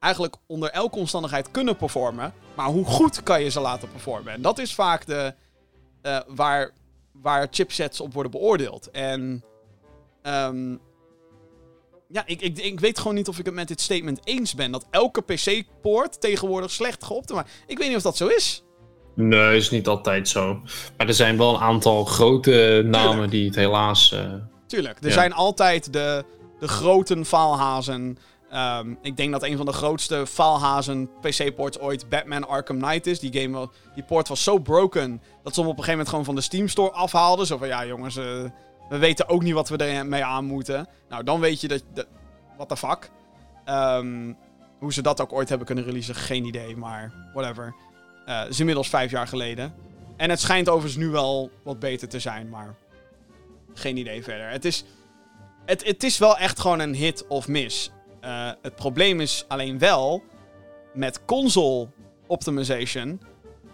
B: eigenlijk onder elke omstandigheid kunnen performen. Maar hoe goed kan je ze laten performen? En dat is vaak de, eh, waar, waar chipsets op worden beoordeeld. En ehm, ja, ik, ik, ik weet gewoon niet of ik het met dit statement eens ben. Dat elke PC-poort tegenwoordig slecht geoptimized. Ik weet niet of dat zo is.
C: Nee, is niet altijd zo. Maar er zijn wel een aantal grote namen
B: Tuurlijk.
C: die het helaas... eh,
B: Tuurlijk, er
C: Ja.
B: zijn altijd de, de grote faalhazen. Ehm, ik denk dat een van de grootste faalhazen PC-ports ooit Batman Arkham Knight is. Die, game, die port was zo broken dat ze hem op een gegeven moment gewoon van de Steam Store afhaalden. Zo van, ja jongens, eh, we weten ook niet wat we ermee aan moeten. Nou, dan weet je dat... dat what the fuck. Ehm, hoe ze dat ook ooit hebben kunnen releasen, geen idee. Maar whatever. Het is inmiddels vijf jaar geleden. En het schijnt overigens nu wel wat beter te zijn, maar... Geen idee verder. Het is, het, het is wel echt gewoon een hit of miss. Eh, het probleem is alleen wel met console optimization.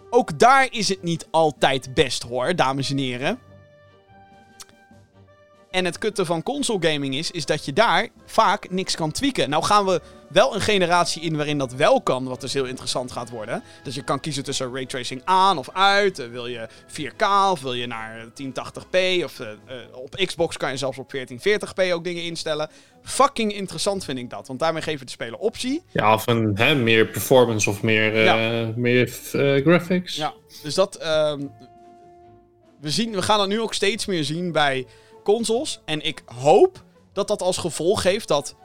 B: Ook daar is het niet altijd best hoor, dames en heren. En het kutte van console gaming is, is dat je daar vaak niks kan tweaken. Nou gaan we wel een generatie in waarin dat wel kan, wat dus heel interessant gaat worden. Dus je kan kiezen tussen raytracing aan of uit. Eh, wil je 4K of wil je naar 1080p? Of eh, eh, op Xbox kan je zelfs op 1440p ook dingen instellen. Fucking interessant vind ik dat, want daarmee geven de speler optie.
C: ja, of een, hè, meer performance of meer, meer graphics.
B: Ja, dus dat. ehm, we, zien, we gaan dat nu ook steeds meer zien bij consoles. En ik hoop dat dat als gevolg heeft dat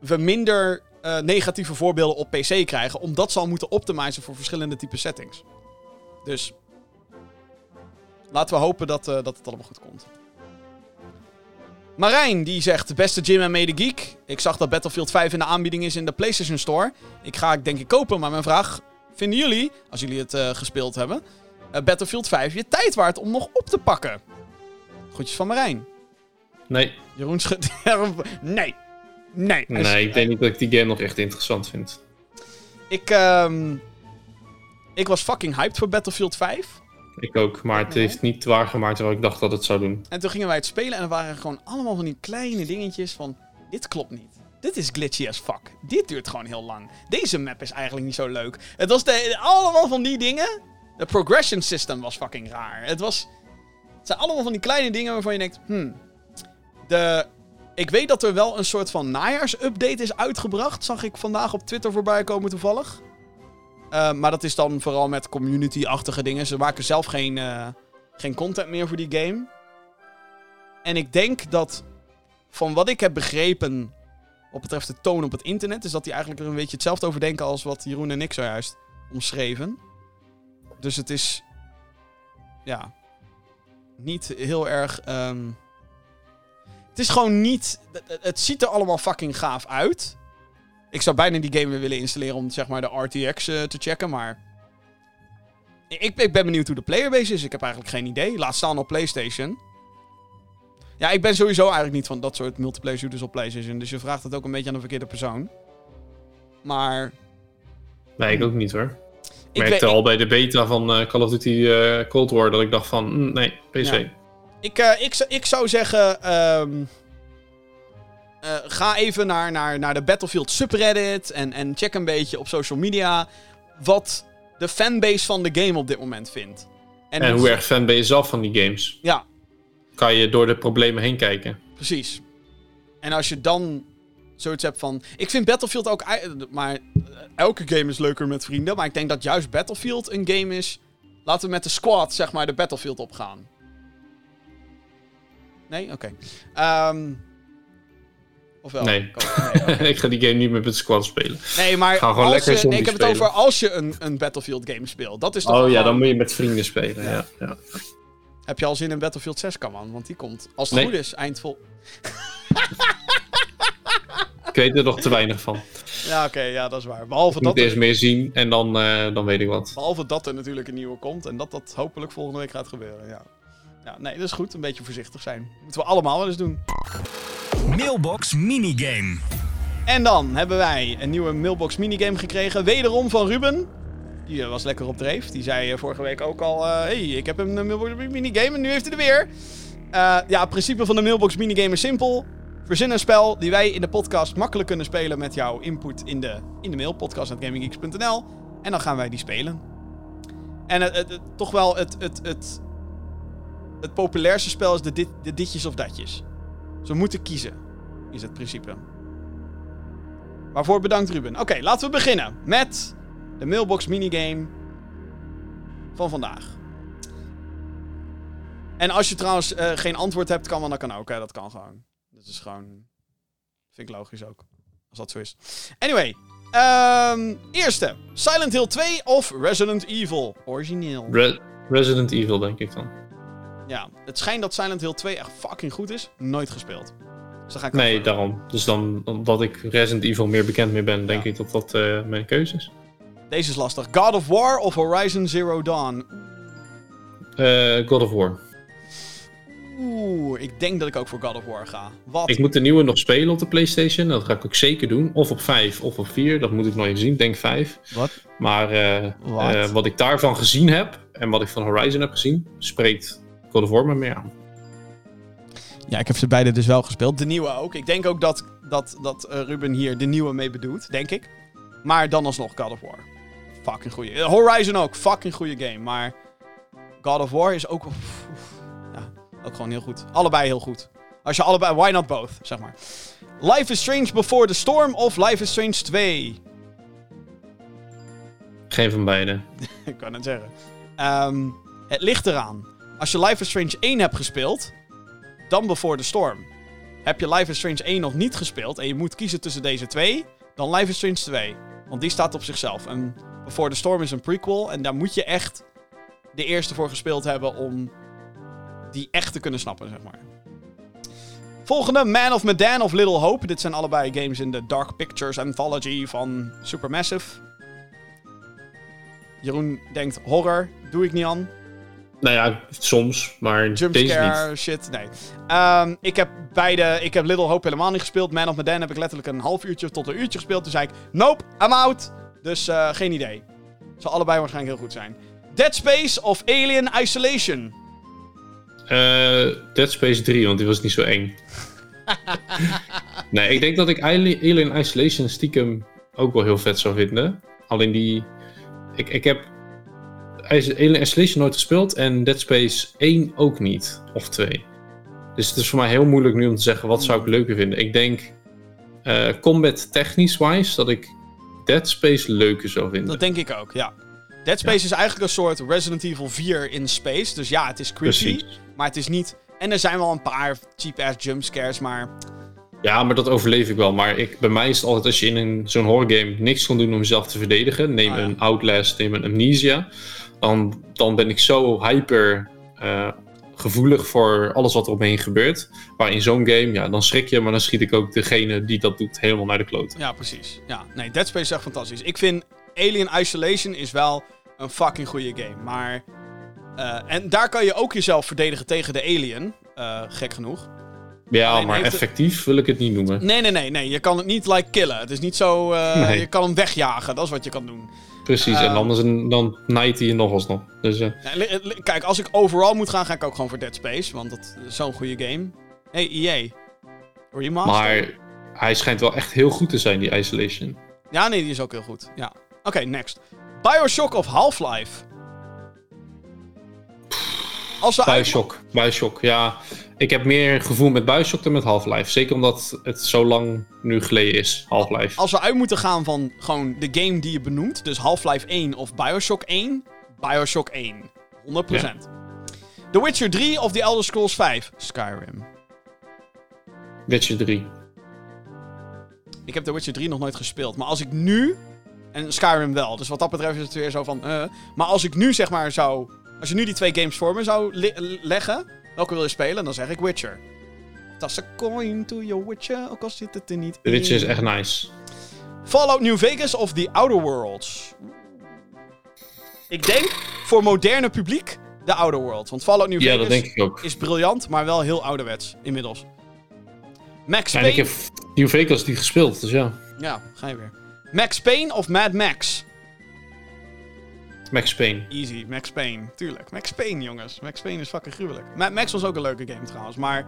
B: we minder eh, negatieve voorbeelden op PC krijgen. Omdat ze al moeten optimizen voor verschillende type settings. Dus. Laten we hopen dat, eh, dat het allemaal goed komt. Marijn die zegt: Beste Jim en Mede Geek. Ik zag dat Battlefield 5 in de aanbieding is in de PlayStation Store. Ik ga het denk ik kopen, maar mijn vraag: Vinden jullie, als jullie het eh, gespeeld hebben, Battlefield 5 je tijd waard om nog op te pakken? Groetjes van Marijn.
C: Nee,
B: Jeroen schudt. nee. Nee.
C: Nee, ik denk niet dat ik die game nog echt interessant vind.
B: Ik, ehm, ik was fucking hyped voor Battlefield 5.
C: Ik ook, maar het heeft niet waargemaakt wat ik dacht dat het zou doen.
B: En toen gingen wij het spelen en er waren gewoon allemaal van die kleine dingetjes van... Dit klopt niet. Dit is glitchy as fuck. Dit duurt gewoon heel lang. Deze map is eigenlijk niet zo leuk. Het was de, allemaal van die dingen. De progression system was fucking raar. Het was... Het zijn allemaal van die kleine dingen waarvan je denkt... Hmm, de... Ik weet dat er wel een soort van najaarsupdate is uitgebracht. Zag ik vandaag op Twitter voorbij komen toevallig. Eh, maar dat is dan vooral met community-achtige dingen. Ze maken zelf geen, eh, geen content meer voor die game. En ik denk dat, van wat ik heb begrepen wat betreft de toon op het internet, is dat die eigenlijk er een beetje hetzelfde over denken als wat Jeroen en ik zojuist omschreven. Dus het is, ja, niet heel erg. ehm, het is gewoon niet. het- ziet er allemaal fucking gaaf uit. Ik zou bijna die game weer willen installeren om zeg maar de RTX eh, te checken, maar. Ik, ik ben benieuwd hoe de playerbase is. Ik heb eigenlijk geen idee. Laat staan op PlayStation. Ja, ik ben sowieso eigenlijk niet van dat soort multiplayer shooters op PlayStation. Dus je vraagt het ook een beetje aan de verkeerde persoon. Maar.
C: Nee, ik ook niet hoor. Ik merkte al bij de beta van eh, Call of Duty eh, Cold War dat ik dacht van, mm, nee, PC.
B: Ja. Ik, eh, ik, zou- ik zou zeggen. ehm, eh, ga even naar, naar, naar de Battlefield subreddit. En, en check een beetje op social media. Wat de fanbase van de game op dit moment vindt.
C: En hoe erg fan ben je zelf van die games?
B: Ja,
C: Kan je door de problemen heen kijken?
B: precies. En als je dan zoiets hebt van. Ik vind Battlefield ook. Maar eh, elke game is leuker met vrienden. Maar ik denk dat juist Battlefield een game is. Laten we met de squad, zeg maar, de Battlefield opgaan. Nee? Oké. Ehm of wel?
C: Nee.
B: Oh, nee,
C: ik ga die game niet meer met squad spelen.
B: Nee, maar
C: Ga gewoon
B: als
C: lekker
B: je, nee, ik heb het over als je een, een Battlefield game speelt. Dat is toch
C: Oh ja, dan moet je met vrienden spelen. Ja. Ja,
B: Heb je al zin in Battlefield 6, kan man? Want die komt, als het
C: Nee.
B: goed is, eind vol...
C: Ik weet er nog te weinig van.
B: Ja, oké, ja, dat is waar. Behalve
C: Ik
B: dat,
C: moet
B: er,
C: eerst meer zien en dan, eh, dan weet ik wat.
B: behalve dat er natuurlijk een nieuwe komt en dat dat hopelijk volgende week gaat gebeuren. Ja. Ja, nee, dat is goed. Een beetje voorzichtig zijn. Moeten we allemaal wel eens doen.
A: Mailbox minigame.
B: En dan hebben wij een nieuwe mailbox minigame gekregen. Wederom van Ruben. Die eh, was lekker op dreef. Die zei eh, vorige week ook al: eh, hey, ik heb een mailbox minigame en nu heeft hij er weer. Ja, het principe van de mailbox minigame is simpel. Verzin een spel die wij in de podcast makkelijk kunnen spelen met jouw input in de, in de mail, podcast.gaminggeeks.nl. En dan gaan wij die spelen. En het, het- het- toch wel het, het, het, het populairste spel is de, dit, ditjes of datjes. Ze moeten kiezen, is het principe. Waarvoor bedankt Ruben. Oké, laten we beginnen met de mailbox minigame van vandaag. En als je trouwens eh, geen antwoord hebt, kan wel, dat kan ook. Hè? Dat kan gewoon. Dat is gewoon... Vind ik logisch ook. Als dat zo is. Anyway. ehm, eerste. Silent Hill 2 of Resident Evil? Origineel.
C: Re- Resident Evil, denk ik dan.
B: Ja, het schijnt dat Silent Hill 2 echt fucking goed is. Nooit gespeeld. Dus dan ga ik
C: Nee,
B: over-
C: daarom. Dus dan, omdat ik Resident Evil meer bekend mee ben, denk
B: Ja.
C: ik dat dat eh, mijn keuze is.
B: Deze is lastig. God of War of Horizon Zero Dawn?
C: Eh, God of War.
B: Oeh, ik denk dat ik ook voor God of War ga. Wat?
C: Ik moet de nieuwe nog spelen op de PlayStation. Dat ga ik ook zeker doen. Of op 5 of op 4. Dat moet ik nog even zien. Ik Denk 5.
D: Wat?
C: Maar
D: Wat?
C: eh, wat ik daarvan gezien heb en wat ik van Horizon heb gezien, spreekt God of War me meer aan.
B: Ja, ik heb ze beide dus wel gespeeld. De nieuwe ook. Ik denk ook dat, dat, dat eh, Ruben hier de nieuwe mee bedoelt, denk ik. Maar dan alsnog God of War. Fucking goeie. Eh, Horizon ook. Fucking goede game. Maar God of War is ook... oef, ja, ook gewoon heel goed. Allebei heel goed. Als je allebei... Why not both, zeg maar. Life is Strange Before the Storm of Life is Strange 2?
C: Geen van beide.
B: ik kan het zeggen. Ehm, het ligt eraan. Als je Life is Strange 1 hebt gespeeld, dan Before the Storm. Heb je Life is Strange 1 nog niet gespeeld en je moet kiezen tussen deze twee, dan Life is Strange 2. Want die staat op zichzelf. En Before the Storm is een prequel en daar moet je echt de eerste voor gespeeld hebben om die echt te kunnen snappen, zeg maar. Volgende, Man of Medan of Little Hope. Dit zijn allebei games in de Dark Pictures Anthology van Supermassive. Jeroen denkt horror, doe ik niet aan.
C: Nou ja, soms, maar deze niet.
B: Jumpscare, shit, nee. Ehm, ik heb beide, ik heb Little Hope helemaal niet gespeeld. Man of Medan heb ik letterlijk een half uurtje tot een uurtje gespeeld. Toen zei ik, nope, I'm out. Dus eh, geen idee. Zal allebei waarschijnlijk heel goed zijn. Dead Space of Alien Isolation?
C: Eh, Dead Space 3, want die was niet zo eng. nee, ik denk dat ik Ali- Alien Isolation stiekem ook wel heel vet zou vinden. Alleen die... Ik, ik heb Alien Isolation nooit gespeeld en Dead Space 1 ook niet. Of 2. Dus het is voor mij heel moeilijk nu om te zeggen wat zou ik leuker vinden. Ik denk eh, combat technisch wise dat ik Dead Space leuker zou vinden.
B: Dat denk ik ook, ja. Dead Space is eigenlijk een soort Resident Evil 4 in space. Dus ja, het is creepy,
C: Precies.
B: maar het is niet... En er zijn wel een paar cheap-ass jumpscares, maar...
C: Ja, maar dat overleef ik wel. Maar ik, bij mij is het altijd als je in een, zo'n horrorgame niks kan doen om jezelf te verdedigen. Neem
B: Ah, ja.
C: een Outlast, neem een Amnesia. Dan, dan ben ik zo hyper eh, gevoelig voor alles wat er omheen gebeurt. Maar in zo'n game, ja, dan schrik je. Maar dan schiet ik ook degene die dat doet helemaal naar de kloot.
B: Ja, precies. Ja, nee, Dead Space is echt fantastisch. Ik vind Alien Isolation is wel een fucking goede game. Maar. eh, en daar kan je ook jezelf verdedigen tegen de alien. eh, gek genoeg.
C: Ja,
B: Alleen
C: maar
B: het-
C: effectief wil ik het niet noemen.
B: Nee, nee, nee, nee. Je kan het niet like killen. Het is niet zo. eh,
C: Nee.
B: Je kan hem wegjagen. Dat is wat je kan doen.
C: Precies,
B: Ehm.
C: en anders een- dan naait hij je nog alsnog. Dus eh,
B: Nee, kijk, als ik overal moet gaan, ga ik ook gewoon voor Dead Space. Want dat is zo'n goede game. Hey, EA. Remaster?
C: maar hij schijnt wel echt heel goed te zijn, die Isolation.
B: Ja, nee, die is ook heel goed. Ja. Oké, next. Bioshock of Half-Life? Als we
C: Bioshock, Bioshock, ja. Ik heb meer gevoel met Bioshock dan met Half-Life. Zeker omdat het zo lang nu geleden is, Half-Life.
B: Als we uit moeten gaan van gewoon de game die je benoemt, dus Half-Life 1 of Bioshock 1, Bioshock 1. 100%. The Witcher 3 of The Elder Scrolls 5? Skyrim.
C: Witcher 3.
B: Ik heb The Witcher 3 nog nooit gespeeld, maar als ik nu, en Skyrim wel, dus wat dat betreft is het weer zo van, eh, maar als ik nu zeg maar zou, als je nu die twee games voor me zou leggen, welke wil je spelen, dan zeg ik Witcher. Toss a coin to your Witcher, ook al zit het er niet
C: The Witcher is echt nice.
B: Fallout New Vegas of The Outer Worlds? Ik denk voor moderne publiek The Outer Worlds. Want Fallout New
C: Ja,
B: Vegas is briljant, maar wel heel ouderwets inmiddels. Max
C: En ik
B: Payne.
C: heb New Vegas niet gespeeld, dus ja.
B: Ja, ga je weer. Max Payne of Mad Max?
C: Max Payne.
B: Easy, Max Payne. Tuurlijk. Max Payne, jongens. Max Payne is fucking gruwelijk. Max was ook een leuke game trouwens, maar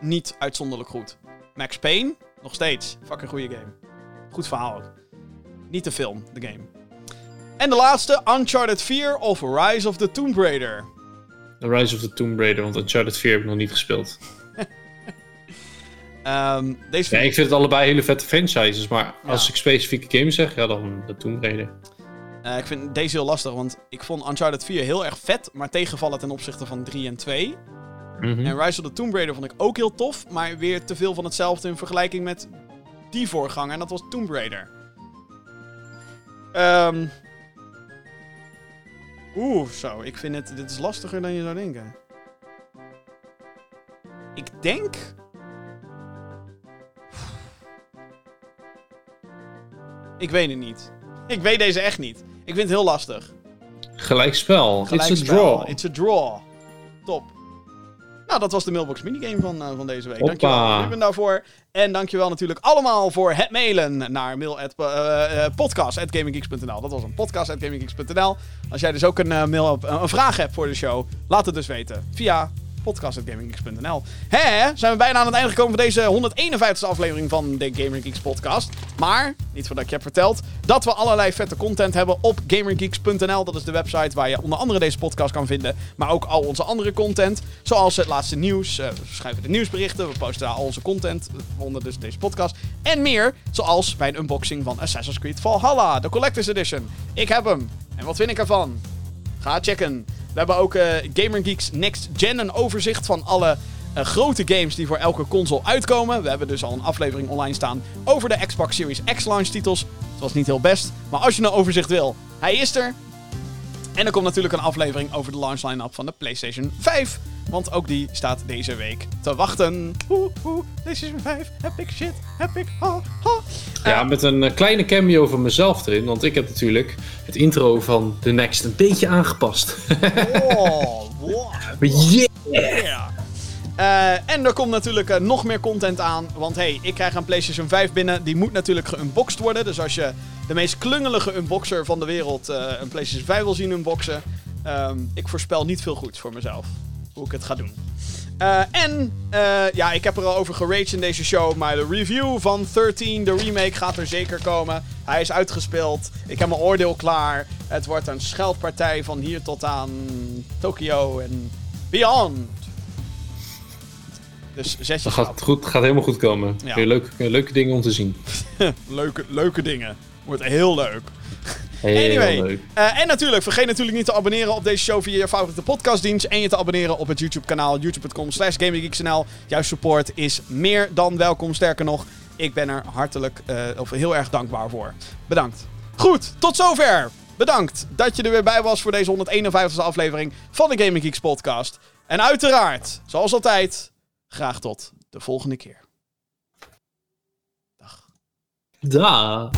B: niet uitzonderlijk goed. Max Payne, nog steeds. Fucking goede game. Goed verhaal ook. Niet de film, de game. En de laatste, Uncharted 4 of Rise of the Tomb Raider.
C: The Rise of the Tomb Raider, want Uncharted 4 heb ik nog niet gespeeld.
B: Ehm, deze
C: Ja, ik vind het allebei hele vette franchises, maar
B: Ja.
C: als ik specifieke games zeg, ja, dan de Tomb Raider.
B: Eh, ik vind deze heel lastig, want ik vond Uncharted 4 heel erg vet, maar tegenvallen ten opzichte van 3 en 2.
C: Mhm.
B: En Rise of the Tomb Raider vond ik ook heel tof, maar weer te veel van hetzelfde in vergelijking met die voorganger, en dat was Tomb Raider. Ehm. Oeh, zo. Ik vind het. Dit is lastiger dan je zou denken. Ik denk. Ik weet het niet. Ik weet deze echt niet. Ik vind het heel lastig.
C: Gelijkspel. It's a draw.
B: It's a draw. Top. Nou, dat was de mailbox minigame van, eh, van deze week.
C: Hoppa.
B: Dankjewel Ruben daarvoor. En dankjewel natuurlijk allemaal voor het mailen naar mail at, eh, eh, podcast.gaminggeeks.nl. Dat was een podcast.gaminggeeks.nl. Als jij dus ook een, mail, een vraag hebt voor de show, laat het dus weten via podcast.gaminggeeks.nl. Hè, zijn we bijna aan het einde gekomen van deze 151ste aflevering van de Gamer Geeks podcast. Maar, niet voordat ik je heb verteld, dat we allerlei vette content hebben op gamergeeks.nl. Dat is de website waar je onder andere deze podcast kan vinden. Maar ook al onze andere content. Zoals het laatste nieuws. eh, we schrijven de nieuwsberichten. We posten al onze content. Onder dus deze podcast. En meer. Zoals bij een unboxing van Assassin's Creed Valhalla. De Collector's Edition. Ik heb hem. En wat vind ik ervan? Ga checken. We hebben ook eh Gamer Geeks Next Gen, een overzicht van alle eh, grote games die voor elke console uitkomen. We hebben dus al een aflevering online staan over de Xbox Series X launch titels. Het was niet heel best, maar als je een overzicht wil, hij is er. En er komt natuurlijk een aflevering over de launch line-up van de PlayStation 5. Want ook die staat deze week te wachten. Oeh, oeh, PlayStation 5, epic shit, epic, ha, ha.
C: Ja, met een eh, kleine cameo van mezelf erin, want ik heb natuurlijk het intro van The Next een beetje aangepast.
B: Oh, wow.
C: yeah!
B: Yeah. Eh, en er komt natuurlijk eh, nog meer content aan. Want hey, ik krijg een PlayStation 5 binnen. Die moet natuurlijk geunboxed worden. Dus als je de meest klungelige unboxer van de wereld eh, een PlayStation 5 wil zien unboxen. ehm, ik voorspel niet veel goeds voor mezelf. Hoe ik het ga doen. En ja, ik heb er al over geraged in deze show. Maar de review van 13, de remake, gaat er zeker komen. Hij is uitgespeeld. Ik heb mijn oordeel klaar. Het wordt een scheldpartij van hier tot aan Tokio en beyond. Dus
C: Dat gaat, goed, gaat helemaal goed komen.
B: Ja.
C: Weer leuke, leuke dingen om te zien.
B: leuke, leuke dingen. Wordt heel leuk.
C: Heel
B: Anyway,
C: leuk.
B: eh, en natuurlijk, vergeet natuurlijk niet te abonneren op deze show via je favoriete podcastdienst. En je te abonneren op het YouTube-kanaal, youtube.com slash gaminggeeksnl. Jouw support is meer dan welkom. Sterker nog, ik ben er hartelijk, eh, of heel erg dankbaar voor. Bedankt. Goed, tot zover. Bedankt dat je er weer bij was voor deze 151ste aflevering van de Gaming Geeks podcast. En uiteraard, zoals altijd, graag tot de volgende keer.
C: Da.